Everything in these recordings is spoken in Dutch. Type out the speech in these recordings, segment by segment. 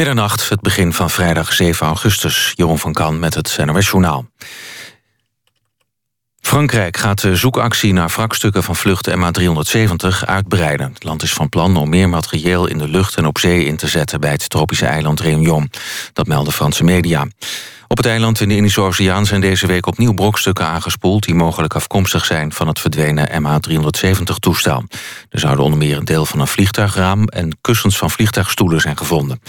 Middernacht, het begin van vrijdag 7 augustus. Jeroen van Kan met het NOS Journaal. Frankrijk gaat de zoekactie naar wrakstukken van vlucht MH370 uitbreiden. Het land is van plan om meer materieel in de lucht en op zee in te zetten... bij het tropische eiland Réunion. Dat melden Franse media. Op het eiland in de Indische Oceaan zijn deze week opnieuw brokstukken aangespoeld... die mogelijk afkomstig zijn van het verdwenen MH370-toestel. Er zouden onder meer een deel van een vliegtuigraam... en kussens van vliegtuigstoelen zijn gevonden.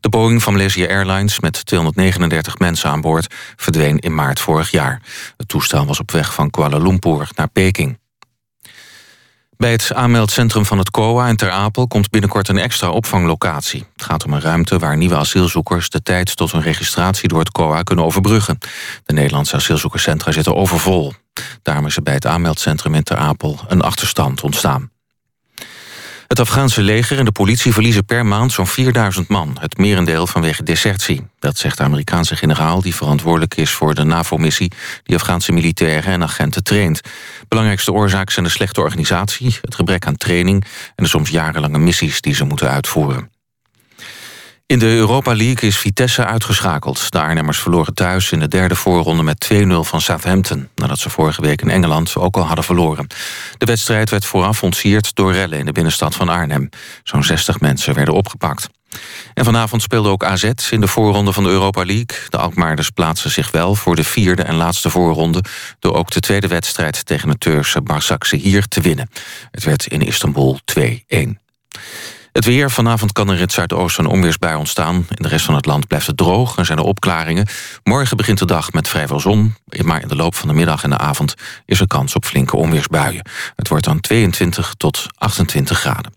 De Boeing van Malaysia Airlines met 239 mensen aan boord... verdween in maart vorig jaar. Het toestel was op weg van Kuala Lumpur naar Peking. Bij het aanmeldcentrum van het COA in Ter Apel komt binnenkort een extra opvanglocatie. Het gaat om een ruimte waar nieuwe asielzoekers de tijd tot hun registratie door het COA kunnen overbruggen. De Nederlandse asielzoekerscentra zitten overvol. Daarom is er bij het aanmeldcentrum in Ter Apel een achterstand ontstaan. Het Afghaanse leger en de politie verliezen per maand zo'n 4000 man. Het merendeel vanwege desertie. Dat zegt de Amerikaanse generaal die verantwoordelijk is voor de NAVO-missie... die Afghaanse militairen en agenten traint. Belangrijkste oorzaak zijn de slechte organisatie, het gebrek aan training... en de soms jarenlange missies die ze moeten uitvoeren. In de Europa League is Vitesse uitgeschakeld. De Arnhemmers verloren thuis in de derde voorronde met 2-0 van Southampton... nadat ze vorige week in Engeland ook al hadden verloren. De wedstrijd werd vooraf ontsierd door rellen in de binnenstad van Arnhem. Zo'n 60 mensen werden opgepakt. En vanavond speelde ook AZ in de voorronde van de Europa League. De Alkmaarders plaatsen zich wel voor de vierde en laatste voorronde... door ook de tweede wedstrijd tegen het Turkse Barsakse hier te winnen. Het werd in Istanbul 2-1. Het weer. Vanavond kan er in het zuidoosten een onweersbui ontstaan. In de rest van het land blijft het droog en zijn er opklaringen. Morgen begint de dag met vrij veel zon. Maar in de loop van de middag en de avond is er kans op flinke onweersbuien. Het wordt dan 22 tot 28 graden.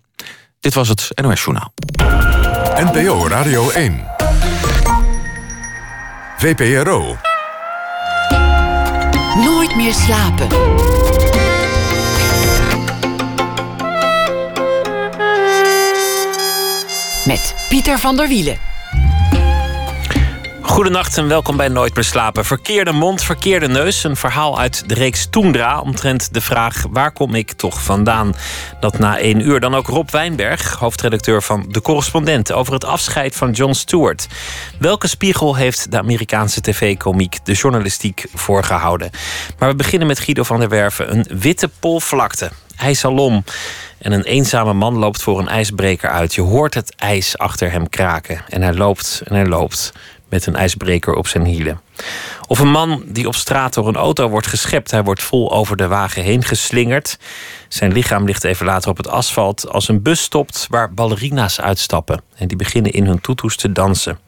Dit was het NOS Journaal. NPO Radio 1. VPRO. Nooit meer slapen. Met Pieter van der Wielen. Goedenacht en welkom bij Nooit meer slapen. Verkeerde mond, verkeerde neus. Een verhaal uit de reeks Toendra omtrent de vraag... waar kom ik toch vandaan? Dat na één uur dan ook Rob Wijnberg, hoofdredacteur van De Correspondent... over het afscheid van Jon Stewart. Welke spiegel heeft de Amerikaanse tv-komiek de journalistiek voorgehouden? Maar we beginnen met Guido van der Werven. Een witte polvlakte. IJsalom. En een eenzame man loopt voor een ijsbreker uit. Je hoort het ijs achter hem kraken. En hij loopt en hij loopt met een ijsbreker op zijn hielen. Of een man die op straat door een auto wordt geschept. Hij wordt vol over de wagen heen geslingerd. Zijn lichaam ligt even later op het asfalt als een bus stopt waar ballerina's uitstappen. En die beginnen in hun toetoes te dansen.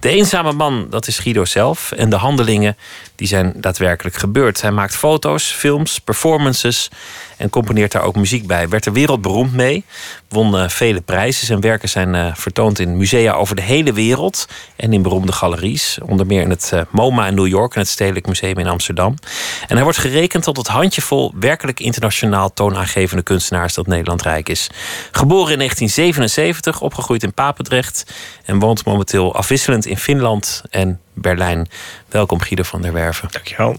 De eenzame man, dat is Guido zelf. En de handelingen, die zijn daadwerkelijk gebeurd. Hij maakt foto's, films, performances en componeert daar ook muziek bij. Werd er wereldberoemd mee, won uh, vele prijzen. Zijn werken zijn uh, vertoond in musea over de hele wereld en in beroemde galeries. Onder meer in het uh, MoMA in New York en het Stedelijk Museum in Amsterdam. En hij wordt gerekend tot het handjevol werkelijk internationaal toonaangevende kunstenaars dat Nederland rijk is. Geboren in 1977, opgegroeid in Papendrecht en woont momenteel afwisselend in Finland en Berlijn. Welkom Guido van der Werven. Dankjewel.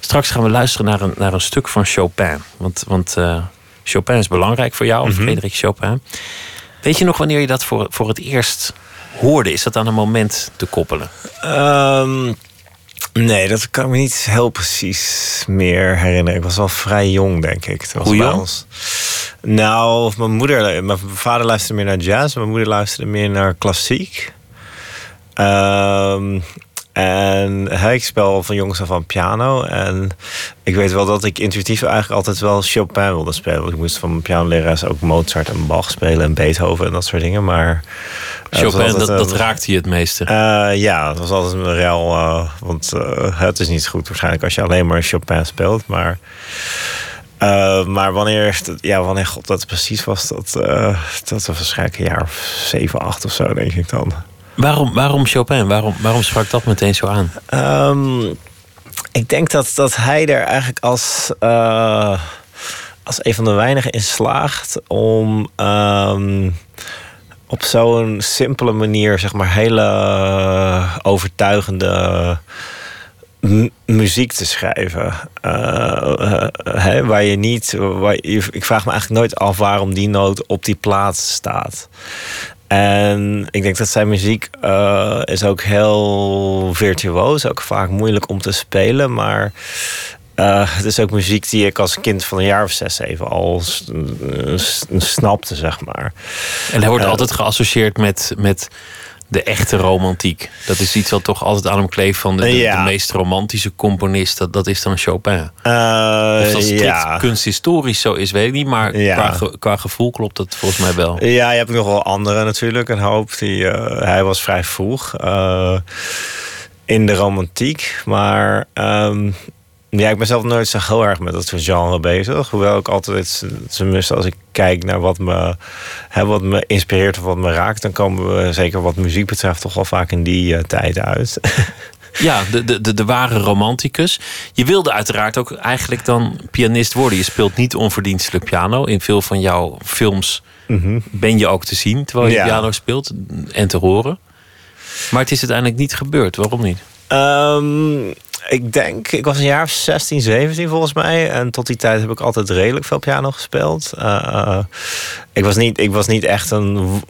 Straks gaan we luisteren naar een, naar een stuk van Chopin. Want, want uh, Chopin is belangrijk voor jou, mm -hmm. Frederik Chopin. Weet je nog wanneer je dat voor, voor het eerst hoorde? Is dat aan een moment te koppelen? Um, nee, dat kan ik me niet heel precies meer herinneren. Ik was wel vrij jong, denk ik. Het was Hoe jong? Ons... Nou, mijn moeder, mijn vader luisterde meer naar jazz, mijn moeder luisterde meer naar klassiek. Um, en ik speel van jongs af aan piano. En ik weet wel dat ik intuïtief eigenlijk altijd wel Chopin wilde spelen. Want ik moest van mijn pianoleraars ook Mozart en Bach spelen en Beethoven en dat soort dingen. Maar Chopin, altijd, dat, dat raakte je het meeste? Uh, ja, het was altijd een rel. Uh, want het is niet goed waarschijnlijk als je alleen maar Chopin speelt. Maar... Maar wanneer, ja, wanneer God dat precies was, dat, dat was waarschijnlijk een jaar of zeven, acht of zo, denk ik dan. Waarom, waarom Chopin? Waarom, waarom sprak dat meteen zo aan? Um, ik denk dat, dat hij er eigenlijk als, uh, als een van de weinigen in slaagt om um, op zo'n simpele manier, zeg maar, hele overtuigende muziek te schrijven. Hè, waar je niet. Ik vraag me eigenlijk nooit af waarom die noot op die plaats staat. En ik denk dat zijn muziek uh, is ook heel virtuoos. Ook vaak moeilijk om te spelen. Maar uh, het is ook muziek die ik als kind van een jaar of zes, zeven al snapte, zeg maar. En hij wordt uh, altijd geassocieerd met, met de echte romantiek. Dat is iets wat toch altijd aan hem kleeft van de, de, Ja. de meest romantische componist. Dat, dat is dan Chopin. Uh, Of dat strikt ja. kunsthistorisch zo is, weet ik niet. Maar Ja. qua, ge- qua gevoel klopt dat volgens mij wel. Ja, je hebt nog wel andere natuurlijk. Een hoop. Die, eh, hij was vrij vroeg eh, in de romantiek. Maar ehm, ja, ik ben zelf nooit zo heel erg met dat soort genre bezig. Hoewel ik altijd, tenminste als ik kijk naar wat me, hè, wat me inspireert of wat me raakt... dan komen we zeker wat muziek betreft toch wel vaak in die eh, tijd uit. Ja, de, de, de, de ware romanticus. Je wilde uiteraard ook eigenlijk dan pianist worden. Je speelt niet onverdienstelijk piano. In veel van jouw films ben je ook te zien terwijl je Ja. piano speelt en te horen. Maar het is uiteindelijk niet gebeurd. Waarom niet? Ehm, ik denk, ik was een jaar of 16, 17 volgens mij. En tot die tijd heb ik altijd redelijk veel piano gespeeld. Eh, eh, ik, was niet, ik was niet echt een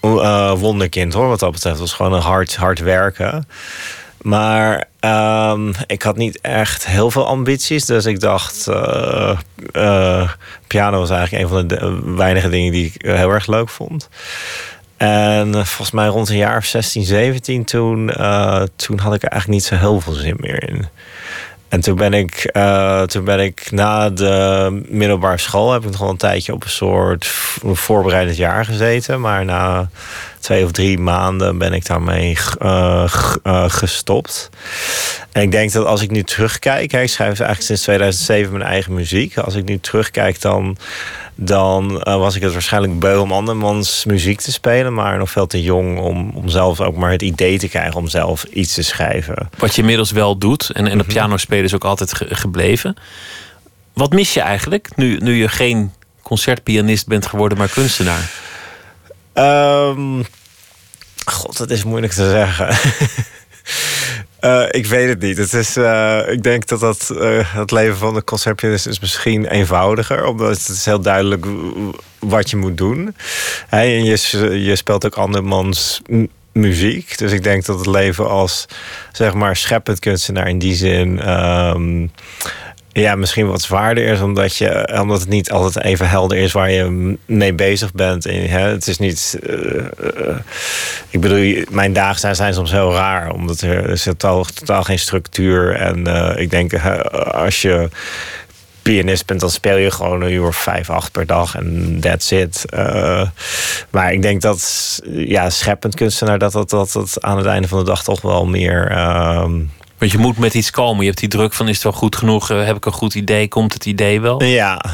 eh, wonderkind hoor, wat dat betreft. Het was gewoon een hard, hard werken. Maar ehm, ik had niet echt heel veel ambities. Dus ik dacht, piano was eigenlijk een van de weinige dingen die ik heel erg leuk vond. En eh, volgens mij rond een jaar of 16, 17, toen, eh, toen had ik er eigenlijk niet zo heel veel zin meer in. En toen ben ik, eh, toen ben ik na de middelbare school heb ik nog wel een tijdje op een soort voorbereidend jaar gezeten. Maar na twee of drie maanden ben ik daarmee eh, eh, gestopt. En ik denk dat als ik nu terugkijk, hè, ik schrijf eigenlijk sinds 2007 mijn eigen muziek. Als ik nu terugkijk, dan, dan eh, was ik het waarschijnlijk beu om andermans muziek te spelen. Maar nog veel te jong om, om zelf ook maar het idee te krijgen om zelf iets te schrijven. Wat je inmiddels wel doet. En, en de piano spelen is ook altijd ge- gebleven. Wat mis je eigenlijk nu, nu je geen concertpianist bent geworden, maar kunstenaar? Ehm, God, dat is moeilijk te zeggen. Eh, ik weet het niet. Het is, eh, ik denk dat dat, eh, het leven van de concertpianist is misschien eenvoudiger. Omdat het is heel duidelijk wat je moet doen. Hè, en je, je speelt ook andermans muziek. Dus ik denk dat het leven als zeg maar scheppend kunstenaar in die zin... ehm, ja, misschien wat zwaarder is, omdat, je, omdat het niet altijd even helder is waar je mee bezig bent. En, hè, het is niet. eh, eh, ik bedoel, mijn dagen zijn, soms heel raar, omdat er, is totaal, totaal geen structuur. En eh, ik denk, als je pianist bent, dan speel je gewoon een uur of vijf, acht per dag en that's it. Maar ik denk dat, ja, scheppend kunstenaar, dat dat, dat dat aan het einde van de dag toch wel meer. ehm, Want je moet met iets komen. Je hebt die druk van is het wel goed genoeg? Eh, Heb ik een goed idee? Komt het idee wel? ja,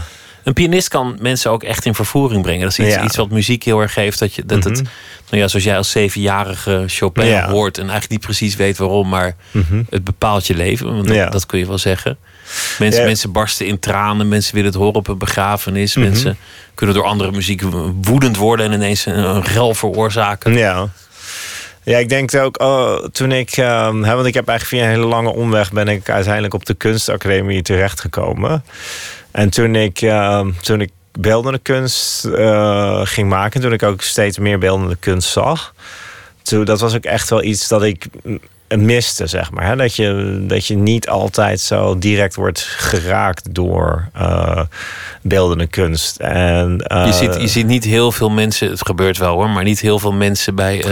Een pianist kan mensen ook echt in vervoering brengen. Dat is iets, Ja. iets wat muziek heel erg geeft. Dat, je, dat het, nou ja, zoals jij als zevenjarige Chopin Ja. hoort... en eigenlijk niet precies weet waarom, maar het bepaalt je leven. Want dat, Ja. dat kun je wel zeggen. Mensen, mensen barsten in tranen. Mensen willen het horen op een begrafenis. Mhm. Mensen kunnen door andere muziek woedend worden... en ineens een, een rel veroorzaken. Ja. Ja, ik denk ook, oh, toen ik, ehm, want ik heb eigenlijk via een hele lange omweg ben ik uiteindelijk op de kunstacademie terechtgekomen. En toen ik, ehm, toen ik beeldende kunst eh, ging maken, toen ik ook steeds meer beeldende kunst zag, toen, dat was ook echt wel iets dat ik miste, zeg maar. Hè? Dat, je, dat je niet altijd zo direct wordt geraakt door eh, beeldende kunst. En, eh, Je, ziet, je ziet niet heel veel mensen... het gebeurt wel hoor... maar niet heel veel mensen bij eh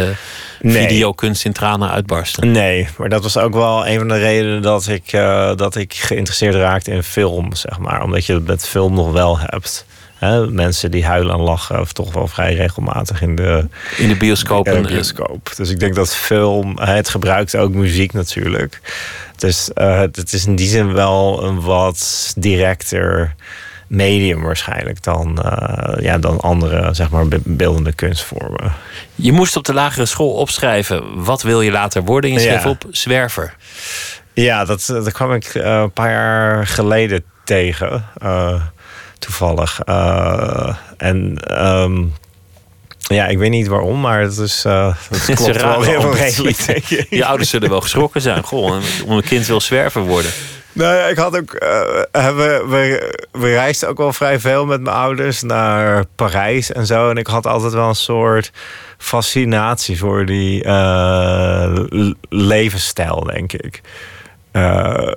Nee. videokunst in tranen uitbarsten. Nee, maar dat was ook wel een van de redenen dat ik, eh, dat ik geïnteresseerd raakte in film, zeg maar. Omdat je het met film nog wel hebt. Hè? Mensen die huilen en lachen, of toch wel vrij regelmatig in de, In de bioscoop. in de eh, bioscoop. Dus ik denk dat film, het gebruikt ook muziek natuurlijk. Dus eh, het, is in die zin wel een wat directer medium waarschijnlijk dan, eh, ja, dan andere, zeg maar, be- beeldende kunstvormen. Je moest op de lagere school opschrijven. Wat wil je later worden? En je schreef Ja. op zwerver. Ja, dat, dat kwam ik eh, een paar jaar geleden tegen. eh, toevallig. Eh, en ehm, ja, ik weet niet waarom, maar het is, eh het klopt wel heel redelijk. Je ouders zullen wel geschrokken zijn. Goh, om een kind wil zwerver worden. Nou ja, ik had ook. eh, hebben we, we reisden ook wel vrij veel met mijn ouders naar Parijs en zo. En ik had altijd wel een soort fascinatie voor die levensstijl, denk ik. Eh,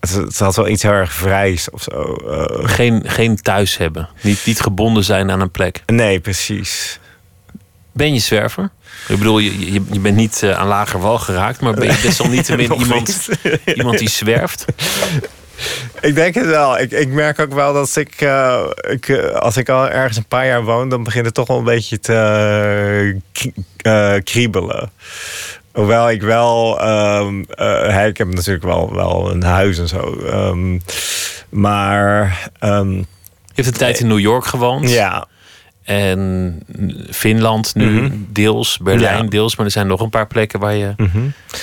het, had wel iets heel erg vrijs of zo. eh. Geen, geen thuis hebben. Niet, niet gebonden zijn aan een plek. nee, precies. Ben je zwerver? Ik bedoel, je, je, je bent niet eh, aan lager wal geraakt, maar ben je desalniettemin Nog iemand, niet. iemand die zwerft? Ik denk het wel. Ik, ik merk ook wel dat ik, eh, ik als ik al ergens een paar jaar woon, dan begint het toch wel een beetje te kri- kriebelen. Hoewel ik wel, hè, ik heb natuurlijk wel, wel een huis en zo. ehm, maar ehm, Je hebt een tijd in New York gewoond. ja, En Finland nu Mhm. deels, Berlijn Ja. deels. Maar er zijn nog een paar plekken waar je Mhm.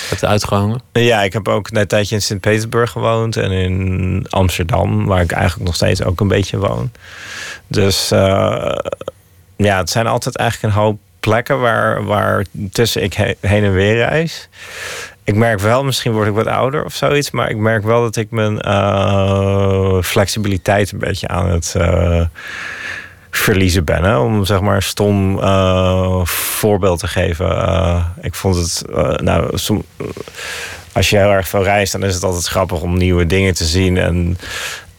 hebt uitgehangen. ja, ik heb ook een tijdje in Sint-Petersburg gewoond en in Amsterdam, waar ik eigenlijk nog steeds ook een beetje woon. Dus eh, ja, het zijn altijd eigenlijk een hoop plekken waar, waar tussen ik he- heen en weer reis. Ik merk wel, misschien word ik wat ouder of zoiets, maar ik merk wel dat ik mijn eh, flexibiliteit een beetje aan het eh, verliezen ben. Om zeg maar een stom eh, voorbeeld te geven. Ik vond het, nou, som- als je heel erg veel reist, dan is het altijd grappig om nieuwe dingen te zien. En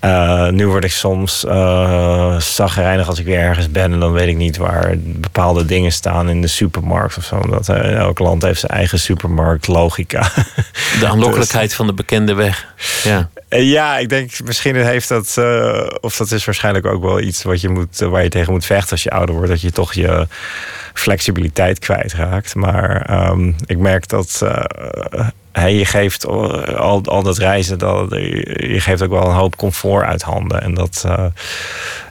eh, nu word ik soms uh, zagrijnig als ik weer ergens ben. En dan weet ik niet waar bepaalde dingen staan in de supermarkt of zo. Omdat eh, elk land heeft zijn eigen supermarktlogica. De aanlokkelijkheid van de bekende weg. Ja. Ja, ik denk misschien heeft dat, of dat is waarschijnlijk ook wel iets wat je moet, waar je tegen moet vechten als je ouder wordt, dat je toch je flexibiliteit kwijtraakt. Maar ehm, ik merk dat eh, hey, je geeft al, al dat reizen, dat, je geeft ook wel een hoop comfort uit handen. En dat, eh,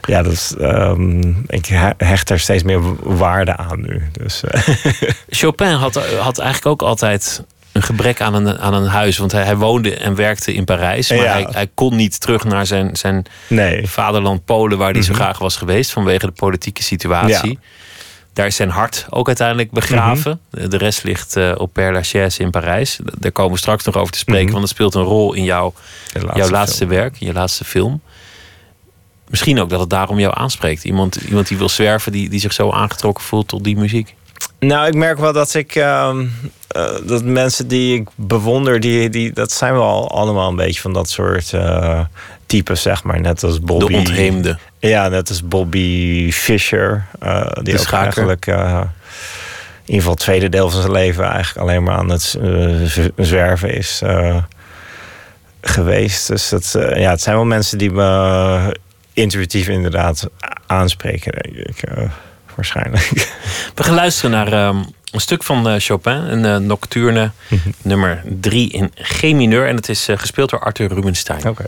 ja, dat, ehm, ik he- hecht er steeds meer waarde aan nu. Dus, eh, Chopin had, had eigenlijk ook altijd een gebrek aan een, aan een huis. Want hij, hij woonde en werkte in Parijs. Maar Ja. hij, hij kon niet terug naar zijn, zijn nee. vaderland Polen... waar hij zo Mhm. graag was geweest vanwege de politieke situatie. Ja. Daar is zijn hart ook uiteindelijk begraven. Mhm. De rest ligt eh, op Père Lachaise in Parijs. Daar komen we straks nog over te spreken... Mhm. want het speelt een rol in jouw, De jouw laatste film. werk, in je laatste film. Misschien ook dat het daarom jou aanspreekt. Iemand, iemand die wil zwerven, die, die zich zo aangetrokken voelt tot die muziek. Nou, ik merk wel dat ik. ehm, eh, dat mensen die ik bewonder, die, die, dat zijn wel allemaal een beetje van dat soort eh, types, zeg maar. Net als Bobby. De ontheemde. Ja, net als Bobby Fischer. eh, die schaker. eigenlijk. in ieder geval het tweede deel van zijn leven eigenlijk alleen maar aan het zwerven is geweest. Dus dat, ja, het zijn wel mensen die me intuïtief inderdaad aanspreken, denk ik. Waarschijnlijk. We gaan luisteren naar ehm, een stuk van eh, Chopin, een eh, nocturne, nummer 3 in G mineur. En het is eh, gespeeld door Arthur Rubinstein. Oké.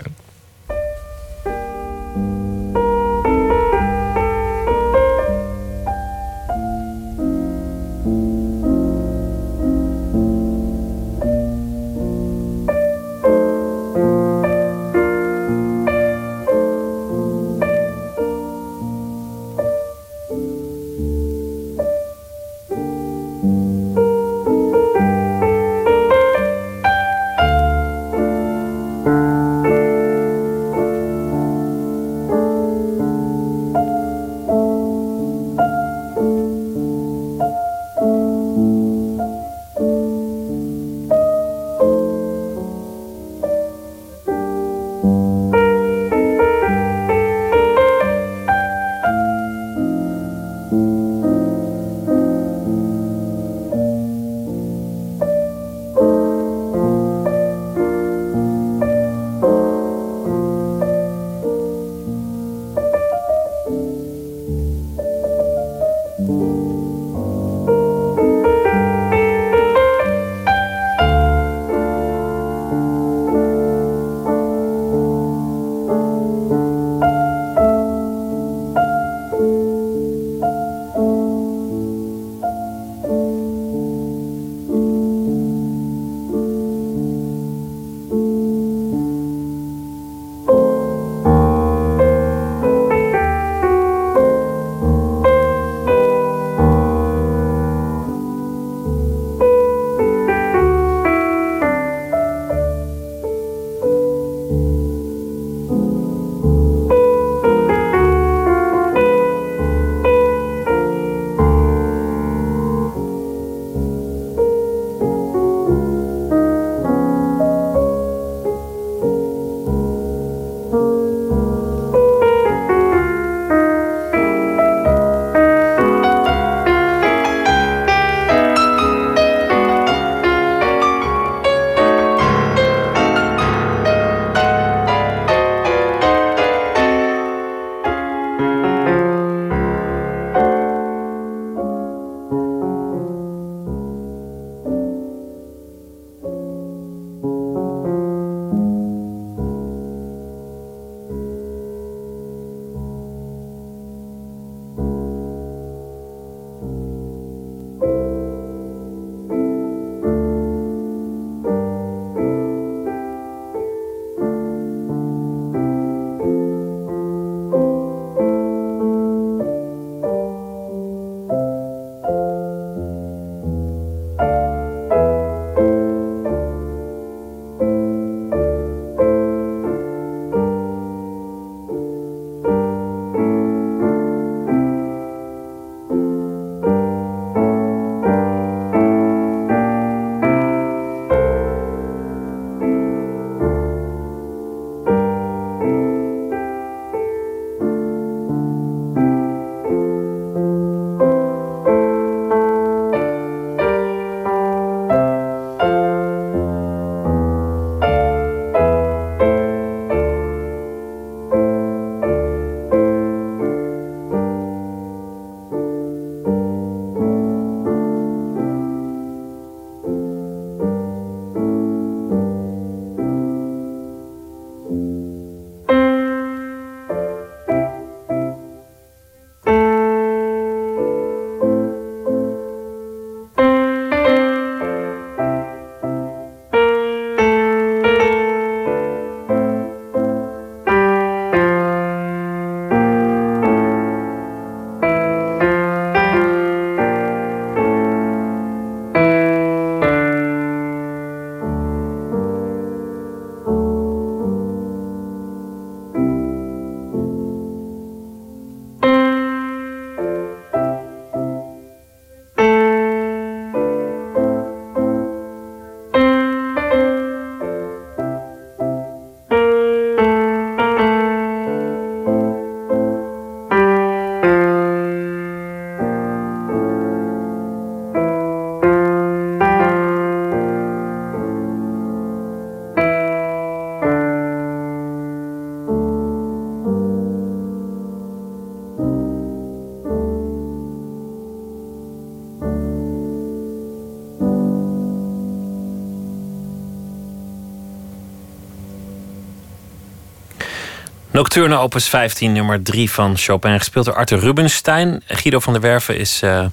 Nocturne opus 15, nummer 3 van Chopin, gespeeld door Arthur Rubinstein. Guido van der Werven is uh,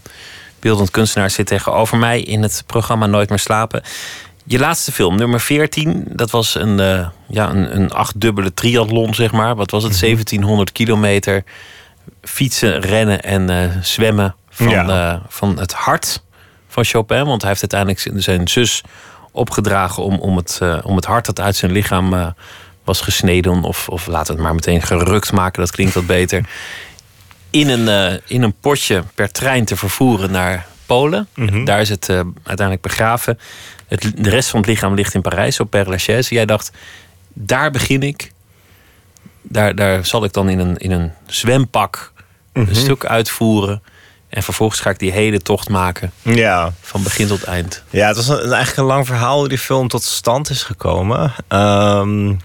beeldend kunstenaar, zit tegenover mij in het programma Nooit meer slapen. Je laatste film, nummer 14, dat was een, uh, ja, een, een achtdubbele triathlon, zeg maar. Wat was het? 1700 mhm. kilometer fietsen, rennen en uh, zwemmen van, ja. van het hart van Chopin. Want hij heeft uiteindelijk zijn zus opgedragen om, om, het, om het hart dat uit zijn lichaam was gesneden, of, of laten we het maar meteen gerukt maken, dat klinkt wat beter. In een, uh, in een potje per trein te vervoeren naar Polen. Mhm. Daar is het uh, uiteindelijk begraven. Het, de rest van het lichaam ligt in Parijs op Père Lachaise. Jij dacht, daar begin ik. Daar, daar zal ik dan in een, in een zwempak een mhm. stuk uitvoeren. En vervolgens ga ik die hele tocht maken. Ja. Van begin tot eind. Ja, het was een, eigenlijk een lang verhaal hoe die film tot stand is gekomen. Um,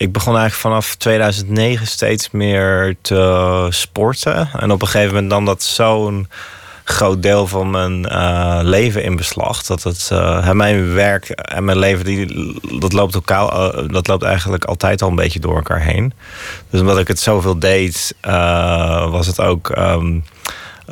ik begon eigenlijk vanaf 2009 steeds meer te sporten. En op een gegeven moment nam dat zo'n groot deel van mijn uh, leven in beslag. Dat het, uh, mijn werk en mijn leven, die, dat, loopt elkaar, uh, dat loopt eigenlijk altijd al een beetje door elkaar heen. Dus omdat ik het zoveel deed, was het ook... Um,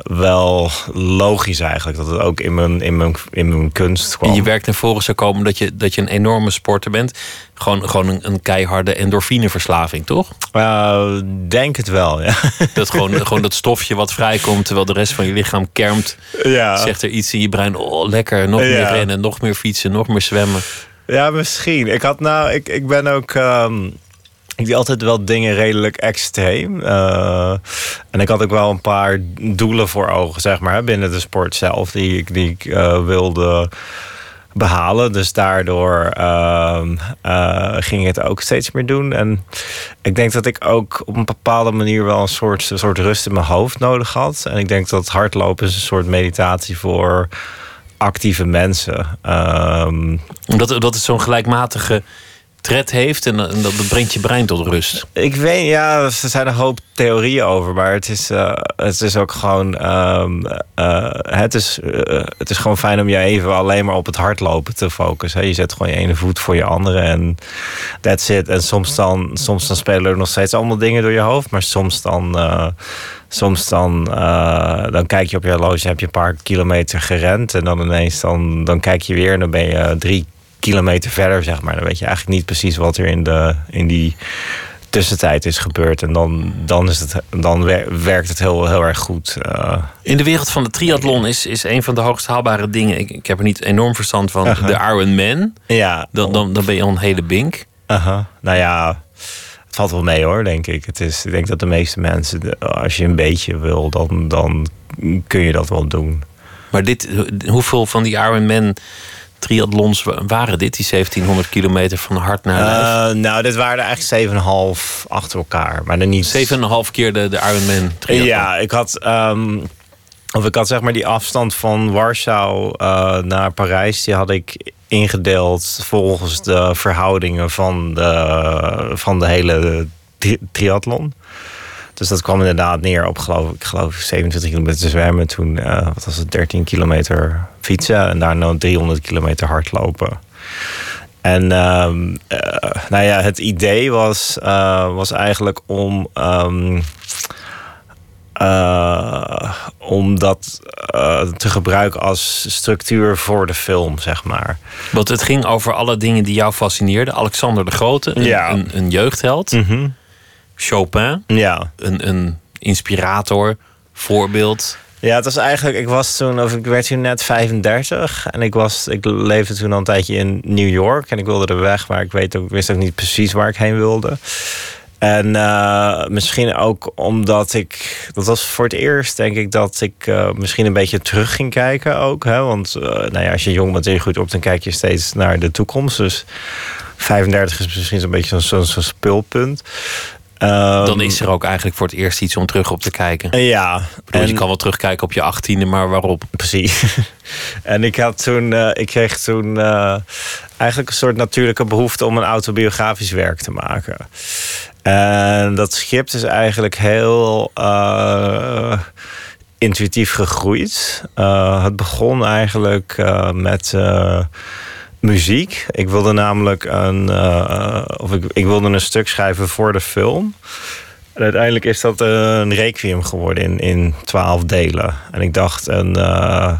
wel logisch eigenlijk. Dat het ook in mijn, in mijn, in mijn kunst kwam. En je werkt naar voren zou komen dat je, dat je een enorme sporter bent. Gewoon, gewoon een, een keiharde endorfineverslaving, toch? Uh, denk het wel, ja. Dat gewoon, gewoon dat stofje wat vrijkomt terwijl de rest van je lichaam kermt. Ja. Zegt er iets in je brein. Oh, lekker. Nog meer rennen, nog meer fietsen, nog meer zwemmen. Ja, misschien. Ik had nou, ik, ik ben ook. Um ik doe altijd wel dingen redelijk extreem. Uh, en ik had ook wel een paar doelen voor ogen, zeg maar, binnen de sport zelf, die ik, die ik uh, wilde behalen. Dus daardoor uh, ging ik het ook steeds meer doen. En ik denk dat ik ook op een bepaalde manier wel een soort, een soort rust in mijn hoofd nodig had. En ik denk dat hardlopen is een soort meditatie voor actieve mensen. Omdat dat is zo'n gelijkmatige tred heeft en, dat, brengt je brein tot rust. Ik weet, ja, er zijn een hoop theorieën over, maar het is, uh, het is ook gewoon, um, uh, het, is, uh, het is gewoon fijn om je even alleen maar op het hardlopen te focussen. Je zet gewoon je ene voet voor je andere en that's it. En soms dan, soms dan spelen er nog steeds allemaal dingen door je hoofd, maar soms dan soms dan, dan kijk je op je horloge, heb je een paar kilometer gerend. En dan ineens dan, dan kijk je weer en dan ben je drie kilometer verder, zeg maar. Dan weet je eigenlijk niet precies wat er in, de, in die tussentijd is gebeurd. En dan, dan, is het, dan werkt het heel, heel erg goed. Uh, in de wereld van de triathlon is, is een van de hoogst haalbare dingen. Ik, ik heb er niet enorm verstand van. De Iron Man. Ja. Dan, dan, dan ben je al een hele bink. Uh -huh. Nou ja, het valt wel mee hoor, denk ik. Het is, ik denk dat de meeste mensen, als je een beetje wil, dan, dan kun je dat wel doen. Maar dit, hoeveel van die Iron Man triathlons waren dit, die 1700 kilometer van hart naar lijf? Uh, nou, dit waren er eigenlijk 7,5 achter elkaar. Maar dan niet... 7,5 keer de, de Ironman triathlon? Ja, ik had... Um, of ik had zeg maar die afstand van Warschau uh, naar Parijs... die had ik ingedeeld volgens de verhoudingen van de, van de hele triathlon. Dus dat kwam inderdaad neer op, geloof ik, geloof 27 kilometer zwemmen. Toen, uh, wat was het, 13 kilometer fietsen. En daarna 300 kilometer hardlopen. En uh, nou ja, het idee was, uh, was eigenlijk om. Um, om dat te gebruiken als structuur voor de film, zeg maar. Want het ging over alle dingen die jou fascineerden. Alexander de Grote, een, ja. een, een jeugdheld. Mm Chopin. Ja. Een, een inspirator, voorbeeld. Ja, het was eigenlijk, ik was toen, of ik werd toen net 35 en ik was, ik leefde toen al een tijdje in New York en ik wilde er weg, maar ik weet ook, wist ook niet precies waar ik heen wilde. En uh, misschien ook omdat ik, dat was voor het eerst denk ik dat ik uh, misschien een beetje terug ging kijken ook. Hè? Want uh, nou ja, als je jong bent en je goed op, dan kijk je steeds naar de toekomst. Dus 35 is misschien zo'n beetje zo'n zo, spulpunt. Um, dan is er ook eigenlijk voor het eerst iets om terug op te kijken. Ja. en, je kan wel terugkijken op je achttiende, maar waarop? Precies. en ik had toen, uh, ik kreeg toen uh, eigenlijk een soort natuurlijke behoefte om een autobiografisch werk te maken. En dat script is eigenlijk heel uh, intuïtief gegroeid. het begon eigenlijk met muziek. Ik wilde namelijk een, uh, of ik, ik wilde een stuk schrijven voor de film. En uiteindelijk is dat een requiem geworden in, in twaalf delen. En ik dacht, een, uh,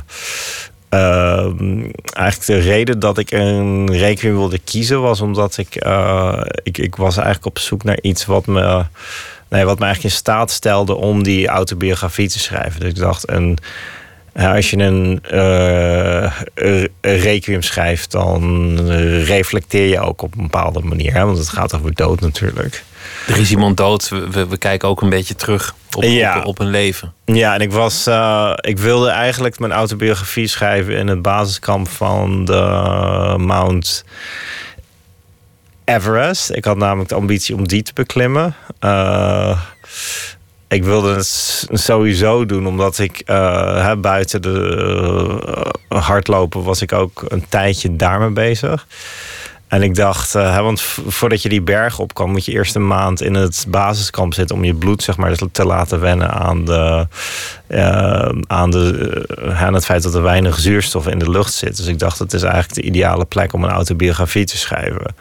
eigenlijk de reden dat ik een requiem wilde kiezen was omdat ik, uh, ik, ik was eigenlijk op zoek naar iets wat me, nee, wat me eigenlijk in staat stelde om die autobiografie te schrijven. Dus ik dacht, een als je een, uh, requiem schrijft, dan reflecteer je ook op een bepaalde manier. Hè? Want het gaat over dood natuurlijk. Er is iemand dood. We, we kijken ook een beetje terug op, op, op, een leven. Ja, en ik, was, uh, ik wilde eigenlijk mijn autobiografie schrijven in het basiskamp van de Mount Everest. Ik had namelijk de ambitie om die te beklimmen. Uh, ik wilde het sowieso doen, omdat ik uh, buiten de uh, hardlopen was ik ook een tijdje daarmee bezig. En ik dacht, uh, want voordat je die berg op kan, moet je eerst een maand in het basiskamp zitten om je bloed zeg maar, te laten wennen aan, de, uh, aan, de, uh, aan het feit dat er weinig zuurstof in de lucht zit. Dus ik dacht, het is eigenlijk de ideale plek om een autobiografie te schrijven.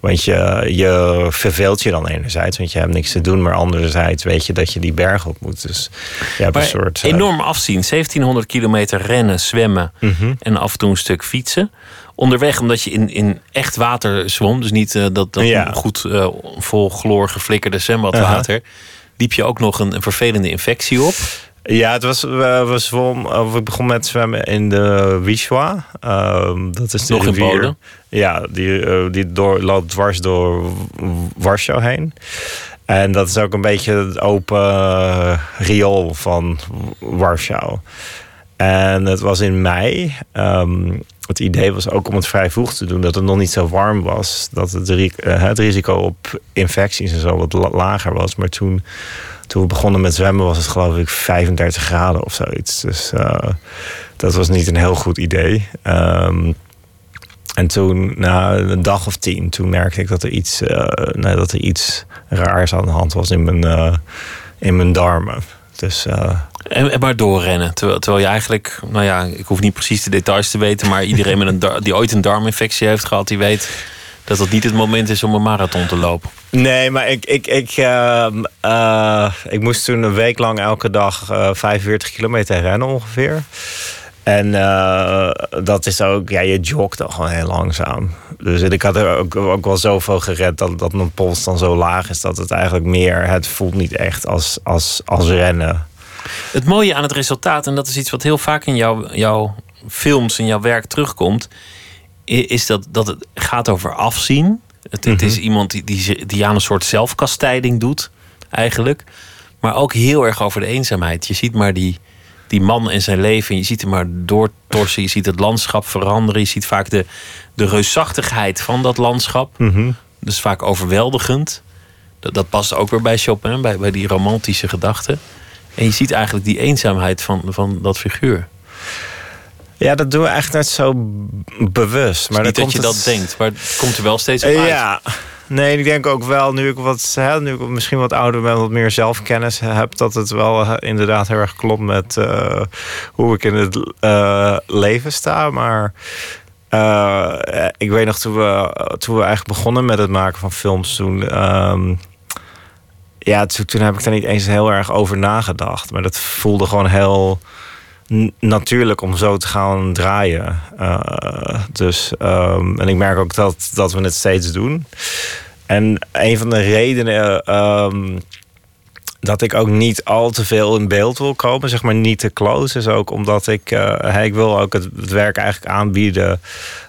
Want je, je verveelt je dan enerzijds, want je hebt niks te doen, maar anderzijds weet je dat je die berg op moet. Dus je hebt maar een soort. enorm afzien, 1700 kilometer rennen, zwemmen mm -hmm. en af en toe een stuk fietsen onderweg, omdat je in, in echt water zwom, dus niet uh, dat, dat Ja. goed uh, vol chloor geflikkerde zwembadwater, liep je ook nog een, een vervelende infectie op. Ja, het was, we, we zwom, of ik begon met zwemmen in de Wisła. Ehm, dat is de Nog in rivier. Polen? Ja, die, eh, die door, loopt dwars door Warschau heen. En dat is ook een beetje het open eh, riool van Warschau. En het was in mei. Ehm, het idee was ook om het vrij vroeg te doen, dat het nog niet zo warm was. Dat het, eh, het risico op infecties en zo wat la- lager was. Maar toen, toen we begonnen met zwemmen, was het geloof ik 35 graden of zoiets. Dus eh, dat was niet een heel goed idee. Ehm, en toen, na een dag of tien, toen merkte ik dat er iets, eh, nee, dat er iets raars aan de hand was in mijn, in mijn darmen. Dus En, en maar doorrennen. Terwijl, terwijl je eigenlijk, nou ja, ik hoef niet precies de details te weten, maar iedereen met een die ooit een darminfectie heeft gehad, die weet dat het niet het moment is om een marathon te lopen. Nee, maar ik, ik, ik, ehm, eh, ik moest toen een week lang elke dag eh 45 kilometer rennen ongeveer. En eh, dat is ook, ja, je jogt dan gewoon heel langzaam. Dus ik had er ook, ook wel zoveel gered dat, dat mijn pols dan zo laag is dat het eigenlijk meer, het voelt niet echt als, als, als rennen. Het mooie aan het resultaat, en dat is iets wat heel vaak in jouw, jouw films en jouw werk terugkomt, is dat, dat het gaat over afzien. Het, het is iemand die, die, die aan een soort zelfkastijding doet, eigenlijk. Maar ook heel erg over de eenzaamheid. Je ziet maar die, die man en zijn leven. Je ziet hem maar doortorsen. Je ziet het landschap veranderen. Je ziet vaak de, de reusachtigheid van dat landschap. Dus vaak overweldigend. Dat, dat past ook weer bij Chopin, bij, bij die romantische gedachten. En je ziet eigenlijk die eenzaamheid van, van dat figuur. Ja, dat doen we echt net zo bewust. Maar niet dat je komt dat het- denkt, maar het komt er wel steeds op uit. Ja. Nee, ik denk ook wel, nu ik, wat, hè, nu ik misschien wat ouder ben, wat meer zelfkennis heb, dat het wel inderdaad heel erg klopt met eh, hoe ik in het eh, leven sta. Maar eh, ik weet nog, toen we, toen we eigenlijk begonnen met het maken van films, toen, ehm, ja, toen, heb ik daar niet eens heel erg over nagedacht. Maar dat voelde gewoon heel natuurlijk om zo te gaan draaien. Eh, dus, ehm, en ik merk ook dat, dat we het steeds doen. En een van de redenen ehm, dat ik ook niet al te veel in beeld wil komen, zeg maar niet te close, is ook omdat ik, hè, ik wil ook het, het werk eigenlijk aanbieden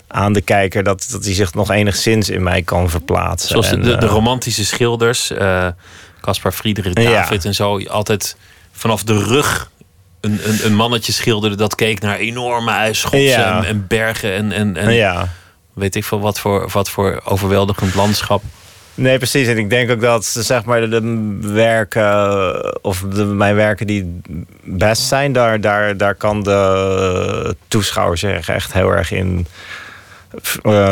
aan de kijker dat, dat hij zich nog enigszins in mij kan verplaatsen. Zoals de, En, de, de eh, romantische schilders, Caspar Friedrich Ja. David en zo, altijd vanaf de rug een, een, een mannetje schilderde dat keek naar enorme ijsschotsen Ja. en, en bergen en, en, en ja. weet ik veel wat voor, wat voor overweldigend landschap. Nee, precies. En ik denk ook dat zeg maar de, de werken of de, mijn werken die best zijn, daar, daar, daar kan de toeschouwer zich echt heel erg in uh,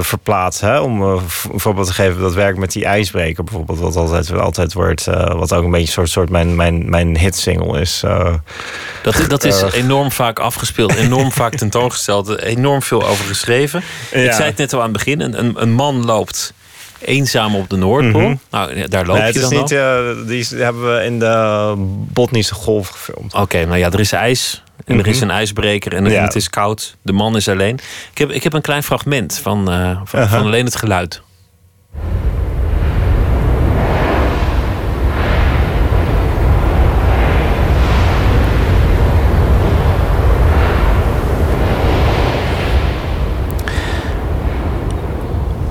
verplaatst. Hè? Om uh, een voorbeeld te geven, dat werk met die ijsbreker bijvoorbeeld, wat altijd, altijd wordt, wat ook een beetje een soort, soort mijn, mijn, mijn hitsingle is. dat, dat is enorm vaak afgespeeld, enorm vaak tentoongesteld, enorm veel over geschreven. Ik zei het net al aan het begin, een, een man loopt eenzaam op de Noordpool. Mm Nou, daar loop nee, je dan niet, Die hebben we in de Botnische Golf gefilmd. Oké, nou ja, er is ijs. En er is mhm. een ijsbreker en het is koud. De man is alleen. Ik heb, ik heb een klein fragment van, uh, van, van alleen het geluid.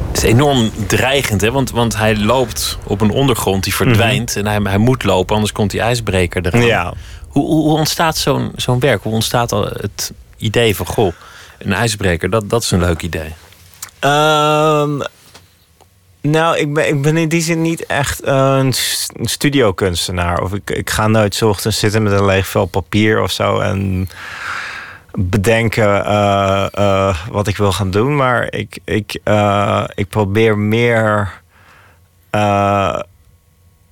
Het is enorm dreigend, hè? Want, want hij loopt op een ondergrond die verdwijnt. Mhm. En hij, hij moet lopen, anders komt die ijsbreker eraan. Ja. Hoe, hoe ontstaat zo'n zo'n werk? Hoe ontstaat al het idee van, goh, een ijsbreker, dat, dat is een leuk idee? Um, nou, ik ben, ik ben in die zin niet echt een studiokunstenaar. Of ik, ik ga nooit zo ochtends zitten met een leeg vel papier of zo en bedenken uh, uh, wat ik wil gaan doen. Maar ik, ik, ik probeer meer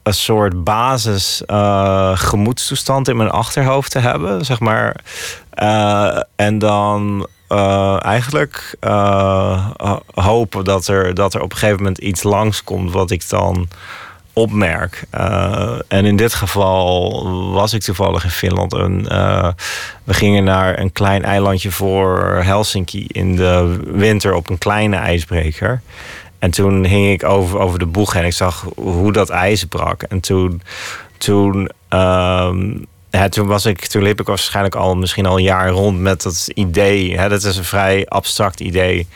een soort basis uh, gemoedstoestand in mijn achterhoofd te hebben, zeg maar. Uh, en dan uh, eigenlijk hopen dat er, dat er op een gegeven moment iets langskomt wat ik dan opmerk. en in dit geval was ik toevallig in Finland. En, we gingen naar een klein eilandje voor Helsinki in de winter op een kleine ijsbreker. En toen hing ik over, over de boeg en ik zag hoe dat ijs brak. En toen, toen, ja, toen, was ik, toen liep ik waarschijnlijk al misschien al een jaar rond met dat idee. Hè, dat is een vrij abstract idee.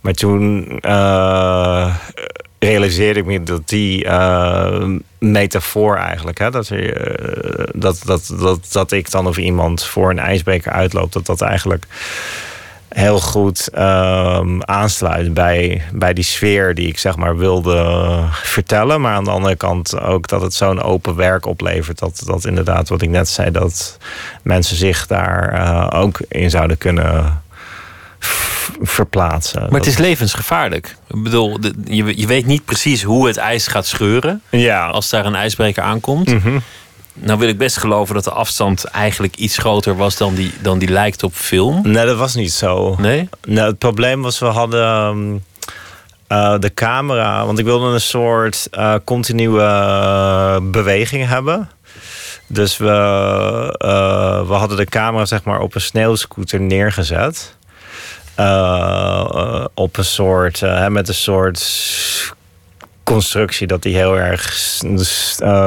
Maar toen uh, realiseerde ik me dat die uh, metafoor eigenlijk, hè, dat, er, uh, dat, dat, dat, dat ik dan of iemand voor een ijsbreker uitloop, dat dat eigenlijk heel goed um, aansluit bij, bij die sfeer die ik zeg maar wilde vertellen. Maar aan de andere kant ook dat het zo'n open werk oplevert. Dat, dat inderdaad, wat ik net zei, dat mensen zich daar uh, ook in zouden kunnen verplaatsen. Maar het is levensgevaarlijk. Ik bedoel, je, je weet niet precies hoe het ijs gaat scheuren. Ja. Als daar een ijsbreker aankomt. Mm -hmm. Nou wil ik best geloven dat de afstand eigenlijk iets groter was dan die, dan die lijkt op film. Nee, dat was niet zo. Nee? Nou, het probleem was, we hadden uh, de camera... Want ik wilde een soort uh, continue uh, beweging hebben. Dus we, we hadden de camera zeg maar op een sneeuwscooter neergezet. op een soort... met een soort constructie dat die heel erg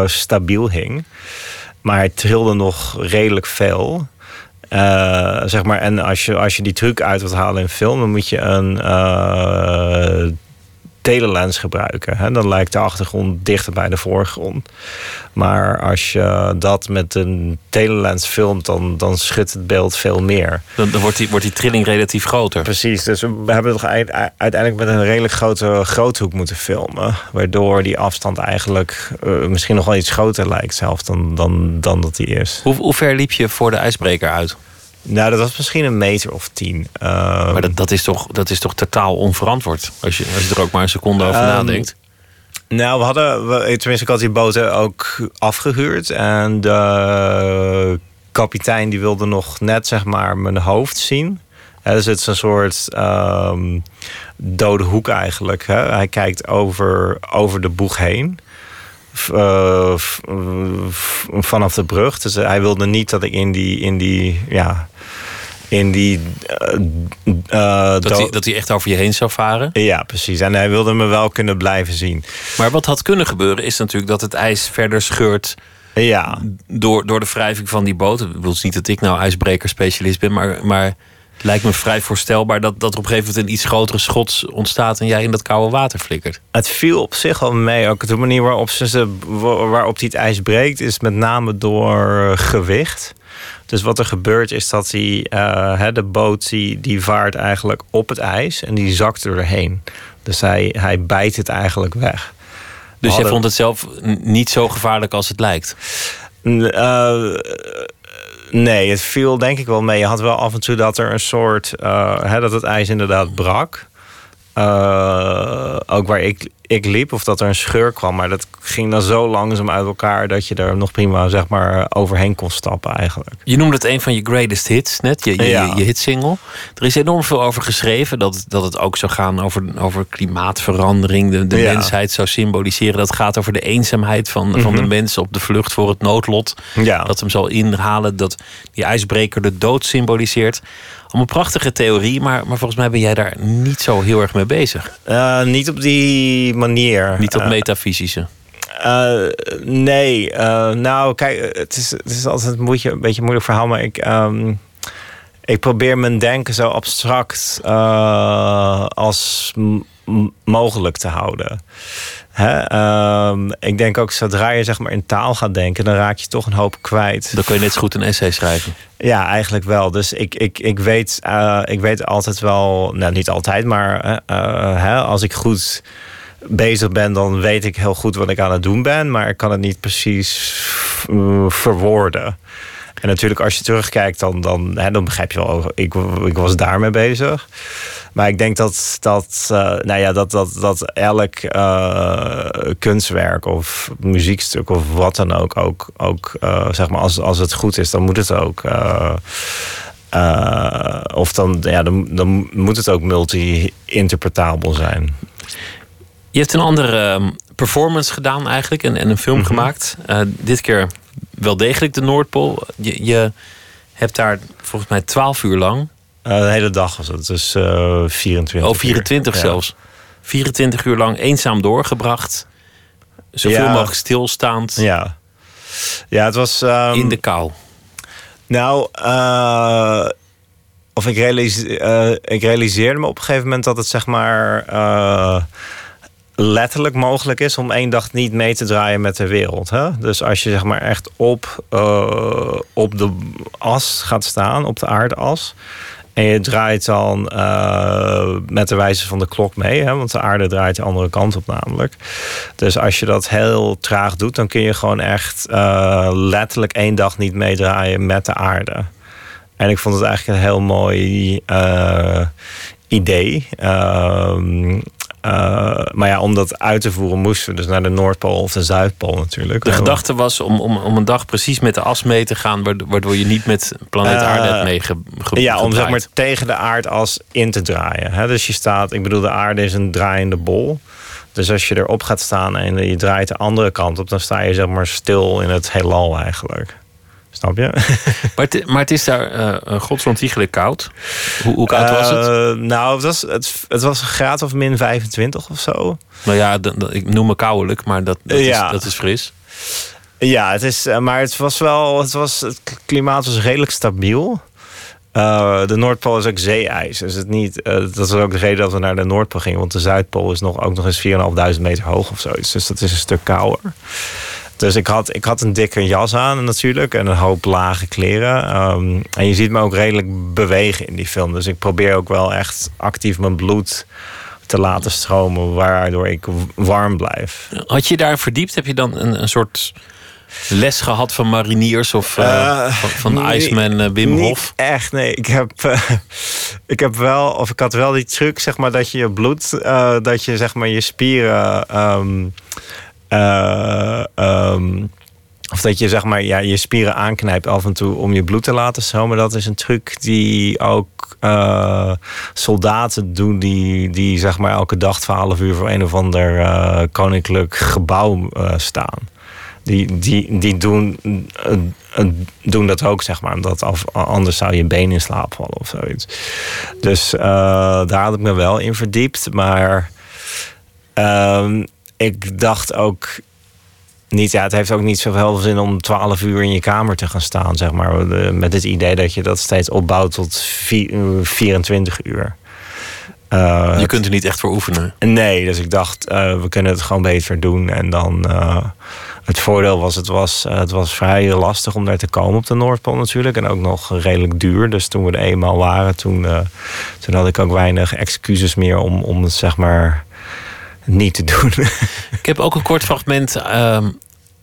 stabiel hing. Maar het trilde nog redelijk veel. Uh, zeg maar, en als je, als je die truc uit wilt halen in film, dan moet je een uh, telelens gebruiken. Hè? Dan lijkt de achtergrond dichter bij de voorgrond. Maar als je dat met een telelens filmt, dan, dan schudt het beeld veel meer. Dan, dan wordt, die, wordt die trilling relatief groter. Precies, dus we hebben toch uiteindelijk met een redelijk grote groothoek moeten filmen. Waardoor die afstand eigenlijk uh, misschien nog wel iets groter lijkt zelf dan, dan, dan dat die is. Hoe, hoe ver liep je voor de ijsbreker uit? Nou, dat was misschien een meter of tien. Uh, maar dat, dat, is toch, dat is toch totaal onverantwoord? Als je, als je er ook maar een seconde over um, nadenkt. Nou, we hadden, we, tenminste, ik had die boten ook afgehuurd. En de kapitein die wilde nog net, zeg maar, mijn hoofd zien. Ja, dus het is een soort um, dode hoek eigenlijk. Hè? Hij kijkt over, over de boeg heen. Uh, vanaf de brug. Dus hij wilde niet dat ik in die, in die ja, in die. Uh, dat, hij, dat hij echt over je heen zou varen? Ja, precies. En hij wilde me wel kunnen blijven zien. Maar wat had kunnen gebeuren is natuurlijk dat het ijs verder scheurt. Ja. Door, door de wrijving van die boot. Ik bedoel niet dat ik nou ijsbrekerspecialist ben, maar. maar het lijkt me vrij voorstelbaar dat, dat er op een gegeven moment een iets grotere schots ontstaat en jij in dat koude water flikkert. Het viel op zich al mee. Ook de manier waarop, ze, waarop hij het ijs breekt, is met name door gewicht. Dus wat er gebeurt is dat die, uh, de boot die, die vaart eigenlijk op het ijs en die zakt er doorheen. Dus hij, hij bijt het eigenlijk weg. Dus jij vond het zelf niet zo gevaarlijk als het lijkt? Uh, Nee, het viel denk ik wel mee. Je had wel af en toe dat er een soort. Uh, hè, dat het ijs inderdaad brak. Uh, ook waar ik, ik liep, of dat er een scheur kwam. Maar dat ging dan zo langzaam uit elkaar dat je er nog prima zeg maar, overheen kon stappen eigenlijk. Je noemde het een van je greatest hits net, je, je, ja. je, hitsingle. Er is enorm veel over geschreven. Dat, dat het ook zou gaan over, over klimaatverandering. De, de mensheid zou symboliseren. Dat gaat over de eenzaamheid van, van de mhm. mensen op de vlucht voor het noodlot. Ja. Dat hem zal inhalen. Dat die ijsbreker de dood symboliseert. Allemaal prachtige theorie, maar, maar volgens mij ben jij daar niet zo heel erg mee bezig. Uh, niet op die manier. Niet op uh, metafysische. Uh, nee, nou kijk, het is, het is altijd een beetje, een beetje moeilijk verhaal, maar ik, um, ik probeer mijn denken zo abstract als mogelijk te houden. Hè? Uh, ik denk ook zodra je zeg maar in taal gaat denken, dan raak je toch een hoop kwijt. Dan kun je net zo goed een essay schrijven. Ja, eigenlijk wel. Dus ik, ik, ik, weet, uh, ik weet altijd wel, nou niet altijd, maar uh, hè, als ik goed bezig ben, dan weet ik heel goed wat ik aan het doen ben, maar ik kan het niet precies verwoorden. En natuurlijk, als je terugkijkt, dan, dan, hè, dan begrijp je wel, ik, ik was daarmee bezig. Maar ik denk dat, dat, uh, nou ja, dat, dat, dat elk uh, kunstwerk of muziekstuk of wat dan ook, ook, ook uh, zeg maar, als, als het goed is, dan moet het ook. of dan, ja, dan, dan moet het ook multi-interpretabel zijn. Je hebt een andere ehm, performance gedaan eigenlijk en, en een film mm -hmm. gemaakt. dit keer wel degelijk de Noordpool. Je, je hebt daar volgens mij twaalf uur lang uh, de hele dag was het, dus uh, 24 Oh, 24 uur. zelfs. Ja. 24 uur lang eenzaam doorgebracht. Zoveel ja. mogelijk stilstaand. Ja. Ja, het was... Um, In de kou. Nou, uh, of ik, realiseer, ik realiseerde me op een gegeven moment dat het zeg maar letterlijk mogelijk is om één dag niet mee te draaien met de wereld. Hè? Dus als je zeg maar echt op, uh, op de as gaat staan, op de aardas. En je draait dan uh, met de wijze van de klok mee, hè? want de aarde draait de andere kant op namelijk. Dus als je dat heel traag doet, dan kun je gewoon echt uh, letterlijk één dag niet meedraaien met de aarde. En ik vond het eigenlijk een heel mooi idee. Ehm, uh, maar ja, om dat uit te voeren moesten we dus naar de Noordpool of de Zuidpool natuurlijk. De gedachte was om, om, om een dag precies met de as mee te gaan, waardoor je niet met planeet Aarde uh, hebt meegedraaid. Ja, om zeg maar tegen de aardas in te draaien. Hè? Dus je staat, ik bedoel, de aarde is een draaiende bol. Dus als je erop gaat staan en je draait de andere kant op, dan sta je zeg maar stil in het heelal eigenlijk. Snap je? Maar het, maar het is daar uh, godsontiegelijk koud. Hoe, hoe koud was het? Uh, nou, het was, het, het was een graad of min 25 of zo. Nou ja, ik noem me koudelijk, maar dat, dat, ja. is, dat is fris. Ja, het is, maar het was wel, het, was, het klimaat was redelijk stabiel. Uh, de Noordpool is ook zeeijs. Dus het niet, uh, dat is ook de reden dat we naar de Noordpool gingen. Want de Zuidpool is nog, ook nog eens 4.500 meter hoog of zoiets. Dus dat is een stuk kouder. Dus ik had, ik had een dikke jas aan natuurlijk en een hoop lage kleren. Um, en je ziet me ook redelijk bewegen in die film. Dus ik probeer ook wel echt actief mijn bloed te laten stromen, waardoor ik warm blijf. Had je daar verdiept? Heb je dan een, een soort les gehad van mariniers of uh, uh, van, van Iceman uh, Wim Hof? Echt, nee. Ik heb, ik heb wel, of ik had wel die truc, zeg maar, dat je je bloed, dat je zeg maar je spieren. Um, uh, um, of dat je zeg maar ja, je spieren aanknijpt af en toe om je bloed te laten stromen. Dat is een truc die ook uh, soldaten doen die, die zeg maar elke dag 12 uur voor een of ander uh, koninklijk gebouw staan. Die, die, die doen, doen dat ook, zeg maar. Omdat af, anders zou je been in slaap vallen of zoiets. Dus daar had ik me wel in verdiept. Maar um, ik dacht ook niet, ja, het heeft ook niet zoveel zin om 12 uur in je kamer te gaan staan, zeg maar. Met het idee dat je dat steeds opbouwt tot 24 uur. Uh, je kunt er niet echt voor oefenen. Nee, dus ik dacht, uh, we kunnen het gewoon beter doen. En dan, uh, het voordeel was, het was, het was vrij lastig om daar te komen op de Noordpool natuurlijk. En ook nog redelijk duur. Dus toen we er eenmaal waren, toen, toen had ik ook weinig excuses meer om, om het zeg maar niet te doen. Ik heb ook een kort fragment um,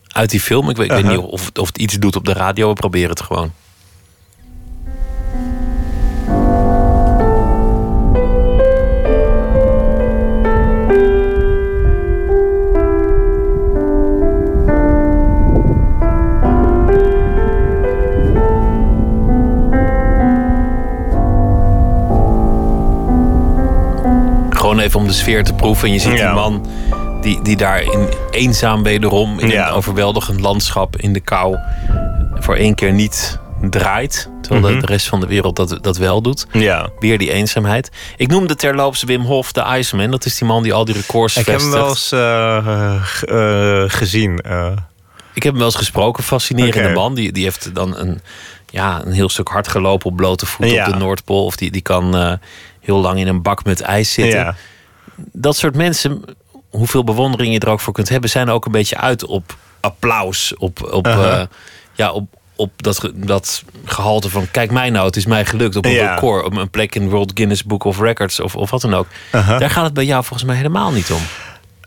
uit die film. Ik weet, -huh. weet niet of, of het iets doet op de radio. We proberen het gewoon. Even om de sfeer te proeven. En je ziet die Ja. man die, die daar in eenzaam wederom... in Ja. een overweldigend landschap in de kou... voor één keer niet draait. Terwijl Mhm. de, de rest van de wereld dat, dat wel doet. Ja. Weer die eenzaamheid. Ik noemde terloops Wim Hof de Iceman. Dat is die man die al die records Ik heb hem wel eens eh, eh, gezien. eh. Ik heb hem wel eens gesproken. Fascinerende man. Die, die heeft dan een, ja, een heel stuk hard gelopen op blote voeten Ja. op de Noordpool. Of die, die kan heel lang in een bak met ijs zitten. ja. Dat soort mensen, hoeveel bewondering je er ook voor kunt hebben... zijn ook een beetje uit op applaus. Op, op, Uh-huh. eh, ja, op, op dat, dat gehalte van... kijk mij nou, het is mij gelukt. Op een Ja. record, op een plek in World Guinness Book of Records... of, of wat dan ook. Uh-huh. Daar gaat het bij jou volgens mij helemaal niet om.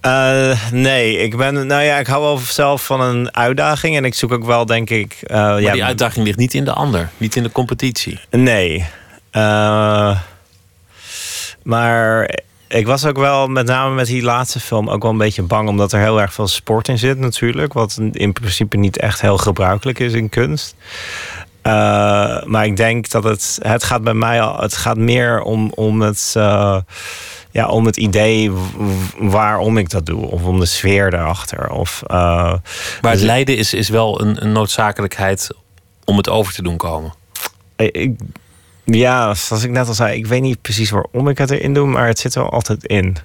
Eh, nee, ik ben, nou ja, ik hou wel zelf van een uitdaging en ik zoek ook wel, denk ik, eh, Maar ja, die uitdaging ligt niet in de ander. Niet in de competitie. Nee. Maar ik was ook wel, met name met die laatste film, ook wel een beetje bang. Omdat er heel erg veel sport in zit natuurlijk. Wat in principe niet echt heel gebruikelijk is in kunst. Eh, maar ik denk dat het, het gaat bij mij al, het gaat meer om, om het, eh, ja, om het idee waarom ik dat doe. Of om de sfeer daarachter. Of, eh, Maar het dus- lijden is, is wel een, een noodzakelijkheid om het over te doen komen. Ik, ja, zoals ik net al zei, ik weet niet precies waarom ik het erin doe, maar het zit er altijd in.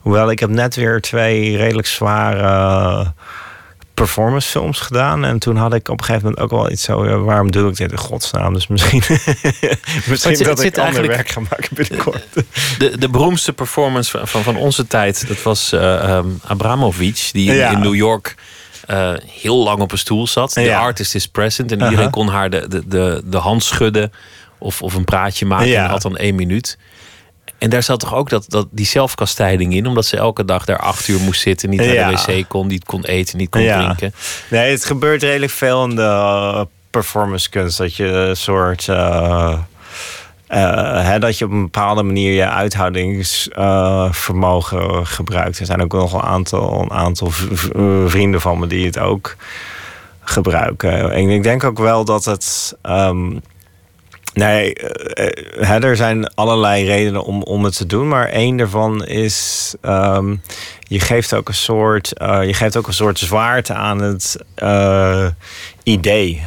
Hoewel ik heb net weer twee redelijk zware performancefilms gedaan. En toen had ik op een gegeven moment ook wel iets zo, ja, waarom doe ik dit in godsnaam? Dus misschien, misschien zit- dat het ik ander werk ga maken binnenkort. De, de beroemdste performance van, van, van onze tijd, dat was ehm, Abramovic, die in, Ja. in New York eh, heel lang op een stoel zat. De Ja. artist is present en iedereen kon haar de, de, de, de hand schudden of, of een praatje maken. Ja. En had dan één minuut. En daar zat toch ook dat, dat, die zelfkastijding in, omdat ze elke dag daar acht uur moest zitten, niet naar Ja. de wc kon, niet kon eten, niet kon Ja. drinken. Nee, het gebeurt redelijk veel in de uh, performance kunst. Dat je een soort. eh, eh, hè, dat je op een bepaalde manier je uithoudingsvermogen gebruikt. Er zijn ook nog een aantal, een aantal eh, vrienden van me die het ook gebruiken. En ik denk ook wel dat het. ehm, Nee, eh, er zijn allerlei redenen om, om het te doen. Maar één daarvan is. ehm, je geeft ook een soort. eh, je geeft ook een soort zwaarte aan het eh, idee.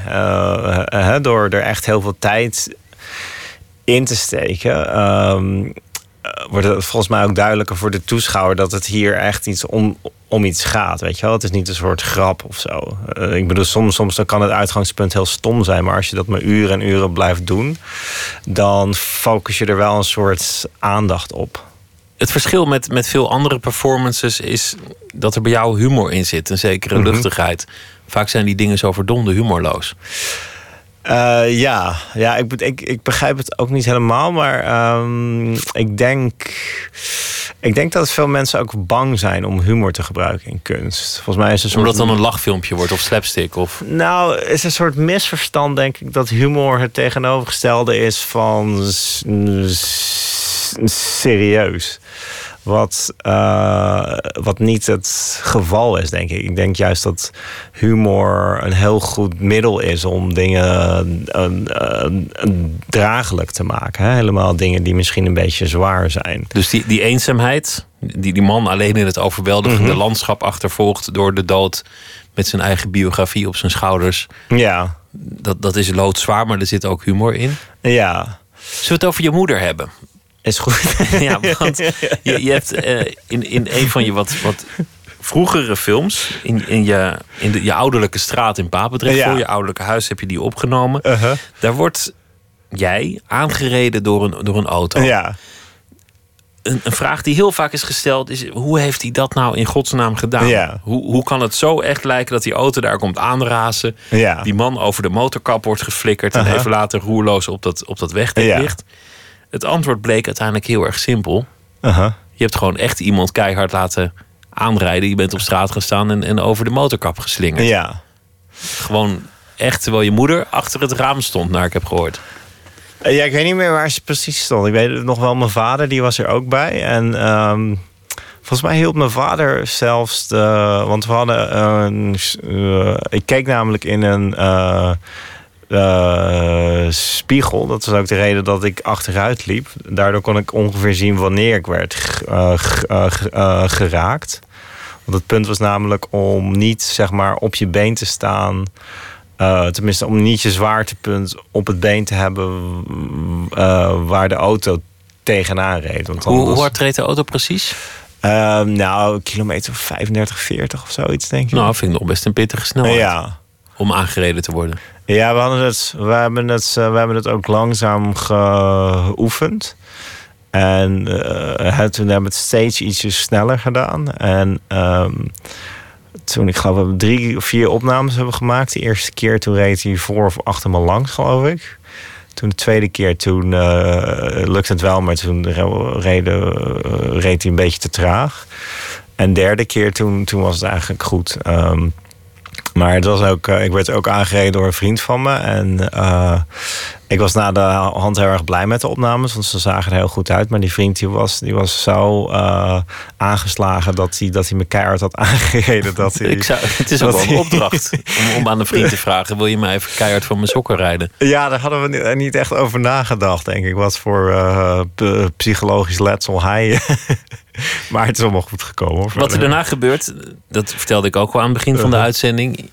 Door er echt heel veel tijd in te steken. eh, wordt het volgens mij ook duidelijker voor de toeschouwer dat het hier echt iets om, om iets gaat. Weet je wel? Het is niet een soort grap of zo. Eh, ik bedoel, soms, soms dan kan het uitgangspunt heel stom zijn, maar als je dat maar uren en uren blijft doen, dan focus je er wel een soort aandacht op. Het verschil met, met veel andere performances is dat er bij jou humor in zit, een zekere Mhm. luchtigheid. Vaak zijn die dingen zo verdomde humorloos. Eh, ja, ja ik, ik, ik begrijp het ook niet helemaal, maar ehm, ik, denk, ik denk dat veel mensen ook bang zijn om humor te gebruiken in kunst. Volgens mij is het een soort Omdat het dan een lachfilmpje wordt of slapstick. Of... Nou, het is een soort misverstand, denk ik, dat humor het tegenovergestelde is van serieus. Wat, eh, wat niet het geval is, denk ik. Ik denk juist dat humor een heel goed middel is om dingen eh, draaglijk te maken. Hè? Helemaal dingen die misschien een beetje zwaar zijn. Dus die, die eenzaamheid, die die man alleen in het overweldigende Mhm. landschap achtervolgt door de dood met zijn eigen biografie op zijn schouders. Ja, Dat, dat is loodzwaar, maar er zit ook humor in. ja, Zullen we het over je moeder hebben? Is goed. Ja, want je, je hebt eh, in, in een van je wat, wat vroegere films, in, in, je, in de, je ouderlijke straat in Papendrecht, Ja. voor je ouderlijke huis heb je die opgenomen. Uh-huh. Daar wordt jij aangereden door een, door een auto. Ja, Een, een vraag die heel vaak is gesteld is: hoe heeft hij dat nou in godsnaam gedaan? Ja. Hoe, hoe kan het zo echt lijken dat die auto daar komt aanrazen? ja. Die man over de motorkap wordt geflikkerd en Aha. even later roerloos op dat, op dat wegdek Ja. Het antwoord bleek uiteindelijk heel erg simpel. Uh-huh. Je hebt gewoon echt iemand keihard laten aanrijden. Je bent op straat gaan staan en, en over de motorkap geslingerd. ja. Gewoon echt terwijl je moeder achter het raam stond, naar ik heb gehoord. Eh, Ja, ik weet niet meer waar ze precies stond. Ik weet het nog wel, mijn vader die was er ook bij. En ehm, volgens mij hielp mijn vader zelfs de... Want we hadden een... eh, ik keek namelijk in een... eh, eh, spiegel. Dat was ook de reden dat ik achteruit liep. Daardoor kon ik ongeveer zien wanneer ik werd eh, eh, geraakt. Want het punt was namelijk om niet zeg maar, op je been te staan. tenminste, om niet je zwaartepunt op het been te hebben waar de auto tegenaan reed. Want Hoe, anders- hoe hard reed de auto precies? Ehm, nou, kilometer 35, 40 of zoiets, denk ik. Nou, vind ik nog best een pittige snelheid ja. om aangereden te worden. Ja, we, hadden het, we, hebben het, eh, we hebben het ook langzaam geoefend. En eh, het, toen hebben we het steeds ietsjes sneller gedaan. En ehm, toen, ik geloof, we drie of vier opnames hebben gemaakt. De eerste keer toen reed hij voor of achter me langs, geloof ik. Toen de tweede keer, toen eh, lukte het wel, maar toen reed hij een beetje te traag. En derde keer, toen, toen was het eigenlijk goed. Ehm, maar het was ook, eh, ik werd ook aangereden door een vriend van me. En eh, ik was na de hand heel erg blij met de opnames, want ze zagen er heel goed uit. Maar die vriend die was, die was zo eh, aangeslagen dat hij, dat hij me keihard had aangereden. Dat hij, Ik zou, het is ook wel een opdracht om, om aan een vriend te vragen: wil je mij even keihard van mijn sokken rijden? Ja, daar hadden we ni- niet echt over nagedacht, denk ik. Wat voor psychologisch letsel hij. maar het is allemaal goed gekomen. hoor. Wat er daarna gebeurt, dat vertelde ik ook al aan het begin van de Uh-huh. uitzending.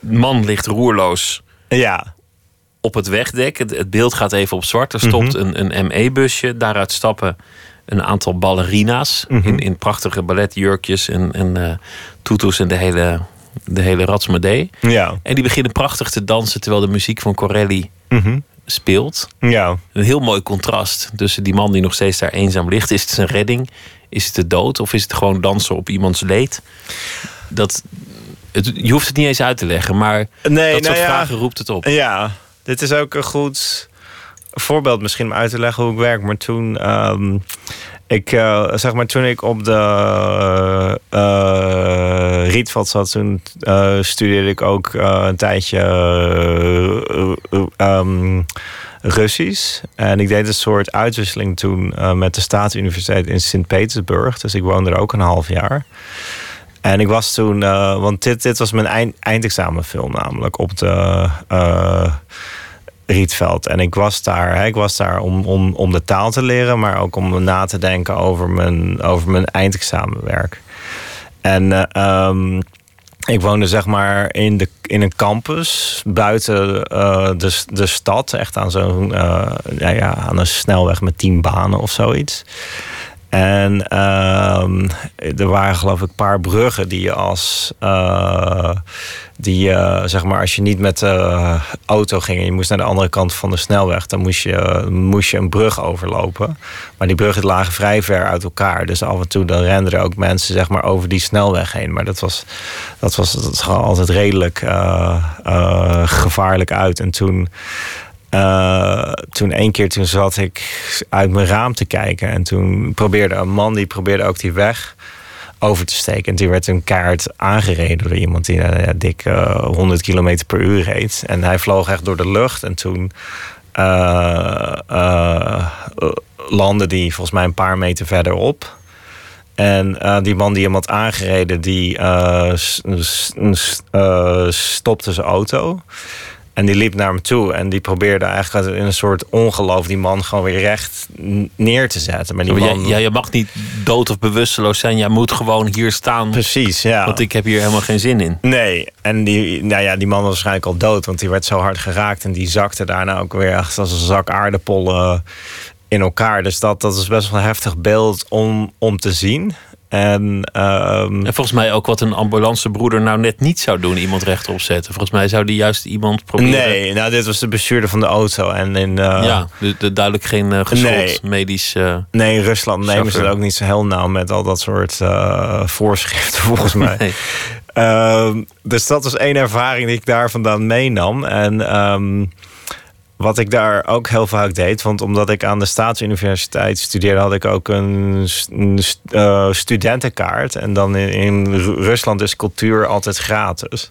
Man ligt roerloos Ja, op het wegdek. Het, het beeld gaat even op zwart. Er stopt Mhm. een, een ME-busje. Daaruit stappen een aantal ballerina's Mhm. in, in prachtige balletjurkjes en, en eh toetoes en de hele, de hele ratsmadee. ja. En die beginnen prachtig te dansen terwijl de muziek van Corelli Mhm. speelt. Ja. Een heel mooi contrast tussen die man die nog steeds daar eenzaam ligt. Is het zijn redding? Is het de dood? Of is het gewoon dansen op iemands leed? Dat, het, je hoeft het niet eens uit te leggen, maar Nee, dat nou soort ja. vragen roept het op. Ja, dit is ook een goed voorbeeld misschien om uit te leggen hoe ik werk. Maar toen, ehm, ik, eh, zeg maar, toen ik op de Rietveld zat, toen studeerde ik ook een tijdje eh, eh, ehm, Russisch. En ik deed een soort uitwisseling toen eh, met de Staatsuniversiteit in Sint-Petersburg. Dus ik woonde er ook een half jaar. En ik was toen, eh, want dit, dit was mijn eind, eindexamenfilm namelijk op de eh, Rietveld. En ik was daar, hè, ik was daar om, om, om de taal te leren, maar ook om na te denken over mijn, over mijn eindexamenwerk. En ehm, ik woonde zeg maar in, de, in een campus buiten eh, de, de stad. Echt aan zo'n eh, ja, ja, aan een snelweg met tien banen of zoiets. En ehm, er waren geloof ik een paar bruggen die je als... eh, die je, zeg maar, als je niet met de auto ging en je moest naar de andere kant van de snelweg, dan moest je, moest je een brug overlopen. Maar die bruggen lagen vrij ver uit elkaar. Dus af en toe dan renden ook mensen zeg maar, over die snelweg heen. Maar dat was, dat was, dat er altijd redelijk eh, eh, gevaarlijk uit. En toen. eh, toen één keer toen zat ik uit mijn raam te kijken. En toen probeerde een man die probeerde ook die weg over te steken. En die werd een kaart aangereden door iemand die eh, ja, dik eh, 100 km per uur reed. En hij vloog echt door de lucht. En toen eh, eh, landde die volgens mij een paar meter verderop. En eh, die man die hem had aangereden, die eh, eh, stopte zijn auto. En die liep naar hem toe en die probeerde eigenlijk in een soort ongeloof die man gewoon weer recht neer te zetten. Maar die man... jij, ja, je mag niet dood of bewusteloos zijn. Jij moet gewoon hier staan, Precies, ja. want ik heb hier helemaal geen zin in. Nee, en die, nou ja, die man was waarschijnlijk al dood, want die werd zo hard geraakt en die zakte daarna ook weer echt als een zak aardappelen in elkaar. Dus dat, dat is best wel een heftig beeld om, om te zien. En ehm, En volgens mij ook wat een ambulancebroeder nou net niet zou doen, iemand rechtop zetten. Volgens mij zou die juist iemand proberen. nee, nou, dit was de bestuurder van de auto. En in, eh, Ja, de, de duidelijk geen uh, Nee. medisch. eh, nee, in Rusland nemen ze het ook niet zo heel nauw met al dat soort voorschriften, volgens mij. nee. Ehm, dus dat was één ervaring die ik daar vandaan meenam. En ehm, wat ik daar ook heel vaak deed, want omdat ik aan de Staatsuniversiteit studeerde, had ik ook een, eh, studentenkaart. En dan in, in Ru- Rusland is cultuur altijd gratis.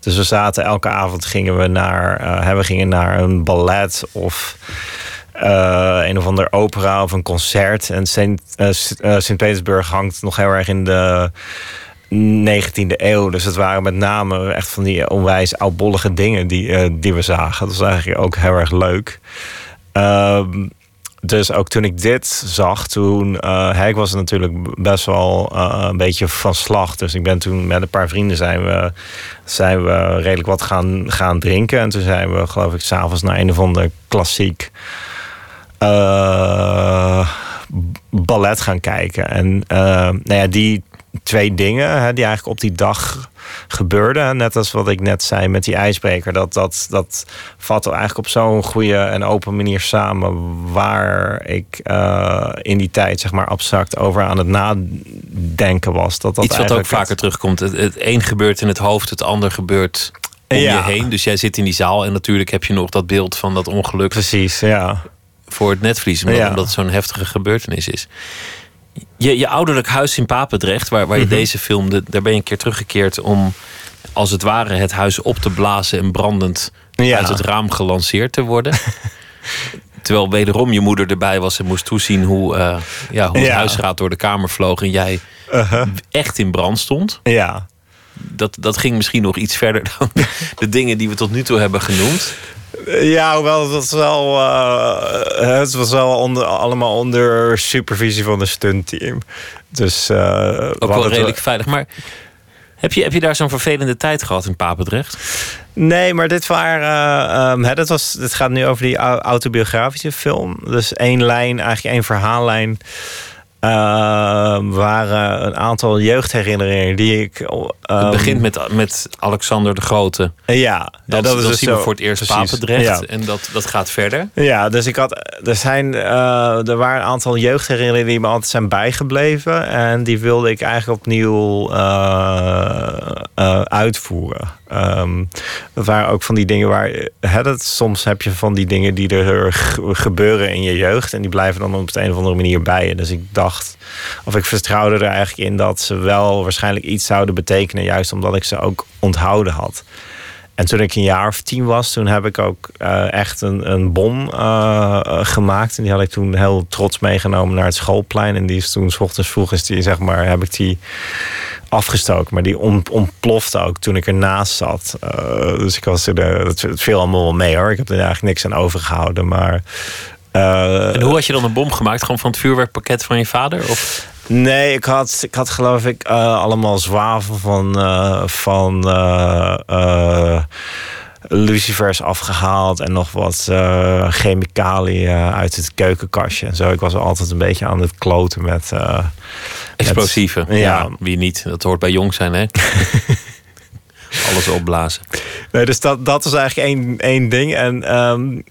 Dus we zaten elke avond gingen we naar, hè, we gingen naar een ballet of eh, een of ander opera of een concert. En Sint-Petersburg hangt nog heel erg in de 19e eeuw. Dus het waren met name echt van die onwijs oudbollige dingen die, eh, die we zagen. Dat was eigenlijk ook heel erg leuk. Ehm, dus ook toen ik dit zag, toen uh, ik was natuurlijk best wel uh, een beetje van slag. Dus ik ben toen met een paar vrienden zijn we, zijn we redelijk wat gaan, gaan drinken. En toen zijn we, geloof ik, s'avonds naar een of ander klassiek ballet gaan kijken. En nou ja, die twee dingen hè, die eigenlijk op die dag gebeurden. Net als wat ik net zei met die ijsbreker. Dat, dat, dat vat eigenlijk op zo'n goede en open manier samen. Waar ik uh, in die tijd zeg maar abstract over aan het nadenken was. Dat dat Iets wat ook vaker terugkomt. Het, het een gebeurt in het hoofd, het ander gebeurt om ja. je heen. Dus jij zit in die zaal en natuurlijk heb je nog dat beeld van dat ongeluk. Precies, ja. Voor het netvlies, omdat, ja. omdat het zo'n heftige gebeurtenis is. Je, je ouderlijk huis in Papendrecht, waar, waar je mm -hmm. deze filmde, daar ben je een keer teruggekeerd om als het ware het huis op te blazen en brandend ja. uit het raam gelanceerd te worden. Terwijl wederom je moeder erbij was en moest toezien hoe, uh, ja, hoe het ja. huisraad door de kamer vloog en jij uh -huh. echt in brand stond. Ja. Dat, dat ging misschien nog iets verder dan de dingen die we tot nu toe hebben genoemd. Ja, hoewel het was wel, uh, het was wel onder, allemaal onder supervisie van een stuntteam. Dus, uh, Ook wel redelijk veilig. Maar heb je, heb je daar zo'n vervelende tijd gehad in Papendrecht? Nee, maar dit, waren, um, hè, dat was, dit gaat nu over die autobiografische film. Dus één lijn, eigenlijk één verhaallijn. Uh, waren een aantal jeugdherinneringen die ik. Um, het begint met, met Alexander de Grote. Ja, dat, dat, dat is dus zien we voor het eerst Papendrecht. ja. En dat, dat gaat verder. Ja, dus ik had. Er, zijn, uh, er waren een aantal jeugdherinneringen die me altijd zijn bijgebleven. En die wilde ik eigenlijk opnieuw uh, uitvoeren. Um, dat waren ook van die dingen waar. Hè, dat, soms heb je van die dingen die er gebeuren in je jeugd. En die blijven dan op de een of andere manier bij je. Dus ik dacht. Of ik vertrouwde er eigenlijk in dat ze wel waarschijnlijk iets zouden betekenen. Juist omdat ik ze ook onthouden had. En toen ik een jaar of tien was, toen heb ik ook uh, echt een, een bom uh, gemaakt. En die had ik toen heel trots meegenomen naar het schoolplein. En die is toen, s ochtends vroeg, is die, zeg maar, heb ik die afgestoken. Maar die on, ontplofte ook toen ik ernaast zat. Dus ik was er, het viel allemaal wel mee hoor. Ik heb er eigenlijk niks aan overgehouden. Maar. Uh, en hoe had je dan een bom gemaakt? Gewoon van het vuurwerkpakket van je vader? Of? Nee, ik had, ik had geloof ik uh, allemaal zwavel van, uh, van lucifers afgehaald en nog wat chemicaliën uit het keukenkastje en zo. Ik was altijd een beetje aan het kloten met. Explosieven. Met, ja. ja. wie niet? Dat hoort bij jong zijn, hè? Alles opblazen. Nee, dus dat, dat was eigenlijk één, één ding. En. Um,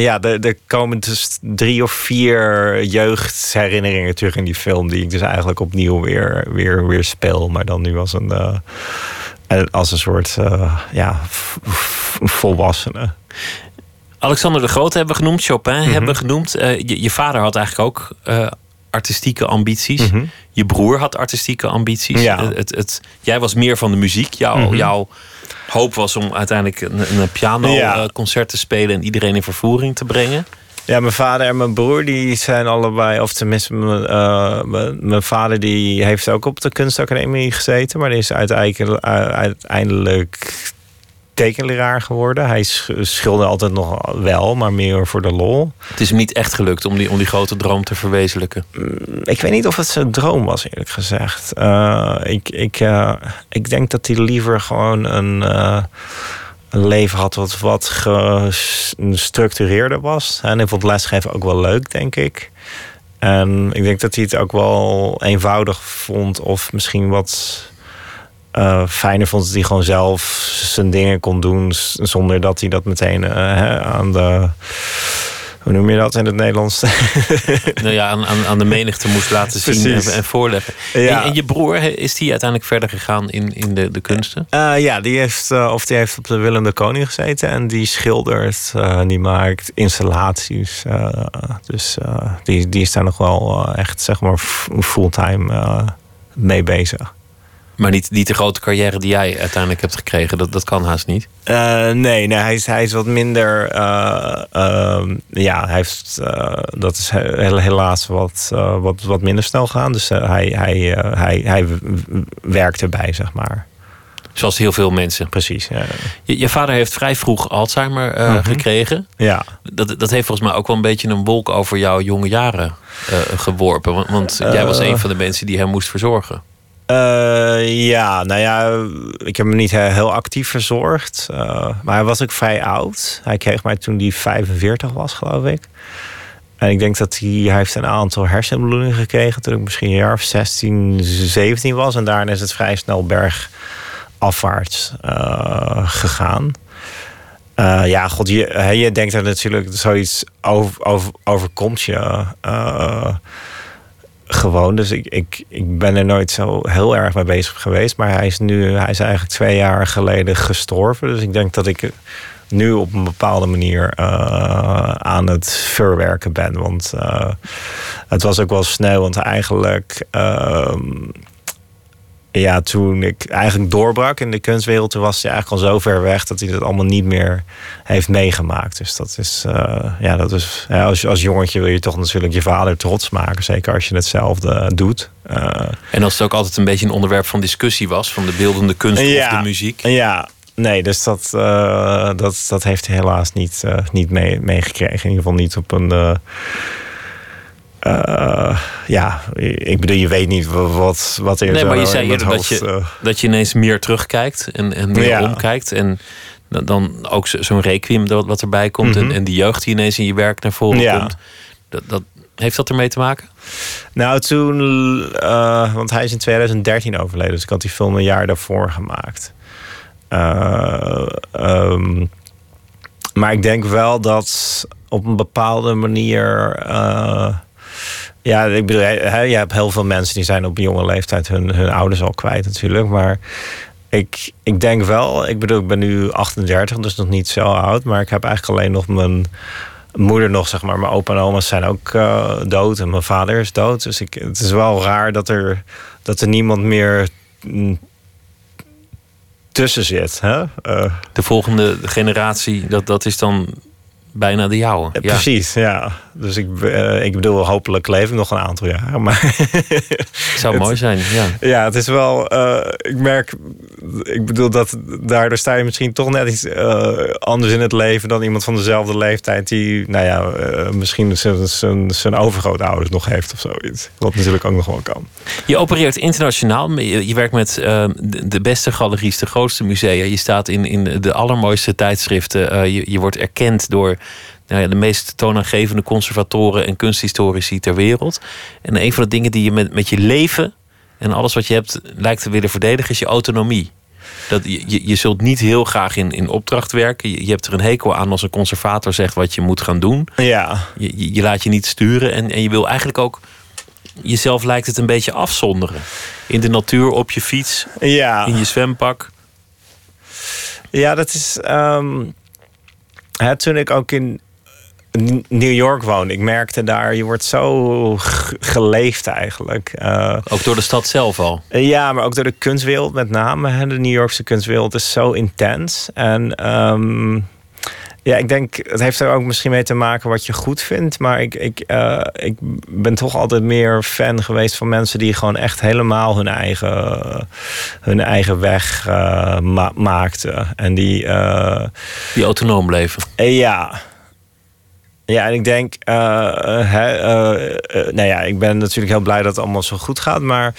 ja, er, er, komen dus drie of vier jeugdherinneringen terug in die film. Die ik dus eigenlijk opnieuw weer, weer, weer speel. Maar dan nu als een, uh, als een soort uh, ja, volwassene. Alexander de Grote hebben we genoemd, Chopin mm -hmm. hebben we genoemd. Uh, je, je, vader had eigenlijk ook artistieke ambities. Mm -hmm. Je broer had artistieke ambities. Ja. Het, het, jij was meer van de muziek. Jouw, mm -hmm. jouw hoop was om uiteindelijk een, een pianoconcert ja. te spelen en iedereen in vervoering te brengen. Ja, mijn vader en mijn broer die zijn allebei, of tenminste, mijn, uh, mijn vader die heeft ook op de kunstacademie gezeten, maar die is uiteindelijk, uiteindelijk tekenleraar geworden. Hij schilderde altijd nog wel, maar meer voor de lol. Het is hem niet echt gelukt om die, om die grote droom te verwezenlijken. Ik weet niet of het zijn droom was, eerlijk gezegd. Uh, ik, ik, uh, ik denk dat hij liever gewoon een, uh, een leven had wat wat gestructureerder was. En ik vond lesgeven ook wel leuk, denk ik. En ik denk dat hij het ook wel eenvoudig vond, of misschien wat uh, fijner vond dat hij gewoon zelf zijn dingen kon doen. Zonder dat hij dat meteen uh, hè, aan de. Hoe noem je dat in het Nederlands? nou ja, aan, aan, de menigte moest laten zien en, en, voorleggen. Ja. En, en, je broer, is die uiteindelijk verder gegaan in, in de, de kunsten? Uh, ja, die heeft, of die heeft op de Willem de Koning gezeten. En die schildert, die maakt installaties. dus die, die is daar nog wel echt, zeg maar, fulltime mee bezig. Maar niet, niet de grote carrière die jij uiteindelijk hebt gekregen. Dat, dat kan haast niet. Uh, nee, nee hij, is, hij is wat minder. Uh, uh, ja, hij heeft, dat is helaas wat, wat, wat minder snel gaan. Dus hij, hij, hij, hij werkt erbij, zeg maar. Zoals heel veel mensen. Precies. Ja. Je, je, vader heeft vrij vroeg Alzheimer mm -hmm. gekregen. Ja. Dat, dat heeft volgens mij ook wel een beetje een wolk over jouw jonge jaren geworpen. Want, want jij was een van de mensen die hem moest verzorgen. Uh, ja, nou ja, ik heb hem niet heel actief verzorgd. Uh, maar hij was ook vrij oud. Hij kreeg mij toen hij 45 was, geloof ik. En ik denk dat hij, hij heeft een aantal hersenbloedingen gekregen toen ik misschien een jaar of 16, 17 was. En daarna is het vrij snel bergafwaarts uh, gegaan. ja, god, je, je denkt er natuurlijk zoiets over, over, overkomt je gewoon. Dus ik, ik, ik ben er nooit zo heel erg mee bezig geweest. Maar hij is nu, hij is eigenlijk twee jaar geleden gestorven. Dus ik denk dat ik nu op een bepaalde manier uh, aan het verwerken ben. Want uh, het was ook wel snel, want eigenlijk. Uh, ja, toen ik eigenlijk doorbrak in de kunstwereld, toen was hij eigenlijk al zo ver weg dat hij dat allemaal niet meer heeft meegemaakt. Dus dat is, uh, ja, dat is ja, als, als jongetje wil je toch natuurlijk je vader trots maken, zeker als je hetzelfde doet. Uh, en als het ook altijd een beetje een onderwerp van discussie was, van de beeldende kunst ja, of de muziek. Ja, nee, dus dat, uh, dat, dat heeft hij helaas niet, niet meegekregen. Mee in ieder geval niet op een uh, ja, ik bedoel, je weet niet wat, wat er Nee, maar je zei eerder dat je, uh, dat je ineens meer terugkijkt en, en meer ja. omkijkt. En dan ook zo'n requiem wat erbij komt. Mm -hmm. en, en die jeugd die ineens in je werk naar voren ja. komt. Dat, dat, heeft dat ermee te maken? Nou, toen, uh, want hij is in 2013 overleden. Dus ik had die film een jaar daarvoor gemaakt. Um, maar ik denk wel dat op een bepaalde manier ja, ik bedoel, je hebt heel veel mensen die zijn op jonge leeftijd hun, hun ouders al kwijt natuurlijk. Maar ik, ik denk wel, ik bedoel, ik ben nu 38, dus nog niet zo oud. Maar ik heb eigenlijk alleen nog mijn moeder nog, zeg maar. Mijn opa en oma's zijn ook uh, dood en mijn vader is dood. Dus ik, het is wel raar dat er, dat er niemand meer tussen zit. Hè? Uh, de volgende generatie, dat, dat is dan bijna de jouwe. Ja. Precies, ja. Dus ik, uh, ik bedoel, hopelijk leef ik nog een aantal jaar. Maar het zou het, mooi zijn, ja. Ja, het is wel... Uh, ik merk... Ik bedoel, dat daardoor sta je misschien toch net iets uh, anders in het leven... dan iemand van dezelfde leeftijd... die, nou ja, misschien zijn, zijn overgrootouders nog heeft of zoiets. Wat natuurlijk ook nog wel kan. Je opereert internationaal. Je, je werkt met de beste galeries, de grootste musea. Je staat in, in de allermooiste tijdschriften. je, je wordt erkend door nou ja, de meest toonaangevende conservatoren en kunsthistorici ter wereld. En een van de dingen die je met, met je leven en alles wat je hebt lijkt te willen verdedigen, is je autonomie. Dat je, je zult niet heel graag in, in opdracht werken. Je, je hebt er een hekel aan als een conservator zegt wat je moet gaan doen. Ja. Je, je, je laat je niet sturen en, en je wil eigenlijk ook jezelf lijkt het een beetje afzonderen. In de natuur, op je fiets, ja. in je zwempak. Ja, dat is. Um, hè, toen ik ook in New York woonde, ik merkte daar, je wordt zo geleefd eigenlijk. Uh, ook door de stad zelf al? Ja, maar ook door de kunstwereld met name. Hè. De New Yorkse kunstwereld is zo intens. En um, ja, ik denk, het heeft er ook misschien mee te maken wat je goed vindt. Maar ik, ik, uh, ik ben toch altijd meer fan geweest van mensen die gewoon echt helemaal hun eigen, hun eigen weg uh, ma maakten. En die. Die autonoom bleven. ja. Ja, en ik denk, hè, nou ja, ik ben natuurlijk heel blij dat het allemaal zo goed gaat. Maar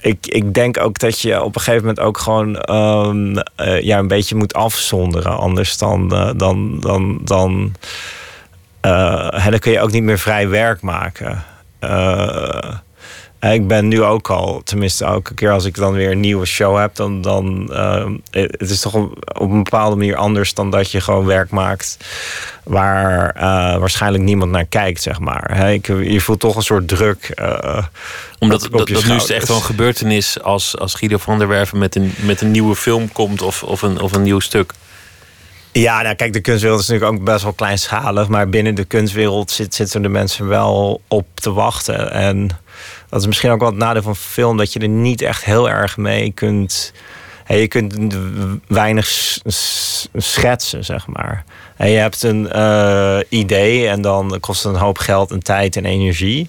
ik, ik denk ook dat je op een gegeven moment ook gewoon uh, ja, een beetje moet afzonderen. Anders dan. Dan, dan, dan, dan kun je ook niet meer vrij werk maken. Ik ben nu ook al, tenminste elke keer als ik dan weer een nieuwe show heb, dan, dan uh, het is toch op, op een bepaalde manier anders dan dat je gewoon werk maakt waar uh, waarschijnlijk niemand naar kijkt, zeg maar. He, ik, je voelt toch een soort druk. Uh, Omdat dat, dat nu is echt wel een gebeurtenis als, als Guido van der Werven met een, met een nieuwe film komt of, of, een, of een nieuw stuk. Ja, nou kijk, de kunstwereld is natuurlijk ook best wel kleinschalig. Maar binnen de kunstwereld zit, zitten de mensen wel op te wachten. En dat is misschien ook wel het nadeel van film, dat je er niet echt heel erg mee kunt. Hey, je kunt weinig schetsen, zeg maar. En je hebt een uh, idee en dan kost het een hoop geld en tijd en energie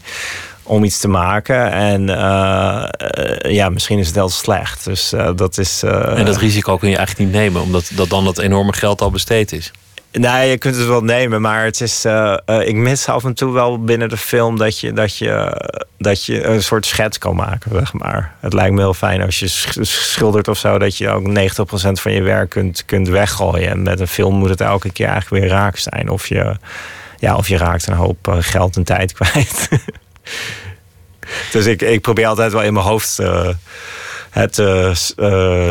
om iets te maken. En uh, ja, misschien is het heel slecht. Dus dat is. en dat risico kun je eigenlijk niet nemen, omdat dat dan dat enorme geld al besteed is. Nee, je kunt het wel nemen, maar het is, uh, uh, ik mis af en toe wel binnen de film dat je, dat, je, dat je een soort schets kan maken, zeg maar. Het lijkt me heel fijn als je schildert of zo, dat je ook 90% van je werk kunt, kunt weggooien. En met een film moet het elke keer eigenlijk weer raak zijn. Of je, ja, of je raakt een hoop uh, geld en tijd kwijt. dus ik, ik probeer altijd wel in mijn hoofd het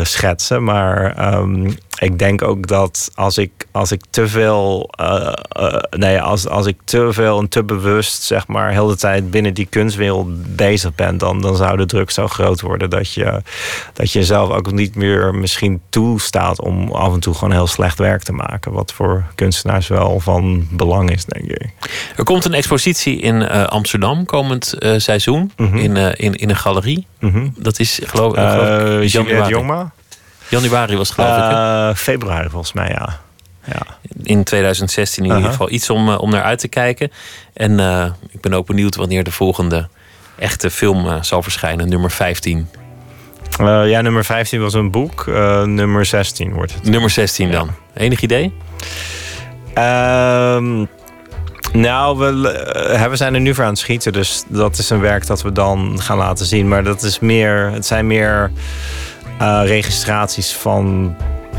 schetsen. Maar um, ik denk ook dat als ik, als ik te veel, uh, uh, nee, als, als ik te veel en te bewust, zeg maar, heel de tijd binnen die kunstwereld bezig ben, dan, dan zou de druk zo groot worden dat je, dat je zelf ook niet meer misschien toestaat om af en toe gewoon heel slecht werk te maken. Wat voor kunstenaars wel van belang is, denk ik. Er komt een expositie in uh, Amsterdam komend seizoen mm -hmm. in, in, in een galerie. Mm -hmm. Dat is geloof, geloof ik. Jongma. Januari was geloof ik. Uh, februari volgens mij, ja. ja. In 2016 in uh -huh. ieder geval iets om, uh, om naar uit te kijken. En uh, ik ben ook benieuwd wanneer de volgende echte film zal verschijnen, nummer 15. ja, nummer 15 was een boek. nummer 16 wordt het. Nummer 16 dan. Ja. Enig idee? Ehm, nou, we, we zijn er nu voor aan het schieten. Dus dat is een werk dat we dan gaan laten zien. Maar dat is meer, het zijn meer uh, registraties van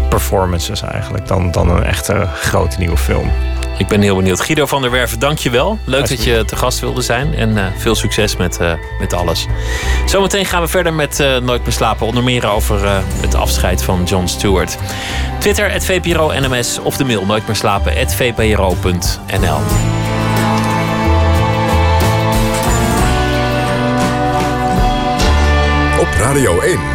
performances eigenlijk. Dan, dan een echte grote nieuwe film. Ik ben heel benieuwd. Guido van der Werven, dank je wel. Leuk dat je te gast wilde zijn. En uh, veel succes met, uh, met alles. Zometeen gaan we verder met uh, Nooit meer slapen. Onder meer over het afscheid van Jon Stewart. Twitter, het VPRO NMS of de mail nooit meer slapen, vpro.nl. Op Radio 1.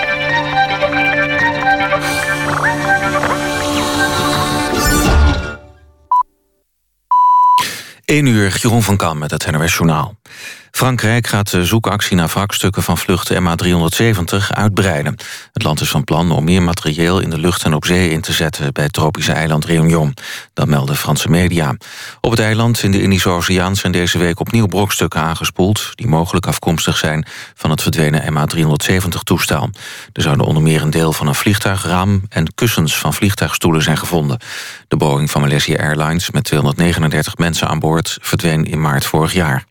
1 uur, Jeroen van Kam met het NRS Journaal. Frankrijk gaat de zoekactie naar wrakstukken van vluchten MH370 uitbreiden. Het land is van plan om meer materieel in de lucht en op zee in te zetten... bij het tropische eiland Réunion. Dat melden Franse media. Op het eiland in de Indische Oceaan zijn deze week opnieuw brokstukken aangespoeld... die mogelijk afkomstig zijn van het verdwenen MH370-toestel. Er zouden onder meer een deel van een vliegtuigraam... en kussens van vliegtuigstoelen zijn gevonden. De Boeing van Malaysia Airlines met 239 mensen aan boord... verdween in maart vorig jaar.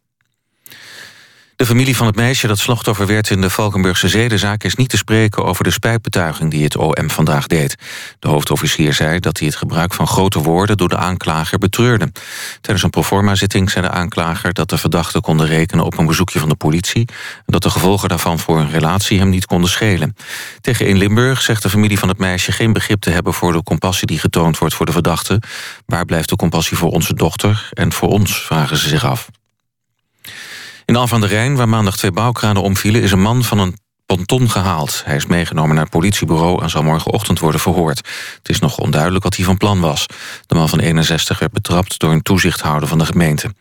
De familie van het meisje dat slachtoffer werd in de Valkenburgse zedenzaak... is niet te spreken over de spijtbetuiging die het OM vandaag deed. De hoofdofficier zei dat hij het gebruik van grote woorden... door de aanklager betreurde. Tijdens een proforma-zitting zei de aanklager... dat de verdachten konden rekenen op een bezoekje van de politie... en dat de gevolgen daarvan voor hun relatie hem niet konden schelen. Tegen in Limburg zegt de familie van het meisje geen begrip te hebben... voor de compassie die getoond wordt voor de verdachten. Waar blijft de compassie voor onze dochter en voor ons, vragen ze zich af. In Al van der Rijn, waar maandag twee bouwkranen omvielen... is een man van een ponton gehaald. Hij is meegenomen naar het politiebureau en zal morgenochtend worden verhoord. Het is nog onduidelijk wat hij van plan was. De man van 61 werd betrapt door een toezichthouder van de gemeente.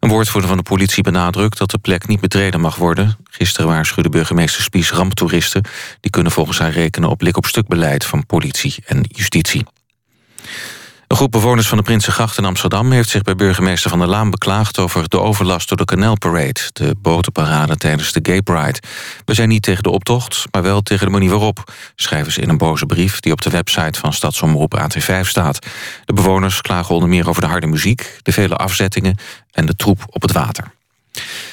Een woordvoerder van de politie benadrukt dat de plek niet betreden mag worden. Gisteren waarschuwde burgemeester Spies ramptoeristen. Die kunnen volgens haar rekenen op lik-op-stuk beleid van politie en justitie. Een groep bewoners van de Prinsengracht in Amsterdam... heeft zich bij burgemeester Van der Laan beklaagd... over de overlast door de Canalparade, de botenparade tijdens de Gay Pride. We zijn niet tegen de optocht, maar wel tegen de manier waarop... schrijven ze in een boze brief die op de website van Stadsomroep AT5 staat. De bewoners klagen onder meer over de harde muziek... de vele afzettingen en de troep op het water.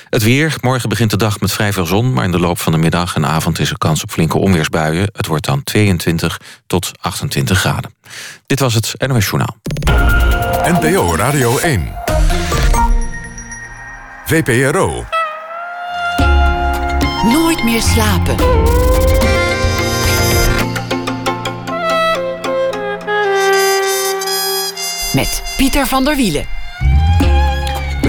Het weer. Morgen begint de dag met vrij veel zon... maar in de loop van de middag en avond is er kans op flinke onweersbuien. Het wordt dan 22 tot 28 graden. Dit was het NOS Journaal. NPO Radio 1. VPRO. Nooit meer slapen. Met Pieter van der Wielen.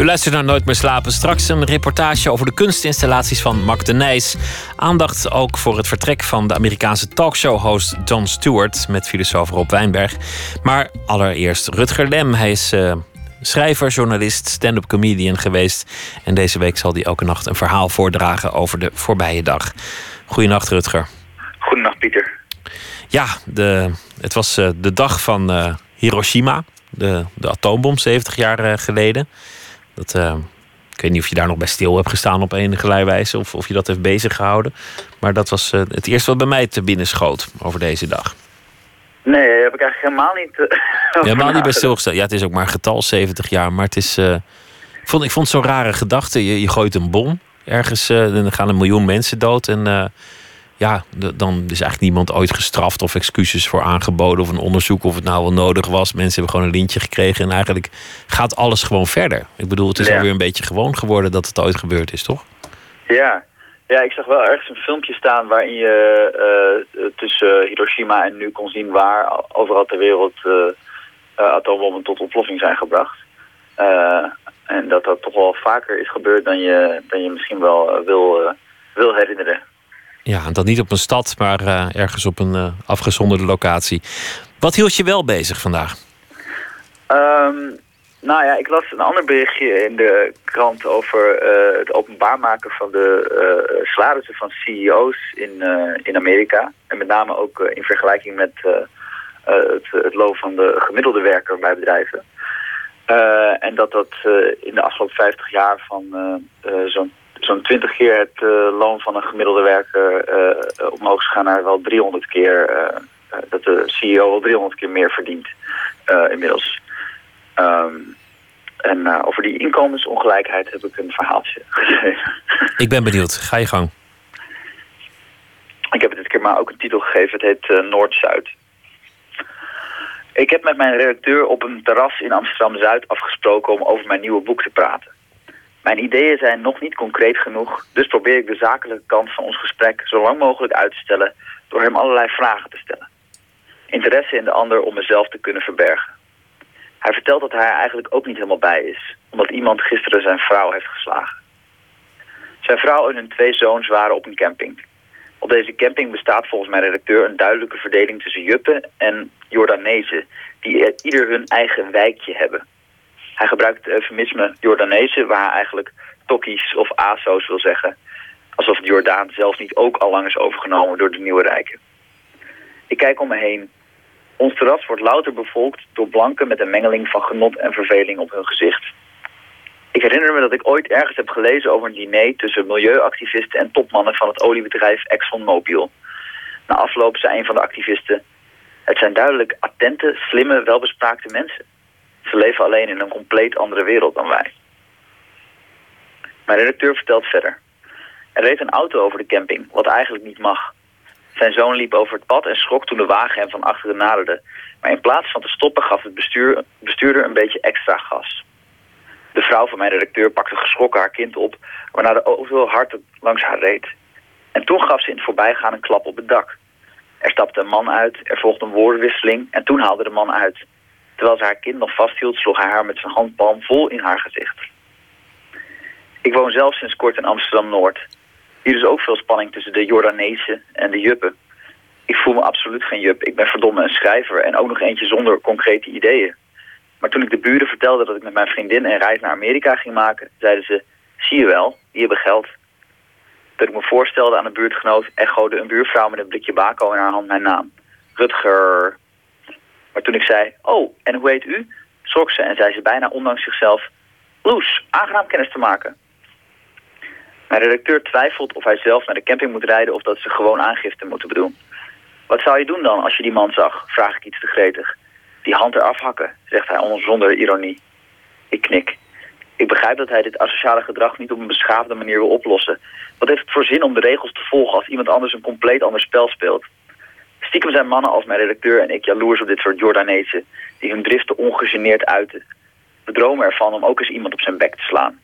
U luistert naar Nooit meer slapen. Straks een reportage over de kunstinstallaties van Mac de Nijs. Aandacht ook voor het vertrek van de Amerikaanse talkshow-host Jon Stewart... met filosoof Rob Wijnberg. Maar allereerst Rutger Lem. Hij is uh, schrijver, journalist, stand-up comedian geweest. En deze week zal hij elke nacht een verhaal voordragen over de voorbije dag. Goedenacht, Rutger. Goedenacht, Pieter. Ja, de, het was uh, de dag van uh, Hiroshima, de, de atoombom, 70 jaar geleden. Dat, ik weet niet of je daar nog bij stil hebt gestaan op enige wijze of, of je dat heeft bezig gehouden. Maar dat was het eerste wat bij mij te binnen schoot over deze dag. Nee, heb ik eigenlijk helemaal niet. Uh, helemaal niet bij stilgestaan. Ja, het is ook maar een getal, 70 jaar. Maar het is. Ik, vond, ik vond het zo'n rare gedachte. Je, je gooit een bom ergens, uh, dan gaan een miljoen mensen dood. En ja, dan is eigenlijk niemand ooit gestraft of excuses voor aangeboden of een onderzoek of het nou wel nodig was. Mensen hebben gewoon een lintje gekregen en eigenlijk gaat alles gewoon verder. Ik bedoel, het is ja. alweer een beetje gewoon geworden dat het ooit gebeurd is, toch? Ja, ja, ik zag wel ergens een filmpje staan waarin je uh, tussen Hiroshima en nu kon zien waar overal ter wereld uh, atoombommen tot ontploffing zijn gebracht. en dat dat toch wel vaker is gebeurd dan je, dan je misschien wel wil, wil herinneren. Ja, en dan niet op een stad, maar ergens op een afgezonderde locatie. Wat hield je wel bezig vandaag? Um, nou ja, ik las een ander berichtje in de krant over uh, het openbaar maken van de salarissen van CEO's in, in Amerika. En met name ook in vergelijking met het, het loon van de gemiddelde werker bij bedrijven. en dat dat in de afgelopen 50 jaar van zo'n zo'n 20 keer het loon van een gemiddelde werker omhoog is gegaan naar wel 300 keer. dat de CEO wel 300 keer meer verdient inmiddels. Um, en uh, over die inkomensongelijkheid heb ik een verhaaltje geschreven. Ik ben benieuwd. Ga je gang. Ik heb het dit keer maar ook een titel gegeven. Het heet uh, Noord-Zuid. Ik heb met mijn redacteur op een terras in Amsterdam-Zuid afgesproken om over mijn nieuwe boek te praten. Mijn ideeën zijn nog niet concreet genoeg, dus probeer ik de zakelijke kant van ons gesprek zo lang mogelijk uit te stellen door hem allerlei vragen te stellen. Interesse in de ander om mezelf te kunnen verbergen. Hij vertelt dat hij er eigenlijk ook niet helemaal bij is, omdat iemand gisteren zijn vrouw heeft geslagen. Zijn vrouw en hun twee zoons waren op een camping. Op deze camping bestaat volgens mijn redacteur een duidelijke verdeling tussen Juppen en Jordanezen, die ieder hun eigen wijkje hebben. Hij gebruikt het eufemisme Jordanezen, waar hij eigenlijk tokkies of aso's wil zeggen. Alsof de Jordaan zelf niet ook al lang is overgenomen door de nieuwe rijken. Ik kijk om me heen ons terras wordt louter bevolkt door blanken met een mengeling van genot en verveling op hun gezicht. Ik herinner me dat ik ooit ergens heb gelezen over een diner tussen milieuactivisten en topmannen van het oliebedrijf ExxonMobil. Na afloop zei een van de activisten, het zijn duidelijk attente, slimme, welbespraakte mensen. Ze leven alleen in een compleet andere wereld dan wij. Mijn redacteur vertelt verder. Er reed een auto over de camping, wat eigenlijk niet mag. Zijn zoon liep over het pad en schrok toen de wagen hem van achteren naderde. Maar in plaats van te stoppen gaf het bestuur, bestuurder een beetje extra gas. De vrouw van mijn redacteur pakte geschrokken haar kind op... waarna de auto hard langs haar reed. En toen gaf ze in het voorbijgaan een klap op het dak. Er stapte een man uit, er volgde een woordenwisseling... en toen haalde de man uit. Terwijl ze haar kind nog vasthield, sloeg hij haar met zijn handpalm vol in haar gezicht. Ik woon zelf sinds kort in Amsterdam-Noord... Hier is ook veel spanning tussen de Jordanezen en de Juppen. Ik voel me absoluut geen Jup. Ik ben verdomme een schrijver en ook nog eentje zonder concrete ideeën. Maar toen ik de buren vertelde dat ik met mijn vriendin een reis naar Amerika ging maken, zeiden ze, zie je wel, die hebben geld. Dat ik me voorstelde aan een buurtgenoot, echode een buurvrouw met een blikje bako in haar hand mijn naam. Rutger. Maar toen ik zei, oh, en hoe heet u? Schrok ze en zei ze bijna ondanks zichzelf, Loes, aangenaam kennis te maken. Mijn redacteur twijfelt of hij zelf naar de camping moet rijden of dat ze gewoon aangifte moeten bedoelen. Wat zou je doen dan als je die man zag? Vraag ik iets te gretig. Die hand eraf hakken, zegt hij zonder ironie. Ik knik. Ik begrijp dat hij dit asociale gedrag niet op een beschaafde manier wil oplossen. Wat heeft het voor zin om de regels te volgen als iemand anders een compleet ander spel speelt? Stiekem zijn mannen als mijn redacteur en ik jaloers op dit soort Jordanezen... die hun driften ongegeneerd uiten. We dromen ervan om ook eens iemand op zijn bek te slaan.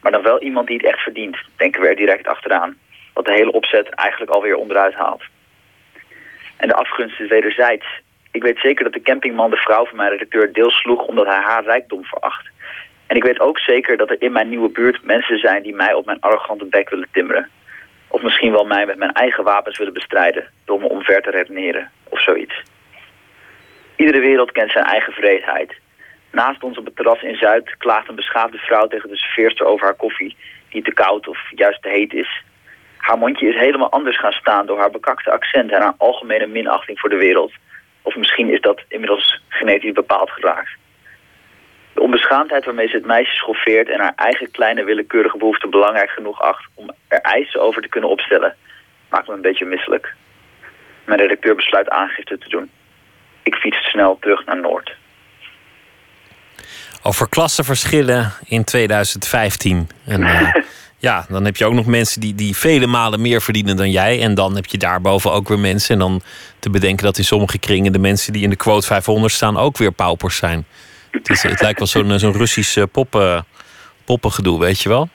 Maar dan wel iemand die het echt verdient, denken we er direct achteraan. Wat de hele opzet eigenlijk alweer onderuit haalt. En de afgunst is wederzijds. Ik weet zeker dat de campingman de vrouw van mijn redacteur deels sloeg omdat hij haar rijkdom veracht. En ik weet ook zeker dat er in mijn nieuwe buurt mensen zijn die mij op mijn arrogante bek willen timmeren. Of misschien wel mij met mijn eigen wapens willen bestrijden door me omver te redeneren of zoiets. Iedere wereld kent zijn eigen vreedheid. Naast ons op het terras in Zuid klaagt een beschaafde vrouw tegen de serveerster over haar koffie... die te koud of juist te heet is. Haar mondje is helemaal anders gaan staan door haar bekakte accent... en haar algemene minachting voor de wereld. Of misschien is dat inmiddels genetisch bepaald geraakt. De onbeschaamdheid waarmee ze het meisje schoffeert... en haar eigen kleine willekeurige behoefte belangrijk genoeg acht... om er eisen over te kunnen opstellen, maakt me een beetje misselijk. Mijn redacteur besluit aangifte te doen. Ik fiets snel terug naar Noord. Over klassenverschillen in 2015. En, uh, ja, dan heb je ook nog mensen die, die vele malen meer verdienen dan jij. En dan heb je daarboven ook weer mensen. En dan te bedenken dat in sommige kringen de mensen die in de quote 500 staan ook weer paupers zijn. Het, is, het lijkt wel zo'n zo'n Russisch uh, poppen, poppengedoe, weet je wel?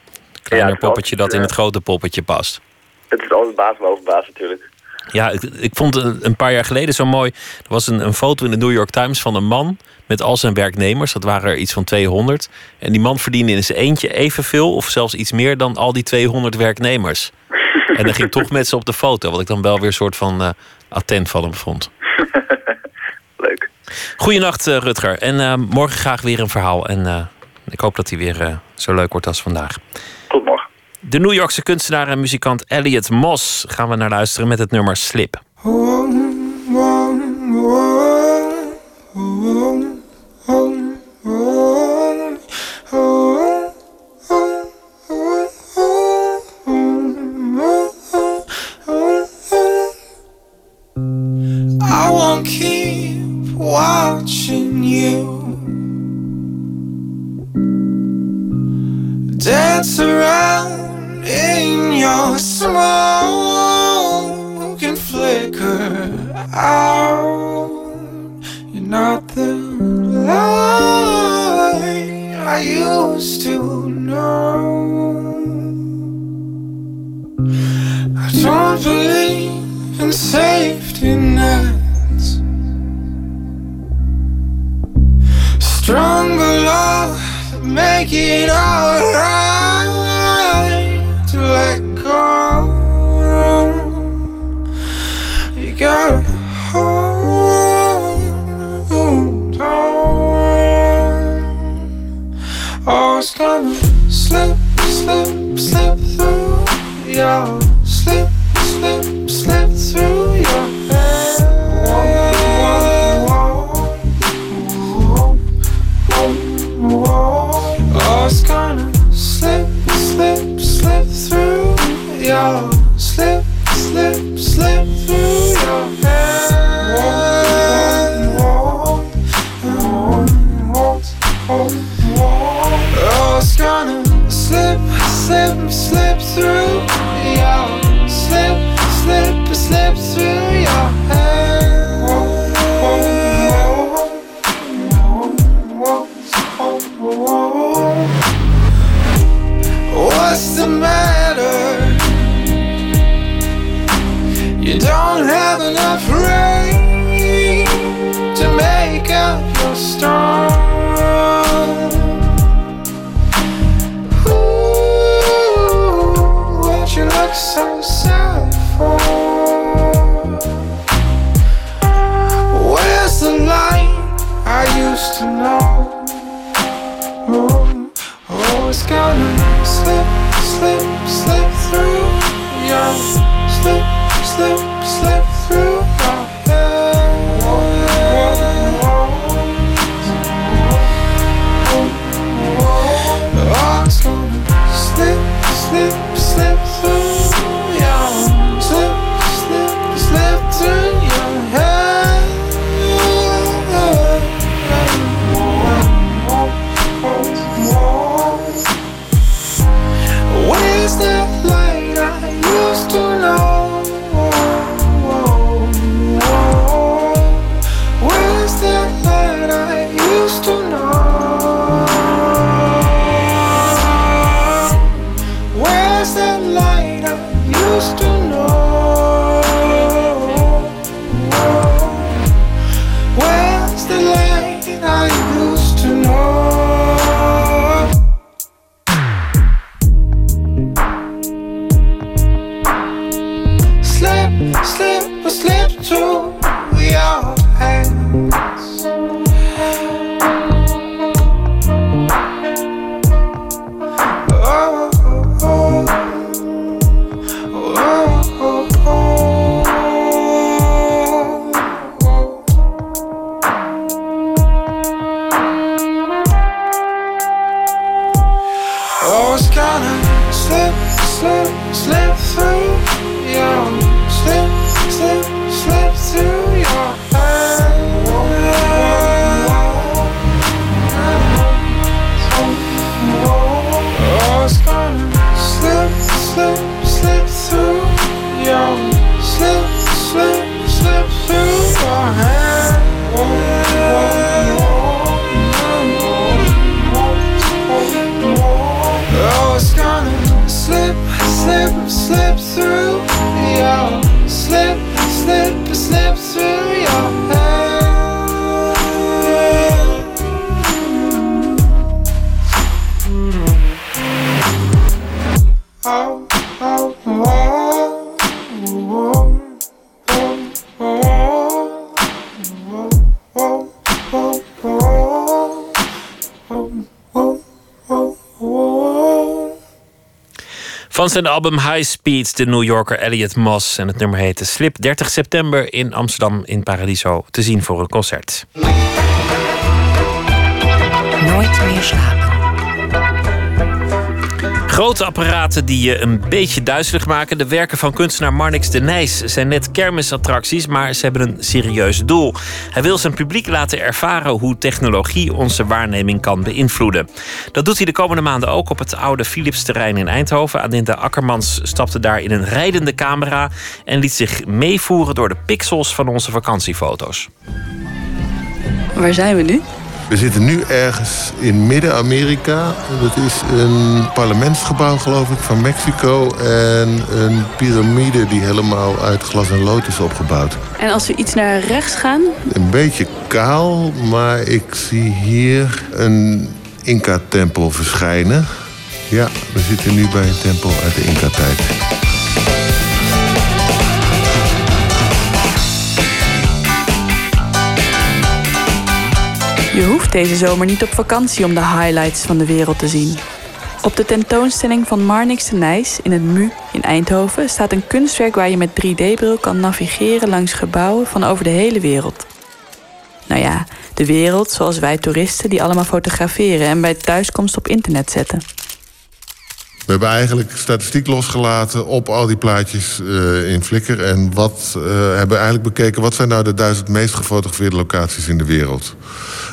Kleiner ja, poppetje dat in het grote poppetje past. Het is altijd baas boven baas natuurlijk. Ja, ik, ik vond een paar jaar geleden zo mooi. Er was een, een foto in de New York Times van een man met al zijn werknemers. Dat waren er iets van 200. En die man verdiende in zijn eentje evenveel of zelfs iets meer dan al die 200 werknemers. En dan ging toch met ze op de foto, wat ik dan wel weer een soort van uh, attent van hem vond. Leuk. Goedenacht, uh, Rutger. En uh, morgen graag weer een verhaal. En ik hoop dat hij weer zo leuk wordt als vandaag. Tot morgen. De New Yorkse kunstenaar en muzikant Elliot Moss gaan we naar luisteren met het nummer Slip. I I used to know. I don't believe in safety nets. Stronger love make it alright to let go. You gotta It's gonna slip, slip, slip through your slip, through your slip, slip, slip through your What's the matter? You don't have enough rain to make up your storm. Where's the light I used to know? Oh, oh, it's gonna slip, slip, slip through your slip, slip, slip Van zijn album High Speed, de New Yorker Elliot Moss. En het nummer heette Slip. 30 september in Amsterdam in Paradiso te zien voor een concert. Nooit meer slapen. Grote apparaten die je een beetje duizelig maken. De werken van kunstenaar Marnix de Nijs zijn net kermisattracties, maar ze hebben een serieus doel. Hij wil zijn publiek laten ervaren hoe technologie onze waarneming kan beïnvloeden. Dat doet hij de komende maanden ook op het oude Philips-terrein in Eindhoven. Adinda Akkermans stapte daar in een rijdende camera en liet zich meevoeren door de pixels van onze vakantiefoto's. Waar zijn we nu? We zitten nu ergens in Midden-Amerika. Dat is een parlementsgebouw, geloof ik, van Mexico. En een piramide die helemaal uit glas en lood is opgebouwd. En als we iets naar rechts gaan, Een beetje kaal, maar ik zie hier een Inca-tempel verschijnen. Ja, we zitten nu bij een tempel uit de Inca-tijd. Je hoeft deze zomer niet op vakantie om de highlights van de wereld te zien. Op de tentoonstelling van Marnix de Nijs in het MU in Eindhoven staat een kunstwerk waar je met 3D-bril kan navigeren langs gebouwen van over de hele wereld. Nou ja, de wereld zoals wij toeristen die allemaal fotograferen en bij thuiskomst op internet zetten. We hebben eigenlijk statistiek losgelaten op al die plaatjes eh, in Flickr. En wat eh, hebben eigenlijk bekeken, wat zijn nou de duizend meest gefotografeerde locaties in de wereld?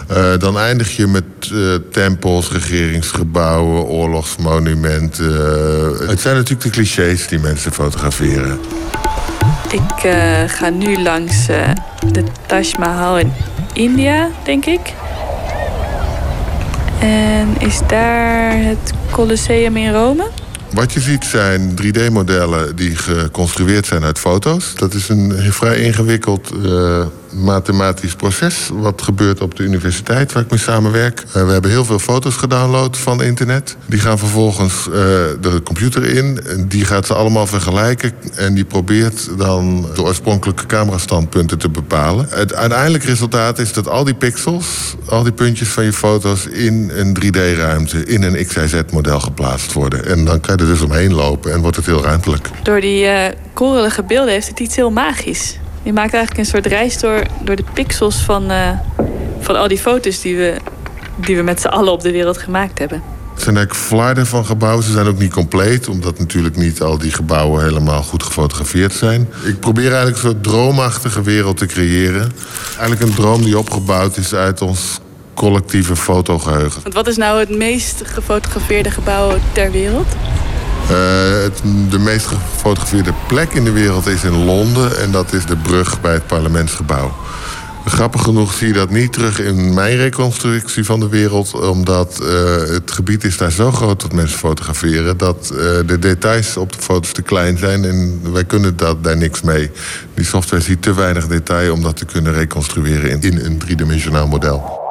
Eh, dan eindig je met tempels, regeringsgebouwen, oorlogsmonumenten. Het zijn natuurlijk de clichés die mensen fotograferen. Ik ga nu langs de Taj Mahal in India, denk ik. En is daar het Colosseum in Rome? Wat je ziet zijn 3D-modellen die geconstrueerd zijn uit foto's. Dat is een vrij ingewikkeld eh, mathematisch proces. Wat gebeurt op de universiteit waar ik mee samenwerk. Eh, we hebben heel veel foto's gedownload van internet. Die gaan vervolgens eh, de computer in. Die gaat ze allemaal vergelijken. En die probeert dan de oorspronkelijke camerastandpunten te bepalen. Het uiteindelijke resultaat is dat al die pixels, al die puntjes van je foto's in een 3D-ruimte, in een XYZ-model geplaatst worden. En dan kan je er dus omheen lopen en wordt het heel ruimtelijk. Door die eh korrelige beelden heeft het iets heel magisch. Je maakt eigenlijk een soort reis door, door de pixels van, eh, van al die foto's die we, die we met z'n allen op de wereld gemaakt hebben. Het zijn eigenlijk flarden van gebouwen. Ze zijn ook niet compleet, omdat natuurlijk niet al die gebouwen helemaal goed gefotografeerd zijn. Ik probeer eigenlijk een soort droomachtige wereld te creëren. Eigenlijk een droom die opgebouwd is uit ons collectieve fotogeheugen. Want wat is nou het meest gefotografeerde gebouw ter wereld? Eh, de meest gefotografeerde plek in de wereld is in Londen en dat is de brug bij het parlementsgebouw. Grappig genoeg zie je dat niet terug in mijn reconstructie van de wereld, omdat eh, het gebied is daar zo groot dat mensen fotograferen dat eh, de details op de foto's te klein zijn en wij kunnen dat, daar niks mee. Die software ziet te weinig detail om dat te kunnen reconstrueren in, in een driedimensionaal model.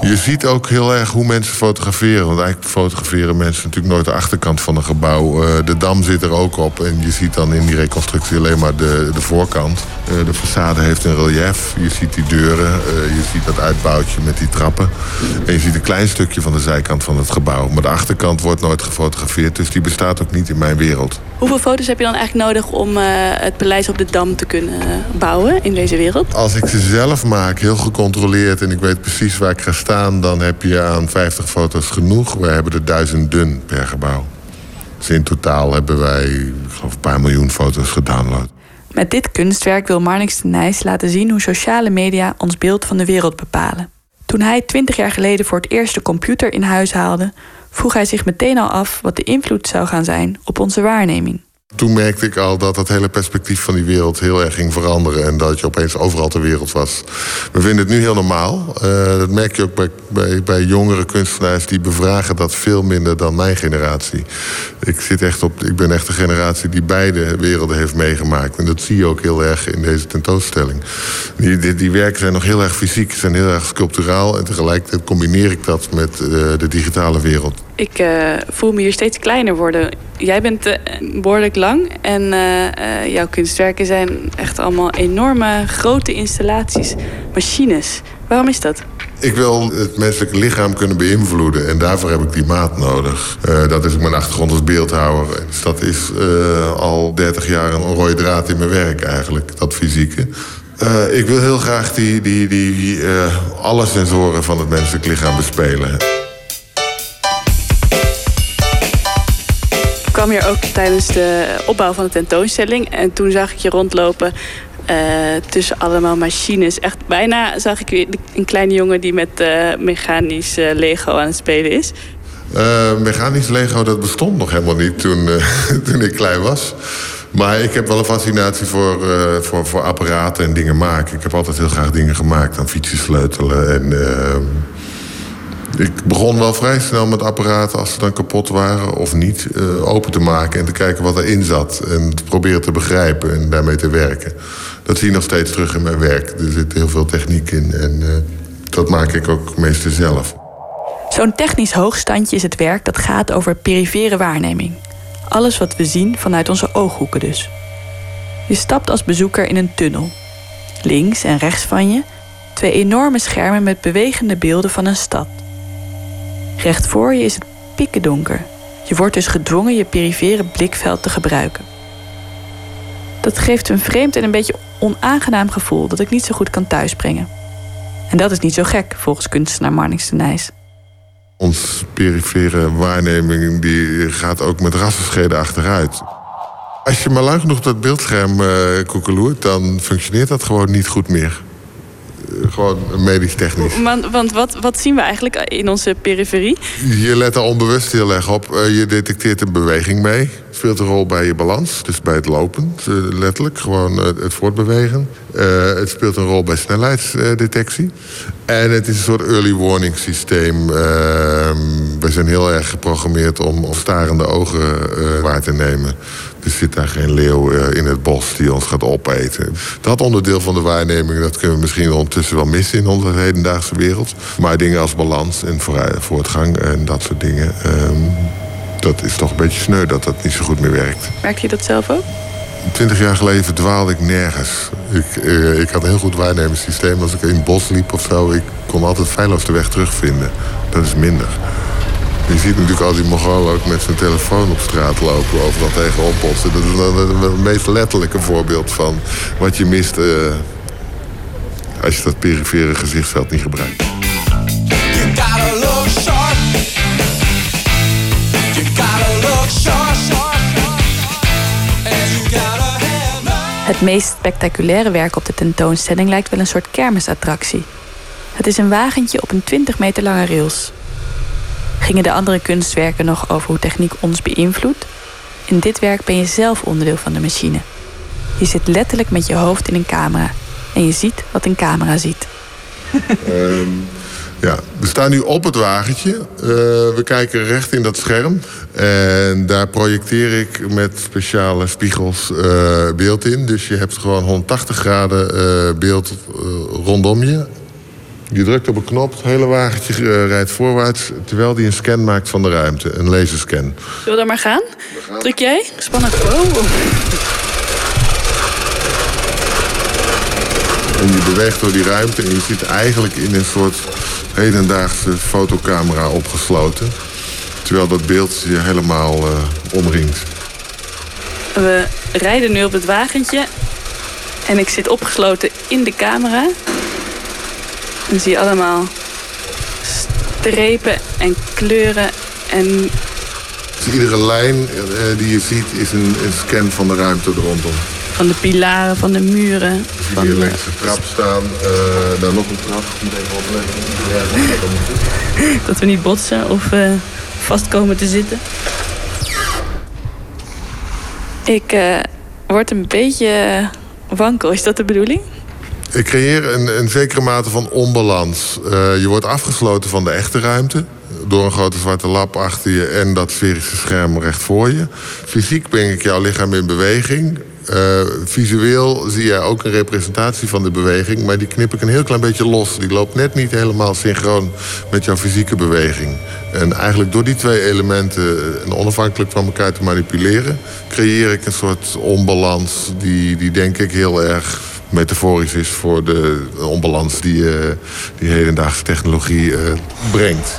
Je ziet ook heel erg hoe mensen fotograferen. Want eigenlijk fotograferen mensen natuurlijk nooit de achterkant van een gebouw. Eh, de dam zit er ook op. En je ziet dan in die reconstructie alleen maar de, de voorkant. Eh, de façade heeft een relief. Je ziet die deuren. eh, je ziet dat uitbouwtje met die trappen. En je ziet een klein stukje van de zijkant van het gebouw. Maar de achterkant wordt nooit gefotografeerd. Dus die bestaat ook niet in mijn wereld. Hoeveel foto's heb je dan eigenlijk nodig om het paleis op de Dam te kunnen bouwen in deze wereld? Als ik ze zelf maak, heel gecontroleerd... en ik weet precies waar ik ga staan, dan heb je aan 50 foto's genoeg. We hebben er dun per gebouw. Dus in totaal hebben wij, een paar miljoen foto's gedownload. Met dit kunstwerk wil Marnix de Nijs laten zien hoe sociale media ons beeld van de wereld bepalen. Toen hij 20 jaar geleden voor het eerst de computer in huis haalde, vroeg hij zich meteen al af wat de invloed zou gaan zijn op onze waarneming. Toen merkte ik al dat het hele perspectief van die wereld heel erg ging veranderen. En dat je opeens overal ter wereld was. We vinden het nu heel normaal. Uh, dat merk je ook bij, bij, bij jongere kunstenaars die bevragen dat veel minder dan mijn generatie. Ik, zit echt op, ik ben echt de generatie die beide werelden heeft meegemaakt. En dat zie je ook heel erg in deze tentoonstelling. Die, die, die werken zijn nog heel erg fysiek, zijn heel erg sculpturaal. En tegelijkertijd combineer ik dat met uh, de digitale wereld. Ik uh, voel me hier steeds kleiner worden. Jij bent uh, behoorlijk lang en uh, jouw kunstwerken zijn echt allemaal enorme grote installaties, machines. Waarom is dat? Ik wil het menselijke lichaam kunnen beïnvloeden en daarvoor heb ik die maat nodig. dat is mijn achtergrond als beeldhouwer. Dus dat is al 30 jaar een rode draad in mijn werk eigenlijk, dat fysieke. ik wil heel graag die, die, die, alle sensoren van het menselijk lichaam bespelen. Kwam hier ook tijdens de opbouw van de tentoonstelling. En toen zag ik je rondlopen uh, tussen allemaal machines. Echt bijna zag ik een kleine jongen die met uh, mechanisch uh, Lego aan het spelen is. mechanisch Lego, dat bestond nog helemaal niet toen, toen ik klein was. Maar ik heb wel een fascinatie voor, voor, voor apparaten en dingen maken. Ik heb altijd heel graag dingen gemaakt. Aan fietsjes sleutelen en ik begon wel vrij snel met apparaten, als ze dan kapot waren of niet, uh, open te maken en te kijken wat erin zat. En te proberen te begrijpen en daarmee te werken. Dat zie je nog steeds terug in mijn werk. Er zit heel veel techniek in en uh, dat maak ik ook meestal zelf. Zo'n technisch hoogstandje is het werk dat gaat over perifere waarneming. Alles wat we zien vanuit onze ooghoeken dus. Je stapt als bezoeker in een tunnel. Links en rechts van je twee enorme schermen met bewegende beelden van een stad. Recht voor je is het pikken donker. Je wordt dus gedwongen je perifere blikveld te gebruiken. Dat geeft een vreemd en een beetje onaangenaam gevoel dat ik niet zo goed kan thuisbrengen. En dat is niet zo gek, volgens kunstenaar Marnix de Nijs. Ons perifere waarneming die gaat ook met rassenscheden achteruit. Als je maar lang genoeg dat beeldscherm uh, koekeloert, dan functioneert dat gewoon niet goed meer gewoon medisch technisch. Want, want wat, wat zien we eigenlijk in onze periferie? Je let er onbewust heel erg op. Eh, je detecteert een beweging mee. Het speelt een rol bij je balans, dus bij het lopen, eh, letterlijk. Gewoon eh, het voortbewegen. het speelt een rol bij snelheidsdetectie. En het is een soort early warning systeem. Ehm, we zijn heel erg geprogrammeerd om starende ogen waar te nemen. Er zit daar geen leeuw eh, in het bos die ons gaat opeten. Dat onderdeel van de waarneming dat kunnen we misschien ondertussen wel missen in onze hedendaagse wereld. Maar dingen als balans en voortgang en dat soort dingen. Ehm, dat is toch een beetje sneu dat dat niet zo goed meer werkt. Merk je dat zelf ook? Twintig jaar geleden verdwaalde ik nergens. Ik, uh, ik had een heel goed waarnemingssysteem. Als ik in het bos liep of zo, ik kon altijd feilloos de weg terugvinden. Dat is minder. Je ziet natuurlijk al die Mongolen ook met zijn telefoon op straat lopen, overal tegenop botsen. Dat is het meest letterlijke voorbeeld van wat je mist uh, als je dat perifere gezichtsveld niet gebruikt. Het meest spectaculaire werk op de tentoonstelling lijkt wel een soort kermisattractie. Het is een wagentje op een 20 meter lange rails gingen de andere kunstwerken nog over hoe techniek ons beïnvloedt. In dit werk ben je zelf onderdeel van de machine. Je zit letterlijk met je hoofd in een camera en je ziet wat een camera ziet. Um, ja, we staan nu op het wagentje. Uh, we kijken recht in dat scherm. En daar projecteer ik met speciale spiegels uh, beeld in. Dus je hebt gewoon 180 graden uh, beeld rondom je. Je drukt op een knop, het hele wagentje uh, rijdt voorwaarts... terwijl die een scan maakt van de ruimte, een laserscan. Zullen we dan maar gaan? gaan. Druk jij? Spannend. Oh. En je beweegt door die ruimte en je zit eigenlijk in een soort hedendaagse fotocamera opgesloten. Terwijl dat beeld je helemaal uh, omringt. We rijden nu op het wagentje en ik zit opgesloten in de camera. Dan zie je allemaal strepen en kleuren en Dus iedere lijn eh, die je ziet is een, een scan van de ruimte rondom. van de pilaren, van de muren. Zie Van je de- trap staan, eh daar nog een trap. Moet even dat we niet botsen of eh, vast komen te zitten. Ik word een beetje wankel. Is dat de bedoeling? Ik creëer een, een zekere mate van onbalans. Eh, je wordt afgesloten van de echte ruimte. Door een grote zwarte lap achter je en dat sferische scherm recht voor je. Fysiek breng ik jouw lichaam in beweging. Eh, visueel zie jij ook een representatie van de beweging. Maar die knip ik een heel klein beetje los. Die loopt net niet helemaal synchroon met jouw fysieke beweging. En eigenlijk door die twee elementen eh, onafhankelijk van elkaar te manipuleren... creëer ik een soort onbalans die, die denk ik heel erg metaforisch is voor de onbalans die, eh, die hedendaagse technologie eh, brengt.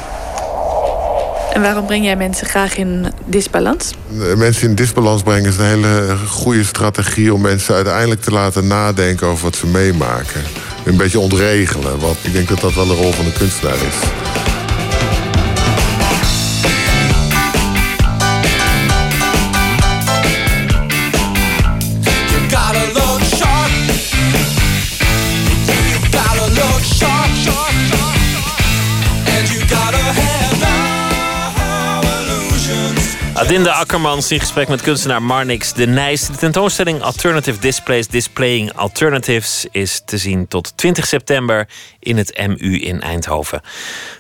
En waarom breng jij mensen graag in disbalans? Eh, Mensen in disbalans brengen is een hele goede strategie om mensen uiteindelijk te laten nadenken over wat ze meemaken. Een beetje ontregelen, want ik denk dat dat wel de rol van de kunstenaar is. Adinda Akkermans in gesprek met kunstenaar Marnix de Nijs. De tentoonstelling Alternative Displays Displaying Alternatives is te zien tot 20 september in het MU in Eindhoven.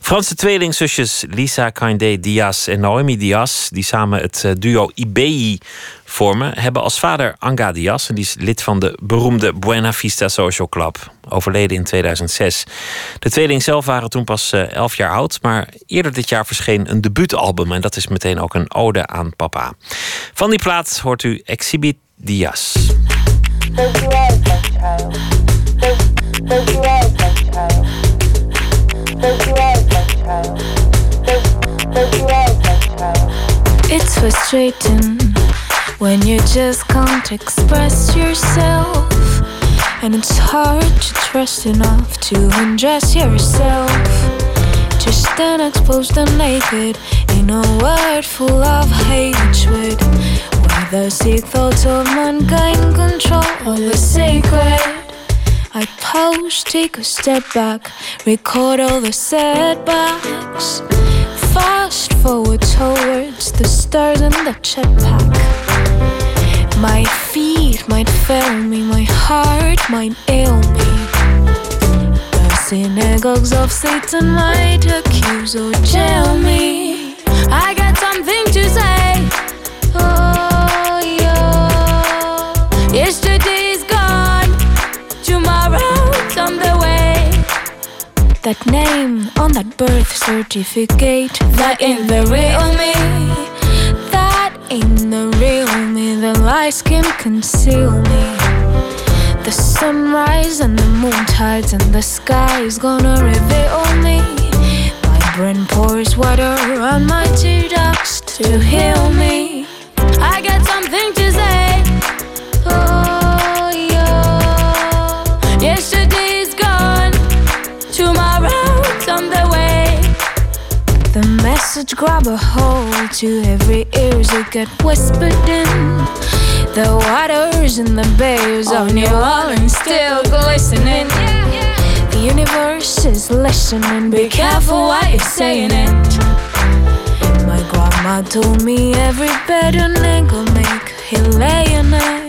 Franse tweelingzusjes Lisa Kinde Diaz en Noemi Diaz, die samen het eh, duo Vormen, hebben als vader Anga Diaz, en die is lid van de beroemde Buena Vista Social Club, overleden in 2006. De tweelingen zelf waren toen pas eh, 11 jaar oud, maar eerder dit jaar verscheen een debuutalbum en dat is meteen ook een ode aan papa. Van die plaat hoort u Exhibit Diaz. It's frustrating when you just can't express yourself. And it's hard to trust enough to undress yourself. Just stand exposed and naked in a world full of hatred. Where the sick thoughts of mankind control all the sacred. I pause, take a step back, record all the setbacks. Fast forward towards the stars and the jetpack. My feet might fail me, my heart might ail me. The synagogues of Satan might accuse or jail me. I got something to say. Oh, yeah. Yesterday's gone, tomorrow's on the way. That name on that birth certificate, that ain't the real me. That ain't the real. The lies can conceal me. The sunrise and the moon tides and the sky is gonna reveal me. My brain pours water on my tear ducts to heal me. I got something to say. Message grab a hold to every ears it get whispered in. The waters in the bays of New Orleans still glistening. The universe is listening. Be careful what you're saying it. My grandma told me every bed an eagle make he lay in it.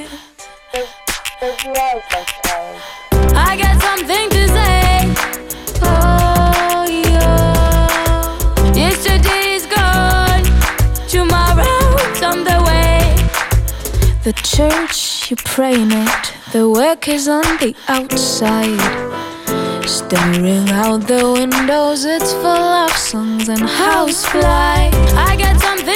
The church, you pray in it. The work is on the outside. Staring out the windows, it's full of songs and housefly. I got something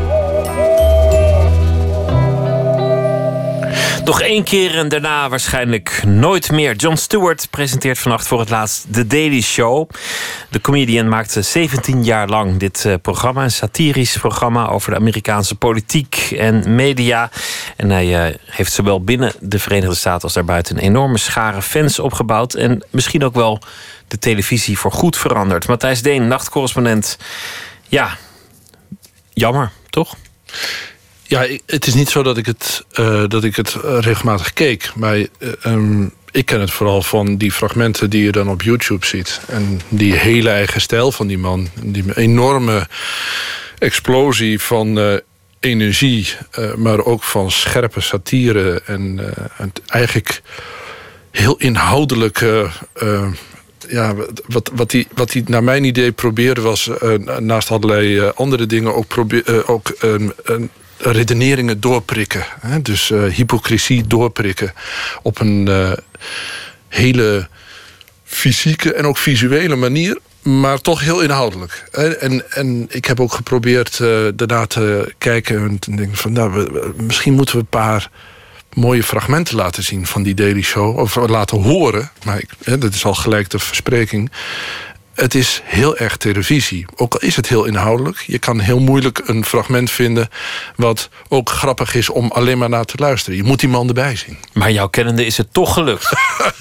Nog één keer en daarna waarschijnlijk nooit meer. Jon Stewart presenteert vannacht voor het laatst The Daily Show. De comedian maakte 17 jaar lang dit eh, programma. Een satirisch programma over de Amerikaanse politiek en media. En hij eh, heeft zowel binnen de Verenigde Staten als daarbuiten... een enorme schare fans opgebouwd. En misschien ook wel de televisie voor goed veranderd. Matthijs Deen, nachtcorrespondent. Ja, jammer, toch? Ja, het is niet zo dat ik het, eh, dat ik het eh, regelmatig keek. Maar eh, ehm, ik ken het vooral van die fragmenten die je dan op YouTube ziet. En die hele eigen stijl van die man. Die enorme explosie van energie. maar ook van scherpe satire. En, en eigenlijk heel inhoudelijk... eh, ja, wat, wat, hij, wat hij naar mijn idee probeerde was... naast allerlei andere dingen ook, probeer, ook ehm, redeneringen doorprikken. Hè? Dus eh, hypocrisie doorprikken op een eh, hele fysieke en ook visuele manier... maar toch heel inhoudelijk. En, en ik heb ook geprobeerd eh, daarna te kijken... en te denken van, nou, misschien moeten we een paar mooie fragmenten laten zien van die Daily Show. Of laten horen. Maar ik, hè, dat is al gelijk de verspreking. Het is heel erg televisie. Ook al is het heel inhoudelijk. Je kan heel moeilijk een fragment vinden... wat ook grappig is om alleen maar naar te luisteren. Je moet die man erbij zien. Maar jouw kennende is het toch gelukt.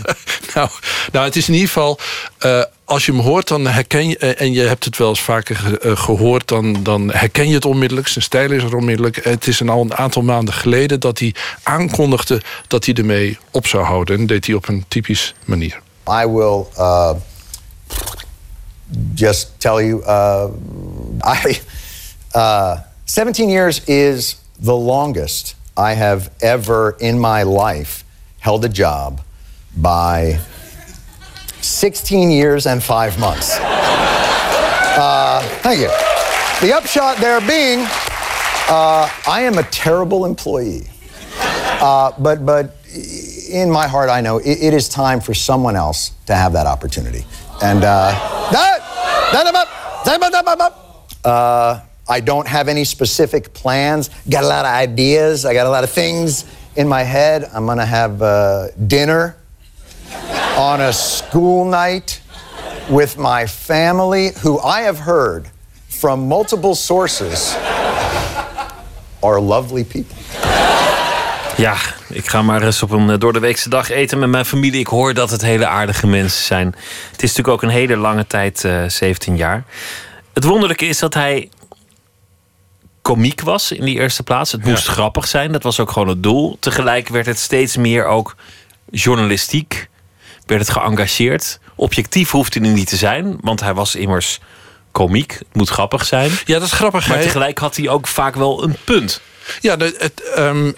nou, nou, het is in ieder geval... eh, als je hem hoort, dan herken je... eh, en je hebt het wel eens vaker ge- eh, gehoord... Dan, dan herken je het onmiddellijk. Zijn stijl is er onmiddellijk. Het is al een aantal maanden geleden dat hij aankondigde... dat hij ermee op zou houden. En dat deed hij op een typisch manier. I will uh, just tell you uh, I, uh, 17 years is the longest I have ever in my life held a job by 16 years and five months. Uh, thank you. The upshot there being, uh, I am a terrible employee. Uh, but, but in my heart, I know it, it is time for someone else to have that opportunity. And uh, uh, I don't have any specific plans. Got a lot of ideas. I got a lot of things in my head. I'm gonna have uh, dinner on a school night with my family, who I have heard from multiple sources are lovely people. Ja, ik ga maar eens op een eh, door de weekse dag eten met mijn familie. Ik hoor dat het hele aardige mensen zijn. Het is natuurlijk ook een hele lange tijd, eh 17 jaar. Het wonderlijke is dat hij komiek was in die eerste plaats. Het moest grappig zijn, dat was ook gewoon het doel. Tegelijk werd het steeds meer ook journalistiek. Werd het geëngageerd. Objectief hoefde hij niet te zijn, want hij was immers komiek. Het moet grappig zijn. Ja, dat is grappig. Maar tegelijk had hij ook vaak wel een punt. Ja, dat, het, ehm,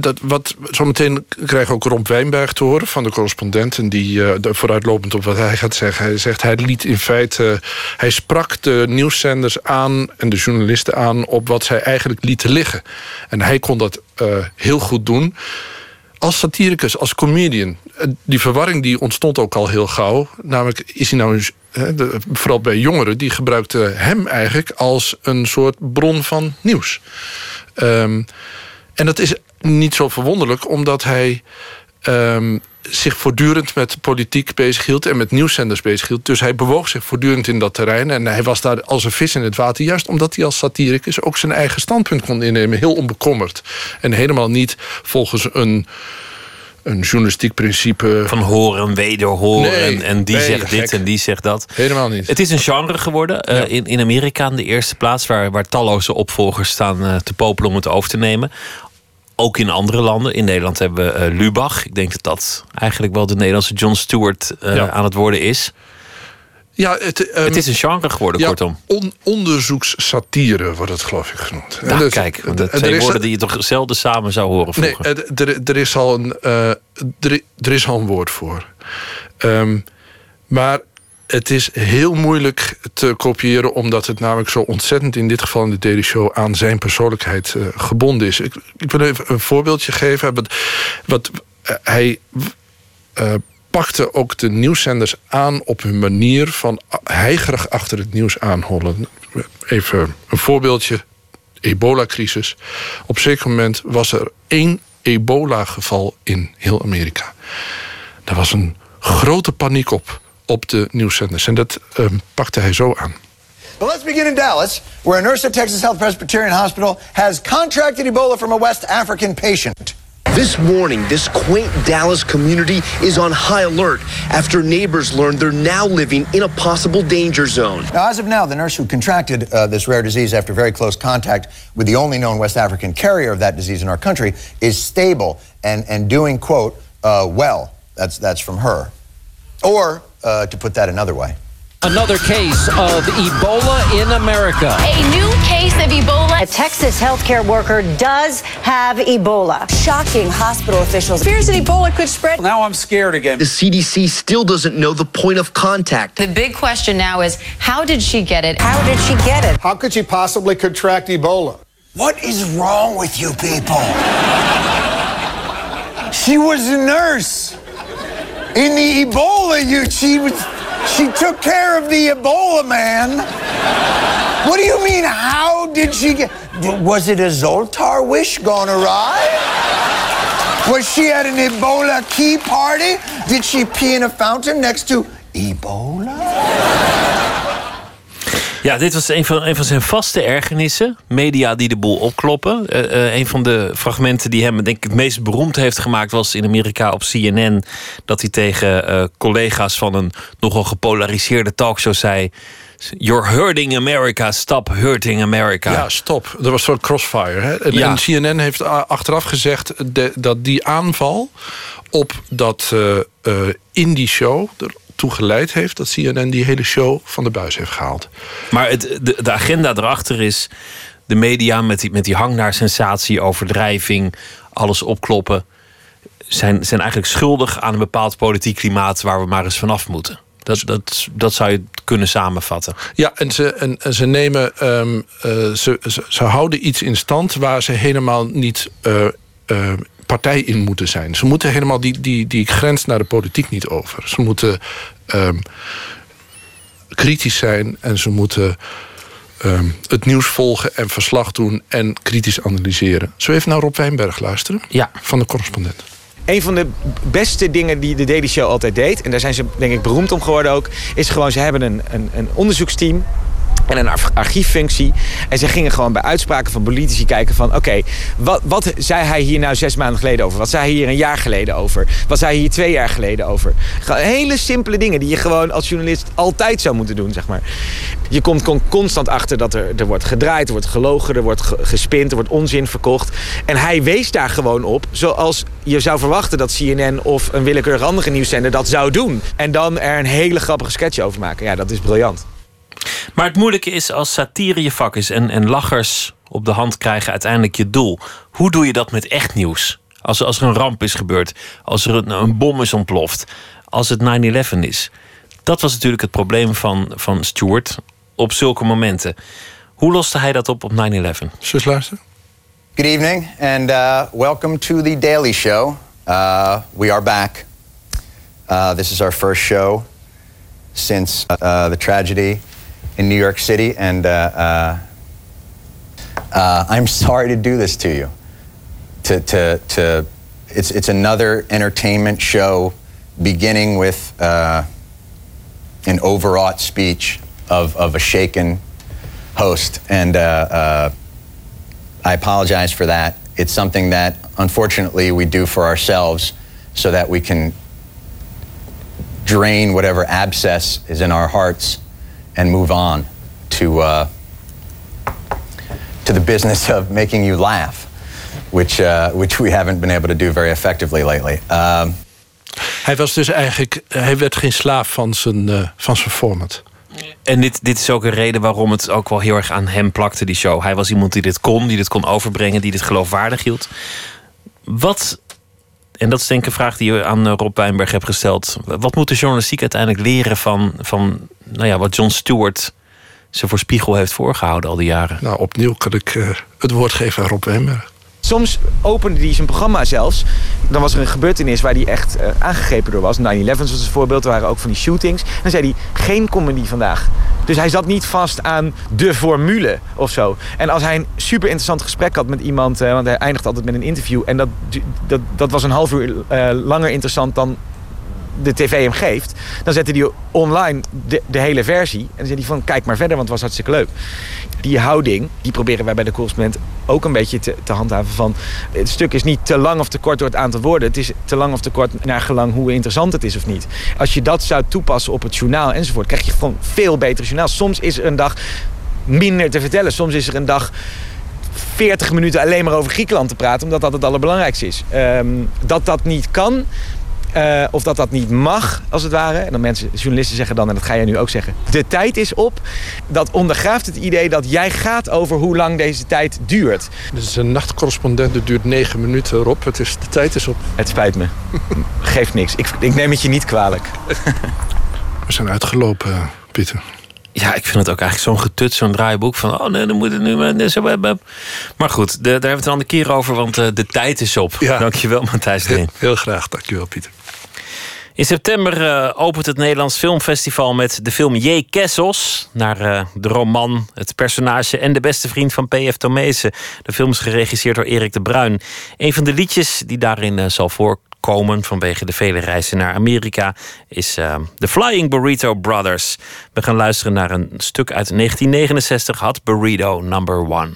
dat, wat, zometeen krijgen we ook Rob Wijnberg te horen van de correspondent. En die, eh, vooruitlopend op wat hij gaat zeggen. Hij zegt, hij liet in feite... hij sprak de nieuwszenders aan en de journalisten aan... op wat zij eigenlijk lieten liggen. En hij kon dat eh, heel goed doen. Als satiricus, als comedian... eh, die verwarring die ontstond ook al heel gauw. Namelijk, is hij nou... vooral bij jongeren, die gebruikten hem eigenlijk... als een soort bron van nieuws. Ehm, en dat is niet zo verwonderlijk, omdat hij ehm, zich voortdurend met politiek bezighield en met nieuwszenders bezighield. Dus hij bewoog zich voortdurend in dat terrein. En hij was daar als een vis in het water, juist omdat hij als satiricus ook zijn eigen standpunt kon innemen, heel onbekommerd. En helemaal niet volgens een, een journalistiek principe. Van horen, wederhoren. Nee, en, en die nee, zegt dit en die zegt dat. Helemaal niet. Het is een genre geworden. eh, in, in Amerika aan de eerste plaats, waar, waar talloze opvolgers staan eh, te popelen om het over te nemen. Ook in andere landen. In Nederland hebben we eh, Lubach. Ik denk dat dat eigenlijk wel de Nederlandse John Stewart eh, Ja. aan het worden is. Ja, het, ehm, het is een genre geworden, ja, kortom. On, onderzoekssatire wordt het geloof ik genoemd. En Nou, dus- kijk, twee woorden die je toch zelden samen zou horen Nee, vroeger. er, er, er is al een, eh, er, er is al een woord voor. Ehm, maar het is heel moeilijk te kopiëren... omdat het namelijk zo ontzettend in dit geval in de Daily Show... aan zijn persoonlijkheid uh, gebonden is. Ik, ik, wil even een voorbeeldje geven. Wat, wat uh, hij uh, pakte ook de nieuwszenders aan op hun manier... van heigerig achter het nieuws aanhollen. Even een voorbeeldje. Ebola-crisis. Op een zeker moment was er één ebola-geval in heel Amerika. Daar was een grote paniek op op de nieuwszenders. En dat um, pakte hij zo aan. But let's begin in Dallas, where a nurse at Texas Health Presbyterian Hospital has contracted Ebola from a West African patient. This morning, this quaint Dallas community is on high alert after neighbors learned they're now living in a possible danger zone. Now, as of now, the nurse who contracted uh, this rare disease after very close contact with the only known West African carrier of that disease in our country is stable and, and doing, quote, uh, well. That's, that's from her. Or, uh, to put that another way, Another case of Ebola in America. A new case of Ebola. A Texas healthcare worker does have Ebola. Shocking hospital officials. Fears that Ebola could spread. Now I'm scared again. The CDC still doesn't know the point of contact. The big question now is how did she get it? How did she get it? How could she possibly contract Ebola? What is wrong with you people? she was a nurse. In the Ebola, you she was she took care of the Ebola man. What do you mean? How did she get? Was it a Zoltar wish gone awry? Was she at an Ebola key party? Did she pee in a fountain next to Ebola? Ja, dit was een van, een van zijn vaste ergernissen. Media die de boel opkloppen. Uh, uh, een van de fragmenten die hem denk ik, het meest beroemd heeft gemaakt... was in Amerika op CNN. Dat hij tegen uh, collega's van een nogal gepolariseerde talkshow zei... You're hurting America, stop hurting America. Ja, stop. Dat was zo'n crossfire. Hè? En, Ja. en CNN heeft achteraf gezegd de- dat die aanval op dat eh, eh, in die show ertoe geleid heeft dat CNN die hele show van de buis heeft gehaald. Maar het, de, de agenda erachter is de media met die, met die hang naar sensatie, overdrijving, alles opkloppen. Zijn, zijn eigenlijk schuldig aan een bepaald politiek klimaat waar we maar eens vanaf moeten. Dat, dat, dat zou je kunnen samenvatten. Ja, en ze, en, en ze nemen. ehm, eh, ze, ze, ze houden iets in stand waar ze helemaal niet. eh, eh, partij in moeten zijn. Ze moeten helemaal die, die, die grens naar de politiek niet over. Ze moeten ehm, kritisch zijn en ze moeten ehm, het nieuws volgen en verslag doen en kritisch analyseren. Zo even naar Rob Wijnberg luisteren ja. van de correspondent. Een van de beste dingen die de Daily Show altijd deed... en daar zijn ze denk ik beroemd om geworden ook... is gewoon, ze hebben een, een, een onderzoeksteam en een ar- archieffunctie. En ze gingen gewoon bij uitspraken van politici kijken van... oké, wat, wat zei hij hier nou zes maanden geleden over? Wat zei hij hier een jaar geleden over? Wat zei hij hier twee jaar geleden over? Hele simpele dingen die je gewoon als journalist altijd zou moeten doen, zeg maar. Je komt constant achter dat er, er wordt gedraaid, er wordt gelogen... er wordt ge- gespind, er wordt onzin verkocht. En hij wees daar gewoon op, zoals je zou verwachten... dat CNN of een willekeurig andere nieuwszender dat zou doen. En dan er een hele grappige sketch over maken. Ja, dat is briljant. Maar het moeilijke is als satire je vak is en, en lachers op de hand krijgen uiteindelijk je doel. Hoe doe je dat met echt nieuws? Als, als er een ramp is gebeurd, als er een, een bom is ontploft, als het 9-11 is. Dat was natuurlijk het probleem van, van Stewart op zulke momenten. Hoe loste hij dat op op 9-11? Zus luisteren. Good evening and uh, welcome to the Daily Show. Uh, we are back. Uh, this is our first show since uh, the tragedy in New York City, and uh, uh, uh, I'm sorry to do this to you. To, to, to, it's, it's another entertainment show beginning with uh, an overwrought speech of, of a shaken host, and uh, I apologize for that. It's something that, unfortunately, we do for ourselves so that we can drain whatever abscess is in our hearts and move on to, uh, to the business of making you laugh, which, uh, which we haven't been able to do very effectively lately. Um, Hij was dus eigenlijk, hij werd geen slaaf van zijn, eh, van zijn format. En dit, dit is ook een reden waarom het ook wel heel erg aan hem plakte, die show. Hij was iemand die dit kon, die dit kon overbrengen, die dit geloofwaardig hield. Wat En dat is denk ik een vraag die je aan eh, Rob Wijnberg hebt gesteld. Wat moet de journalistiek uiteindelijk leren van, van nou ja, wat John Stewart ze voor spiegel heeft voorgehouden al die jaren? Nou, opnieuw kan ik eh, het woord geven aan Rob Wemmer. Soms opende hij zijn programma zelfs. Dan was er een gebeurtenis waar hij echt eh, aangegrepen door was. 9-11 was een voorbeeld. Er waren ook van die shootings. Dan zei hij, geen comedy vandaag. Dus hij zat niet vast aan de formule of zo. En als hij een super interessant gesprek had met iemand... eh, want hij eindigt altijd met een interview... en dat, dat, dat was een half uur eh, langer interessant dan de tv hem geeft... dan zette hij online de, hele versie. En dan zei hij van, kijk maar verder, want het was hartstikke leuk. Die houding, die proberen wij bij de correspondent ook een beetje te, te handhaven van... het stuk is niet te lang of te kort door het aantal woorden. Het is te lang of te kort naar gelang hoe interessant het is of niet. Als je dat zou toepassen op het journaal enzovoort... krijg je gewoon veel beter journaal. Soms is er een dag minder te vertellen. Soms is er een dag 40 minuten alleen maar over Griekenland te praten... omdat dat het allerbelangrijkste is. Ehm, dat dat niet kan... eh, of dat dat niet mag, als het ware. En dan mensen, journalisten zeggen dan, en dat ga jij nu ook zeggen... de tijd is op. Dat ondergraaft het idee dat jij gaat over hoe lang deze tijd duurt. Dit is een nachtcorrespondent, het duurt negen minuten, Rob. Het is, de tijd is op. Het spijt me. Geeft niks. Ik, ik neem het je niet kwalijk. We zijn uitgelopen, Pieter. Ja, ik vind het ook eigenlijk zo'n getut, zo'n draaiboek van... oh nee, dan moet het nu maar... goed, de- daar hebben we het een andere keer over, want eh, de tijd is op. Dankjewel, Matthijs Heel, Deen. heel graag, dankjewel, Pieter. In september eh, opent het Nederlands Filmfestival met de film J. Kessels. Naar eh, de roman, het personage en de beste vriend van P.F. Tomezen. De film is geregisseerd door Erik de Bruin. Een van de liedjes die daarin eh, zal voorkomen vanwege de vele reizen naar Amerika is The Flying Burrito Brothers. We gaan luisteren naar een stuk uit 1969, Hot Burrito Number One.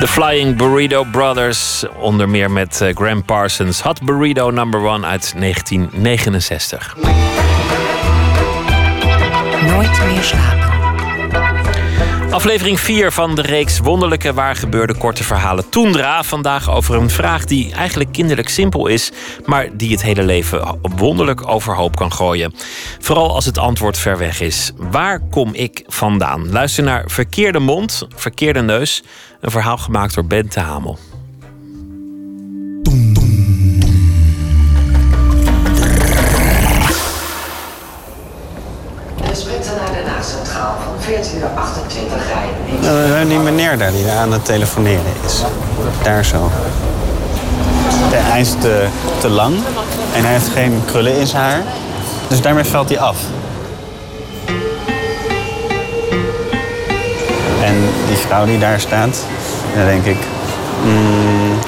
The Flying Burrito Brothers, onder meer met eh, Graham Parsons. Hot Burrito Number One uit 1969. Nooit meer slapen. Aflevering 4 van de reeks Wonderlijke waargebeurde korte verhalen Toendra. Vandaag over een vraag die eigenlijk kinderlijk simpel is, maar die het hele leven wonderlijk overhoop kan gooien. Vooral als het antwoord ver weg is. Waar kom ik vandaan? Luister naar Verkeerde Mond, Verkeerde Neus. Een verhaal gemaakt door Bente Hamel. Rijden. Nou, die meneer daar die aan het telefoneren is. Daar zo. Hij is te, te lang en hij heeft geen krullen in zijn haar. Dus daarmee valt hij af. En die vrouw die daar staat, dan denk ik... mm,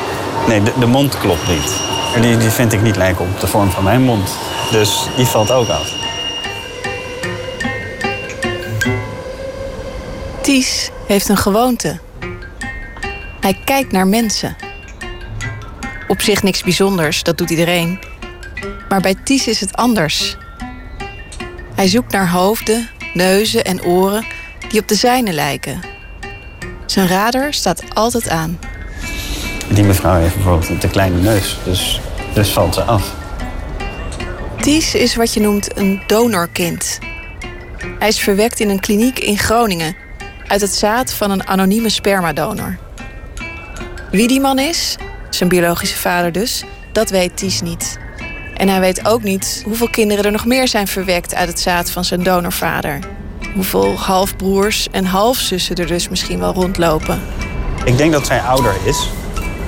nee, de, de mond klopt niet. En die, die vind ik niet lijken op de vorm van mijn mond. Dus die valt ook af. Ties heeft een gewoonte. Hij kijkt naar mensen. Op zich niks bijzonders, dat doet iedereen. Maar bij Ties is het anders. Hij zoekt naar hoofden, neuzen en oren die op de zijne lijken. Zijn radar staat altijd aan. Die mevrouw heeft bijvoorbeeld een te kleine neus. Dus, dus valt ze af. Ties is wat je noemt een donorkind. Hij is verwekt in een kliniek in Groningen uit het zaad van een anonieme spermadonor. Wie die man is, zijn biologische vader dus, dat weet Ties niet. En hij weet ook niet hoeveel kinderen er nog meer zijn verwekt uit het zaad van zijn donorvader. Hoeveel halfbroers en halfzussen er dus misschien wel rondlopen. Ik denk dat zij ouder is.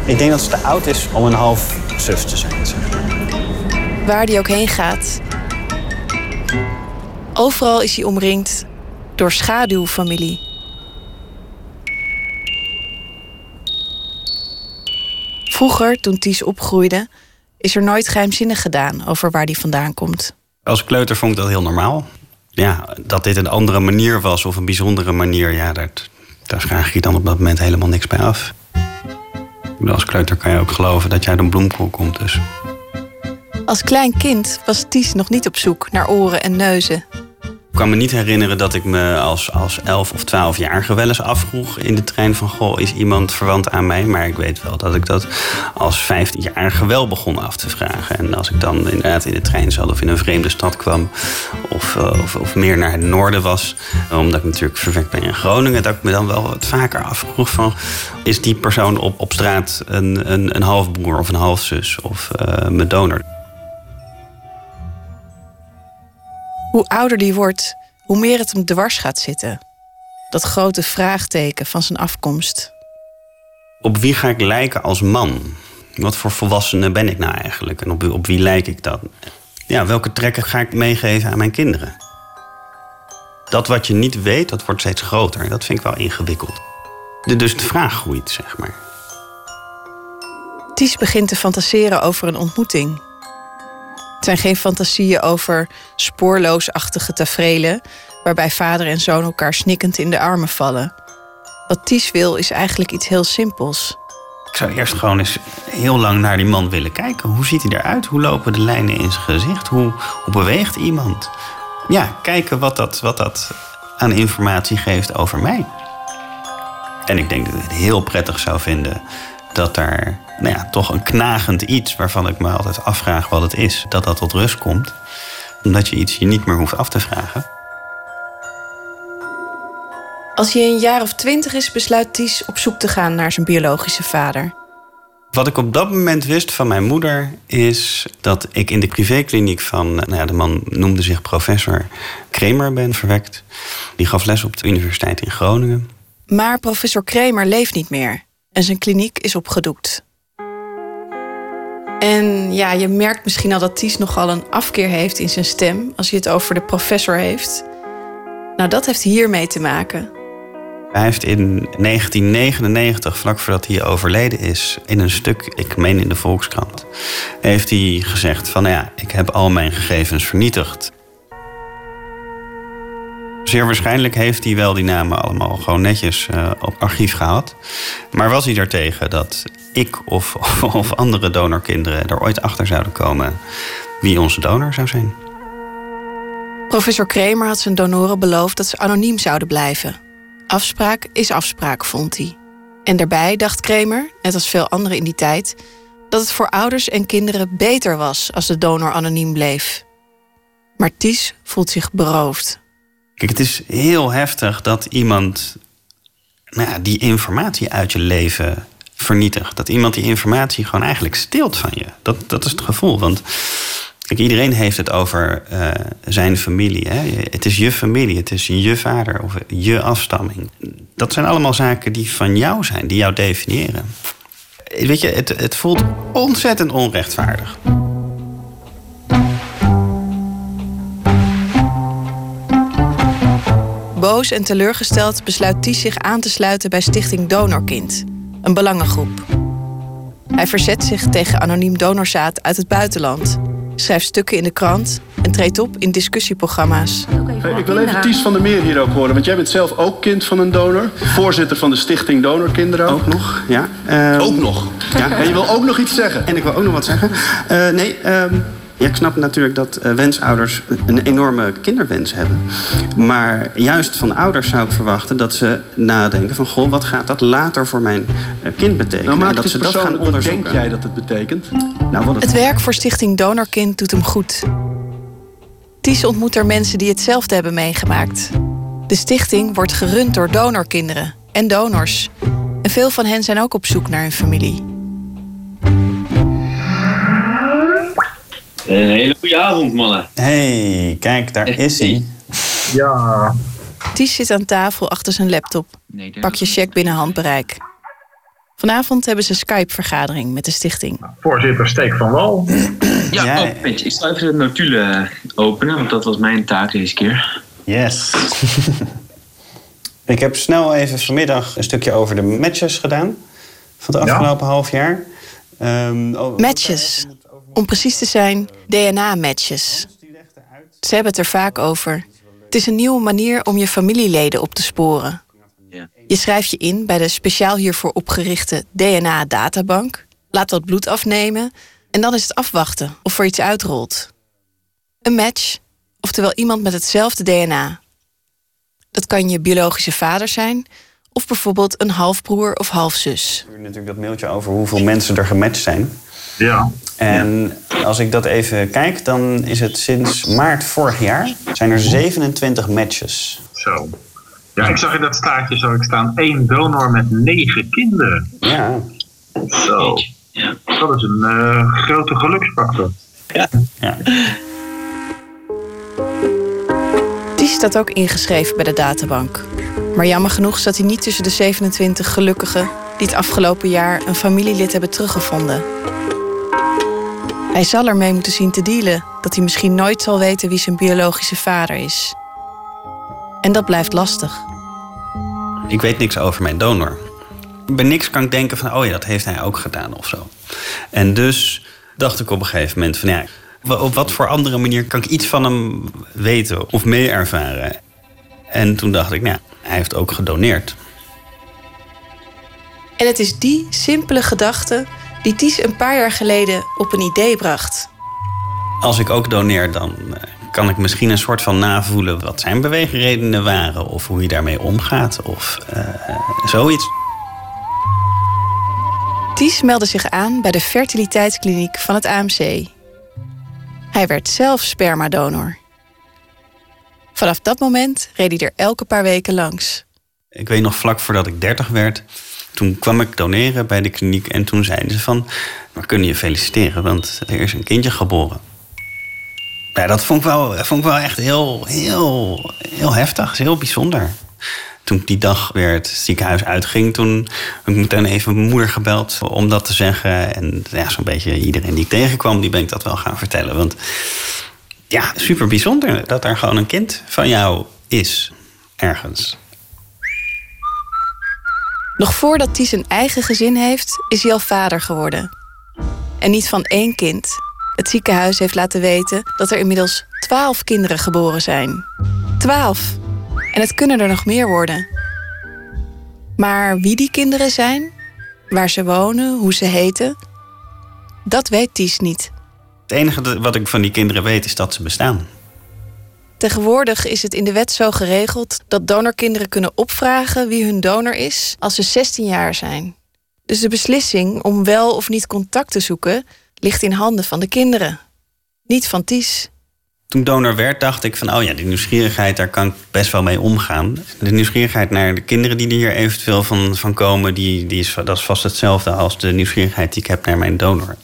Ik denk dat ze te oud is om een half zus te zijn. Zeg maar. Waar die ook heen gaat. Overal is hij omringd door schaduwfamilie. Vroeger, toen Ties opgroeide, is er nooit geheimzinnig gedaan over waar die vandaan komt. Als kleuter vond ik dat heel normaal. Ja, dat dit een andere manier was of een bijzondere manier, ja, daar, daar vraag je dan op dat moment helemaal niks bij af. Als kleuter kan je ook geloven dat jij uit een bloemkool komt, dus. Als klein kind was Ties nog niet op zoek naar oren en neuzen. Ik kan me niet herinneren dat ik me als, als 11 of 12 jaar wel eens afvroeg in de trein van... goh, is iemand verwant aan mij? Maar ik weet wel dat ik dat als 15-jarige wel begon af te vragen. En als ik dan inderdaad in de trein zat of in een vreemde stad kwam... of, eh, of, of meer naar het noorden was, omdat ik natuurlijk verwekt ben in Groningen... dat ik me dan wel wat vaker afvroeg van... is die persoon op, op straat een, een, een halfbroer of een halfzus of eh, mijn donor? Hoe ouder die wordt, hoe meer het hem dwars gaat zitten. Dat grote vraagteken van zijn afkomst. Op wie ga ik lijken als man? Wat voor volwassene ben ik nou eigenlijk? En op, op wie lijk ik dan? Ja, welke trekken ga ik meegeven aan mijn kinderen? Dat wat je niet weet, dat wordt steeds groter. Dat vind ik wel ingewikkeld. De- Dus de vraag groeit, zeg maar. Ties begint te fantaseren over een ontmoeting. Het zijn geen fantasieën over spoorloosachtige taferelen... waarbij vader en zoon elkaar snikkend in de armen vallen. Wat Ties wil is eigenlijk iets heel simpels. Ik zou eerst gewoon eens heel lang naar die man willen kijken. Hoe ziet hij eruit? Hoe lopen de lijnen in zijn gezicht? Hoe, hoe beweegt iemand? Ja, kijken wat dat, wat dat aan informatie geeft over mij. En ik denk dat ik het heel prettig zou vinden dat daar nou ja, toch een knagend iets waarvan ik me altijd afvraag wat het is, dat dat tot rust komt. Omdat je iets je niet meer hoeft af te vragen. Als hij een jaar of twintig is, besluit Ties op zoek te gaan naar zijn biologische vader. Wat ik op dat moment wist van mijn moeder is dat ik in de privékliniek van, nou ja, de man noemde zich professor Kramer ben verwekt. Die gaf les op de Universiteit in Groningen. Maar professor Kramer leeft niet meer en zijn kliniek is opgedoekt. En ja, je merkt misschien al dat Ties nogal een afkeer heeft in zijn stem als hij het over de professor heeft. Nou, dat heeft hiermee te maken. Hij heeft in 1999, vlak voordat hij overleden is, in een stuk, ik meen in de Volkskrant, heeft hij gezegd van nou ja, ik heb al mijn gegevens vernietigd. Zeer waarschijnlijk heeft hij wel die namen allemaal gewoon netjes eh, op archief gehad. Maar was hij daartegen dat ik of, of andere donorkinderen er ooit achter zouden komen wie onze donor zou zijn? Professor Kramer had zijn donoren beloofd dat ze anoniem zouden blijven. Afspraak is afspraak, vond hij. En daarbij dacht Kramer, net als veel anderen in die tijd, dat het voor ouders en kinderen beter was als de donor anoniem bleef. Maar Ties voelt zich beroofd. Kijk, het is heel heftig dat iemand nou ja, die informatie uit je leven vernietigt. Dat iemand die informatie gewoon eigenlijk steelt van je. Dat, dat is het gevoel. Want kijk, iedereen heeft het over eh, zijn familie. Hè? Het is je familie, het is je vader of je afstamming. Dat zijn allemaal zaken die van jou zijn, die jou definiëren. Weet je, het, het voelt ontzettend onrechtvaardig. Boos en teleurgesteld besluit Ties zich aan te sluiten bij Stichting Donorkind, een belangengroep. Hij verzet zich tegen anoniem donorzaad uit het buitenland, schrijft stukken in de krant en treedt op in discussieprogramma's. Hey, ik wil even Ties van der Meer hier ook horen, want jij bent zelf ook kind van een donor. Voorzitter van de Stichting Donorkinderen. Ook nog, ja. Ehm, ook nog? Ja. En je wil ook nog iets zeggen? En ik wil ook nog wat zeggen. Eh, nee, ehm, ja, ik snap natuurlijk dat eh, wensouders een enorme kinderwens hebben. Maar juist van ouders zou ik verwachten dat ze nadenken van... goh, wat gaat dat later voor mijn eh, kind betekenen? Nou, dat het ze dat gaan onderzoeken. denk jij dat het betekent? Nou, wat Het werk voor Stichting Donorkind doet hem goed. Ties ontmoet er mensen die hetzelfde hebben meegemaakt. De stichting wordt gerund door donorkinderen en donors. En veel van hen zijn ook op zoek naar hun familie. Een hele goede avond, mannen. hey, kijk, daar is hij. Ja. Ties zit aan tafel achter zijn laptop. Pak je check binnen handbereik. Vanavond hebben ze Skype-vergadering met de stichting. Voorzitter Steek van Wal. Ja, oh, weet je, ik zal even de notulen openen, want dat was mijn taak deze keer. Yes. ik heb snel even vanmiddag een stukje over de matches gedaan. Van het Ja. afgelopen half jaar. Ehm, oh, Matches. Om precies te zijn, DNA-matches. Ze hebben het er vaak over. Het is een nieuwe manier om je familieleden op te sporen. Je schrijft je in bij de speciaal hiervoor opgerichte DNA-databank, laat wat bloed afnemen en dan is het afwachten of er iets uitrolt. Een match, oftewel iemand met hetzelfde DNA. Dat kan je biologische vader zijn of bijvoorbeeld een halfbroer of halfzus. stuurde natuurlijk dat mailtje over hoeveel mensen er gematcht zijn. Ja. En als ik dat even kijk, dan is het sinds maart vorig jaar... zijn er 27 matches. Zo. Ja, ik zag in dat staartje zo ik staan één donor met negen kinderen. Ja. Zo. Dat is een eh, grote geluksfactor. Ja. Die staat ook ingeschreven bij de databank. Maar jammer genoeg zat hij niet tussen de 27 gelukkigen die het afgelopen jaar een familielid hebben teruggevonden. Hij zal ermee moeten zien te dealen dat hij misschien nooit zal weten wie zijn biologische vader is. En dat blijft lastig. Ik weet niks over mijn donor. Bij niks kan ik denken van, oh ja, dat heeft hij ook gedaan of zo. En dus dacht ik op een gegeven moment van, ja, op wat voor andere manier kan ik iets van hem weten of mee ervaren? En toen dacht ik, nou, hij heeft ook gedoneerd. En het is die simpele gedachte die Ties een paar jaar geleden op een idee bracht. Als ik ook doneer, dan eh, kan ik misschien een soort van navoelen wat zijn beweegredenen waren. Of hoe hij daarmee omgaat. Of eh, zoiets. Ties meldde zich aan bij de fertiliteitskliniek van het AMC. Hij werd zelf spermadonor. Vanaf dat moment reed hij er elke paar weken langs. Ik weet nog vlak voordat ik 30 werd. Toen kwam ik doneren bij de kliniek. En toen zeiden ze van, we kunnen je feliciteren. Want er is een kindje geboren. Ja, dat vond ik wel, vond ik wel echt heel, heel, heel heftig. heel bijzonder. Toen ik die dag weer het ziekenhuis uitging, toen heb ik meteen even mijn moeder gebeld om dat te zeggen. En ja, zo'n beetje iedereen die ik tegenkwam, die ben ik dat wel gaan vertellen. Want ja, super bijzonder dat er gewoon een kind van jou is, ergens. Nog voordat Ties een eigen gezin heeft, is hij al vader geworden. En niet van één kind. Het ziekenhuis heeft laten weten dat er inmiddels twaalf kinderen geboren zijn. Twaalf! En het kunnen er nog meer worden. Maar wie die kinderen zijn, waar ze wonen, hoe ze heten, dat weet Ties niet. Het enige wat ik van die kinderen weet is dat ze bestaan. Tegenwoordig is het in de wet zo geregeld dat donorkinderen kunnen opvragen wie hun donor is als ze 16 jaar zijn. Dus de beslissing om wel of niet contact te zoeken ligt in handen van de kinderen, niet van Ties. Toen ik donor werd, dacht ik van, oh ja, die nieuwsgierigheid, daar kan ik best wel mee omgaan. De nieuwsgierigheid naar de kinderen die er hier eventueel van, van komen, die, die is, dat is vast hetzelfde als de nieuwsgierigheid die ik heb naar mijn donor.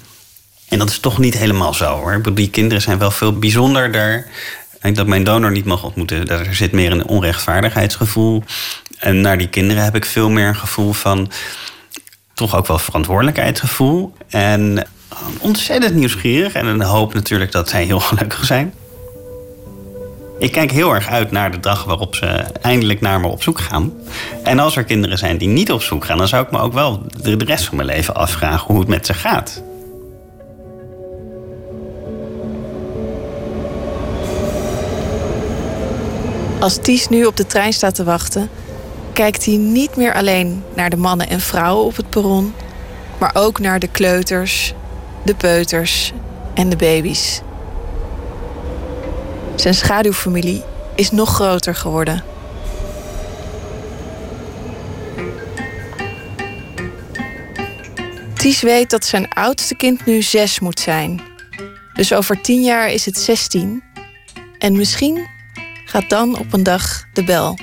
En dat is toch niet helemaal zo hoor. Ik die kinderen zijn wel veel bijzonderder. En dat mijn donor niet mag ontmoeten, daar zit meer een onrechtvaardigheidsgevoel. En naar die kinderen heb ik veel meer een gevoel van toch ook wel verantwoordelijkheidsgevoel. En ontzettend nieuwsgierig. En een hoop natuurlijk dat zij heel gelukkig zijn. Ik kijk heel erg uit naar de dag waarop ze eindelijk naar me op zoek gaan. En als er kinderen zijn die niet op zoek gaan, dan zou ik me ook wel de rest van mijn leven afvragen hoe het met ze gaat. Als Ties nu op de trein staat te wachten, kijkt hij niet meer alleen naar de mannen en vrouwen op het perron, maar ook naar de kleuters, de peuters en de baby's. Zijn schaduwfamilie is nog groter geworden. Ties weet dat zijn oudste kind nu zes moet zijn. Dus over tien jaar is het zestien. En misschien gaat dan op een dag de bel.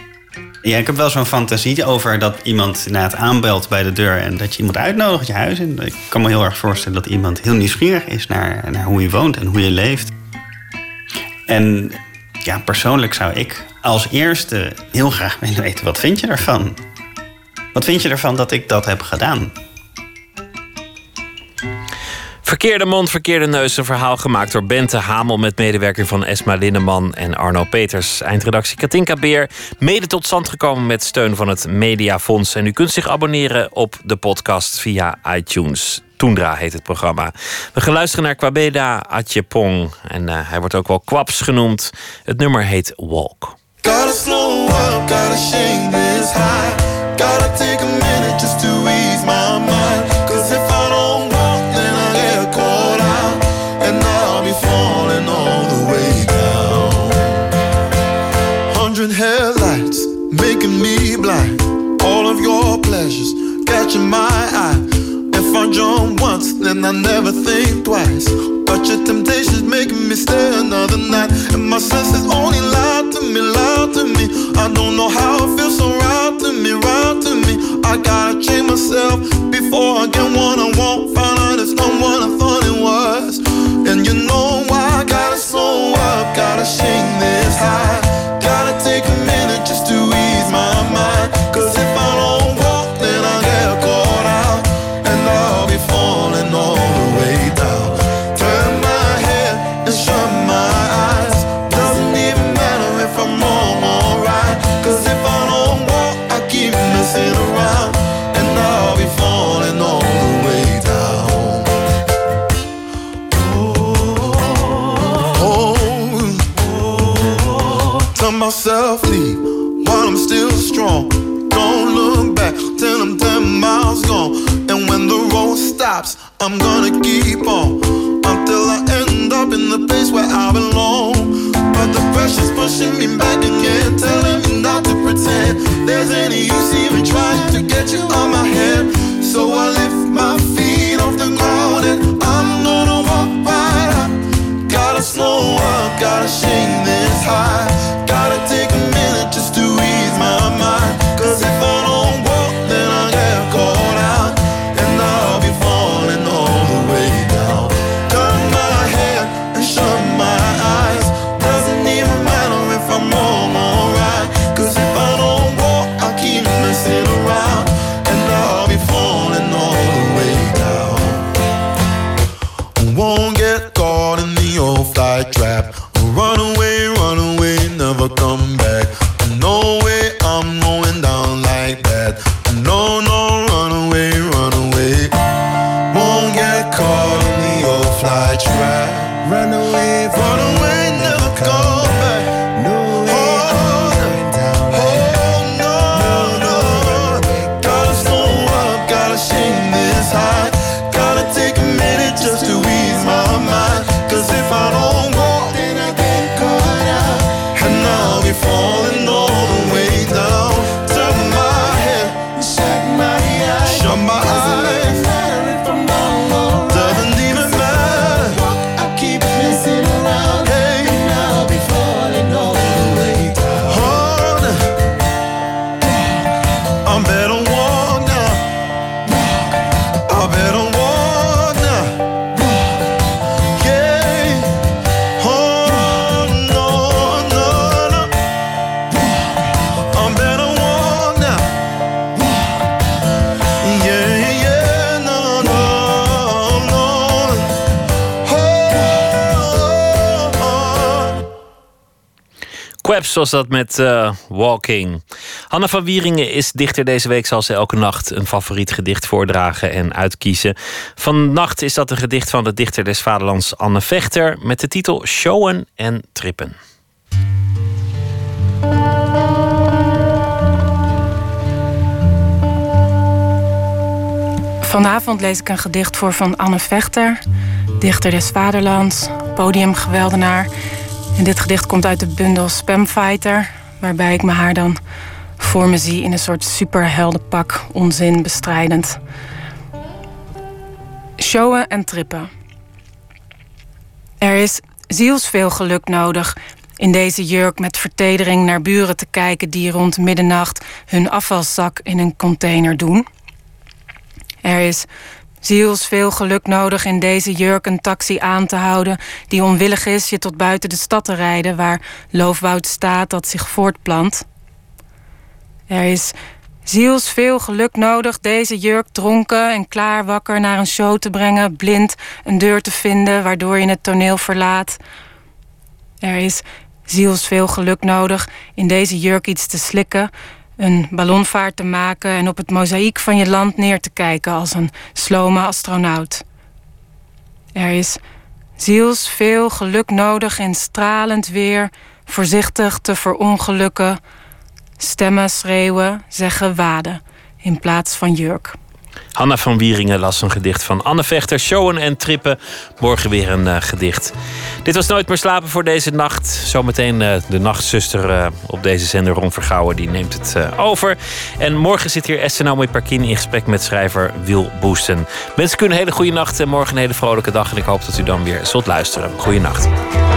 Ja, ik heb wel zo'n fantasie over dat iemand inderdaad aanbelt bij de deur en dat je iemand uitnodigt je huis in. Ik kan me heel erg voorstellen dat iemand heel nieuwsgierig is naar, naar hoe je woont en hoe je leeft. En ja, persoonlijk zou ik als eerste heel graag willen weten: wat vind je ervan? Wat vind je ervan dat ik dat heb gedaan? Verkeerde mond, verkeerde neus. Een verhaal gemaakt door Bente Hamel met medewerking van Esma Linneman en Arno Peters. Eindredactie Katinka Beer. Mede tot stand gekomen met steun van het Mediafonds. En u kunt zich abonneren op de podcast via iTunes. Toendra heet het programma. We gaan luisteren naar Kwabeda Atjepong. En eh, hij wordt ook wel Kwaps genoemd. Het nummer heet Walk. Gotta slow up, gotta shake this high. Gotta take a minute just to ease my mind. Cause if I don't walk, then I get caught out. And I'll be falling all the way down. Hundred headlights making me blind. All of your pleasures catching my eye. I once, then I never think twice. But your temptation's making me stay another night. And my senses only lie to me, lie to me. I don't know how it feels so right to me, right to me. I gotta change myself before I get what I want. Find out it's not what I thought it was. And you know why I gotta slow up, gotta shake this high. Myself leave while I'm still strong. Don't look back till I'm 10 miles gone. And when the road stops, I'm gonna keep on until I end up in the place where I belong. But the pressure's pushing me back again, telling me not to pretend there's any use even trying to get you on my head. So I lift my feet off the ground and I'm gonna walk right up. Gotta slow up, gotta shake this high. Run away, Was dat met eh, Walking. Hanna van Wieringen is dichter deze week. Zal ze elke nacht een favoriet gedicht voordragen en uitkiezen. Vannacht is dat een gedicht van de dichter des vaderlands Anne Vechter... met de titel Showen en Trippen. Vanavond lees ik een gedicht voor van Anne Vechter, dichter des Vaderlands, podiumgeweldenaar. En dit gedicht komt uit de bundel Spamfighter, waarbij ik me haar dan voor me zie in een soort superheldenpak, onzin bestrijdend. Showen en trippen. Er is zielsveel geluk nodig in deze jurk met vertedering naar buren te kijken die rond middernacht hun afvalzak in een container doen. Er is zielsveel geluk nodig in deze jurk een taxi aan te houden die onwillig is je tot buiten de stad te rijden waar loofwoud staat dat zich voortplant. Er is zielsveel geluk nodig deze jurk dronken en klaar wakker naar een show te brengen, blind een deur te vinden waardoor je het toneel verlaat. Er is zielsveel geluk nodig in deze jurk iets te slikken, een ballonvaart te maken en op het mozaïek van je land neer te kijken als een slome astronaut. Er is zielsveel geluk nodig in stralend weer, voorzichtig te verongelukken, stemmen schreeuwen, zeggen waden in plaats van jurk. Hanna van Wieringen las een gedicht van Anne Vechter. Showen en trippen. Morgen weer een uh, gedicht. Dit was Nooit meer slapen voor deze nacht. Zometeen uh, de nachtzuster uh, op deze zender Ron Vergouwen. Die neemt het over. En morgen zit hier Esther Naomi Parkin in gesprek met schrijver Wil Boesten. Mensen kunnen een hele goede nacht en morgen een hele vrolijke dag. En ik hoop dat u dan weer zult luisteren. Goeienacht. Op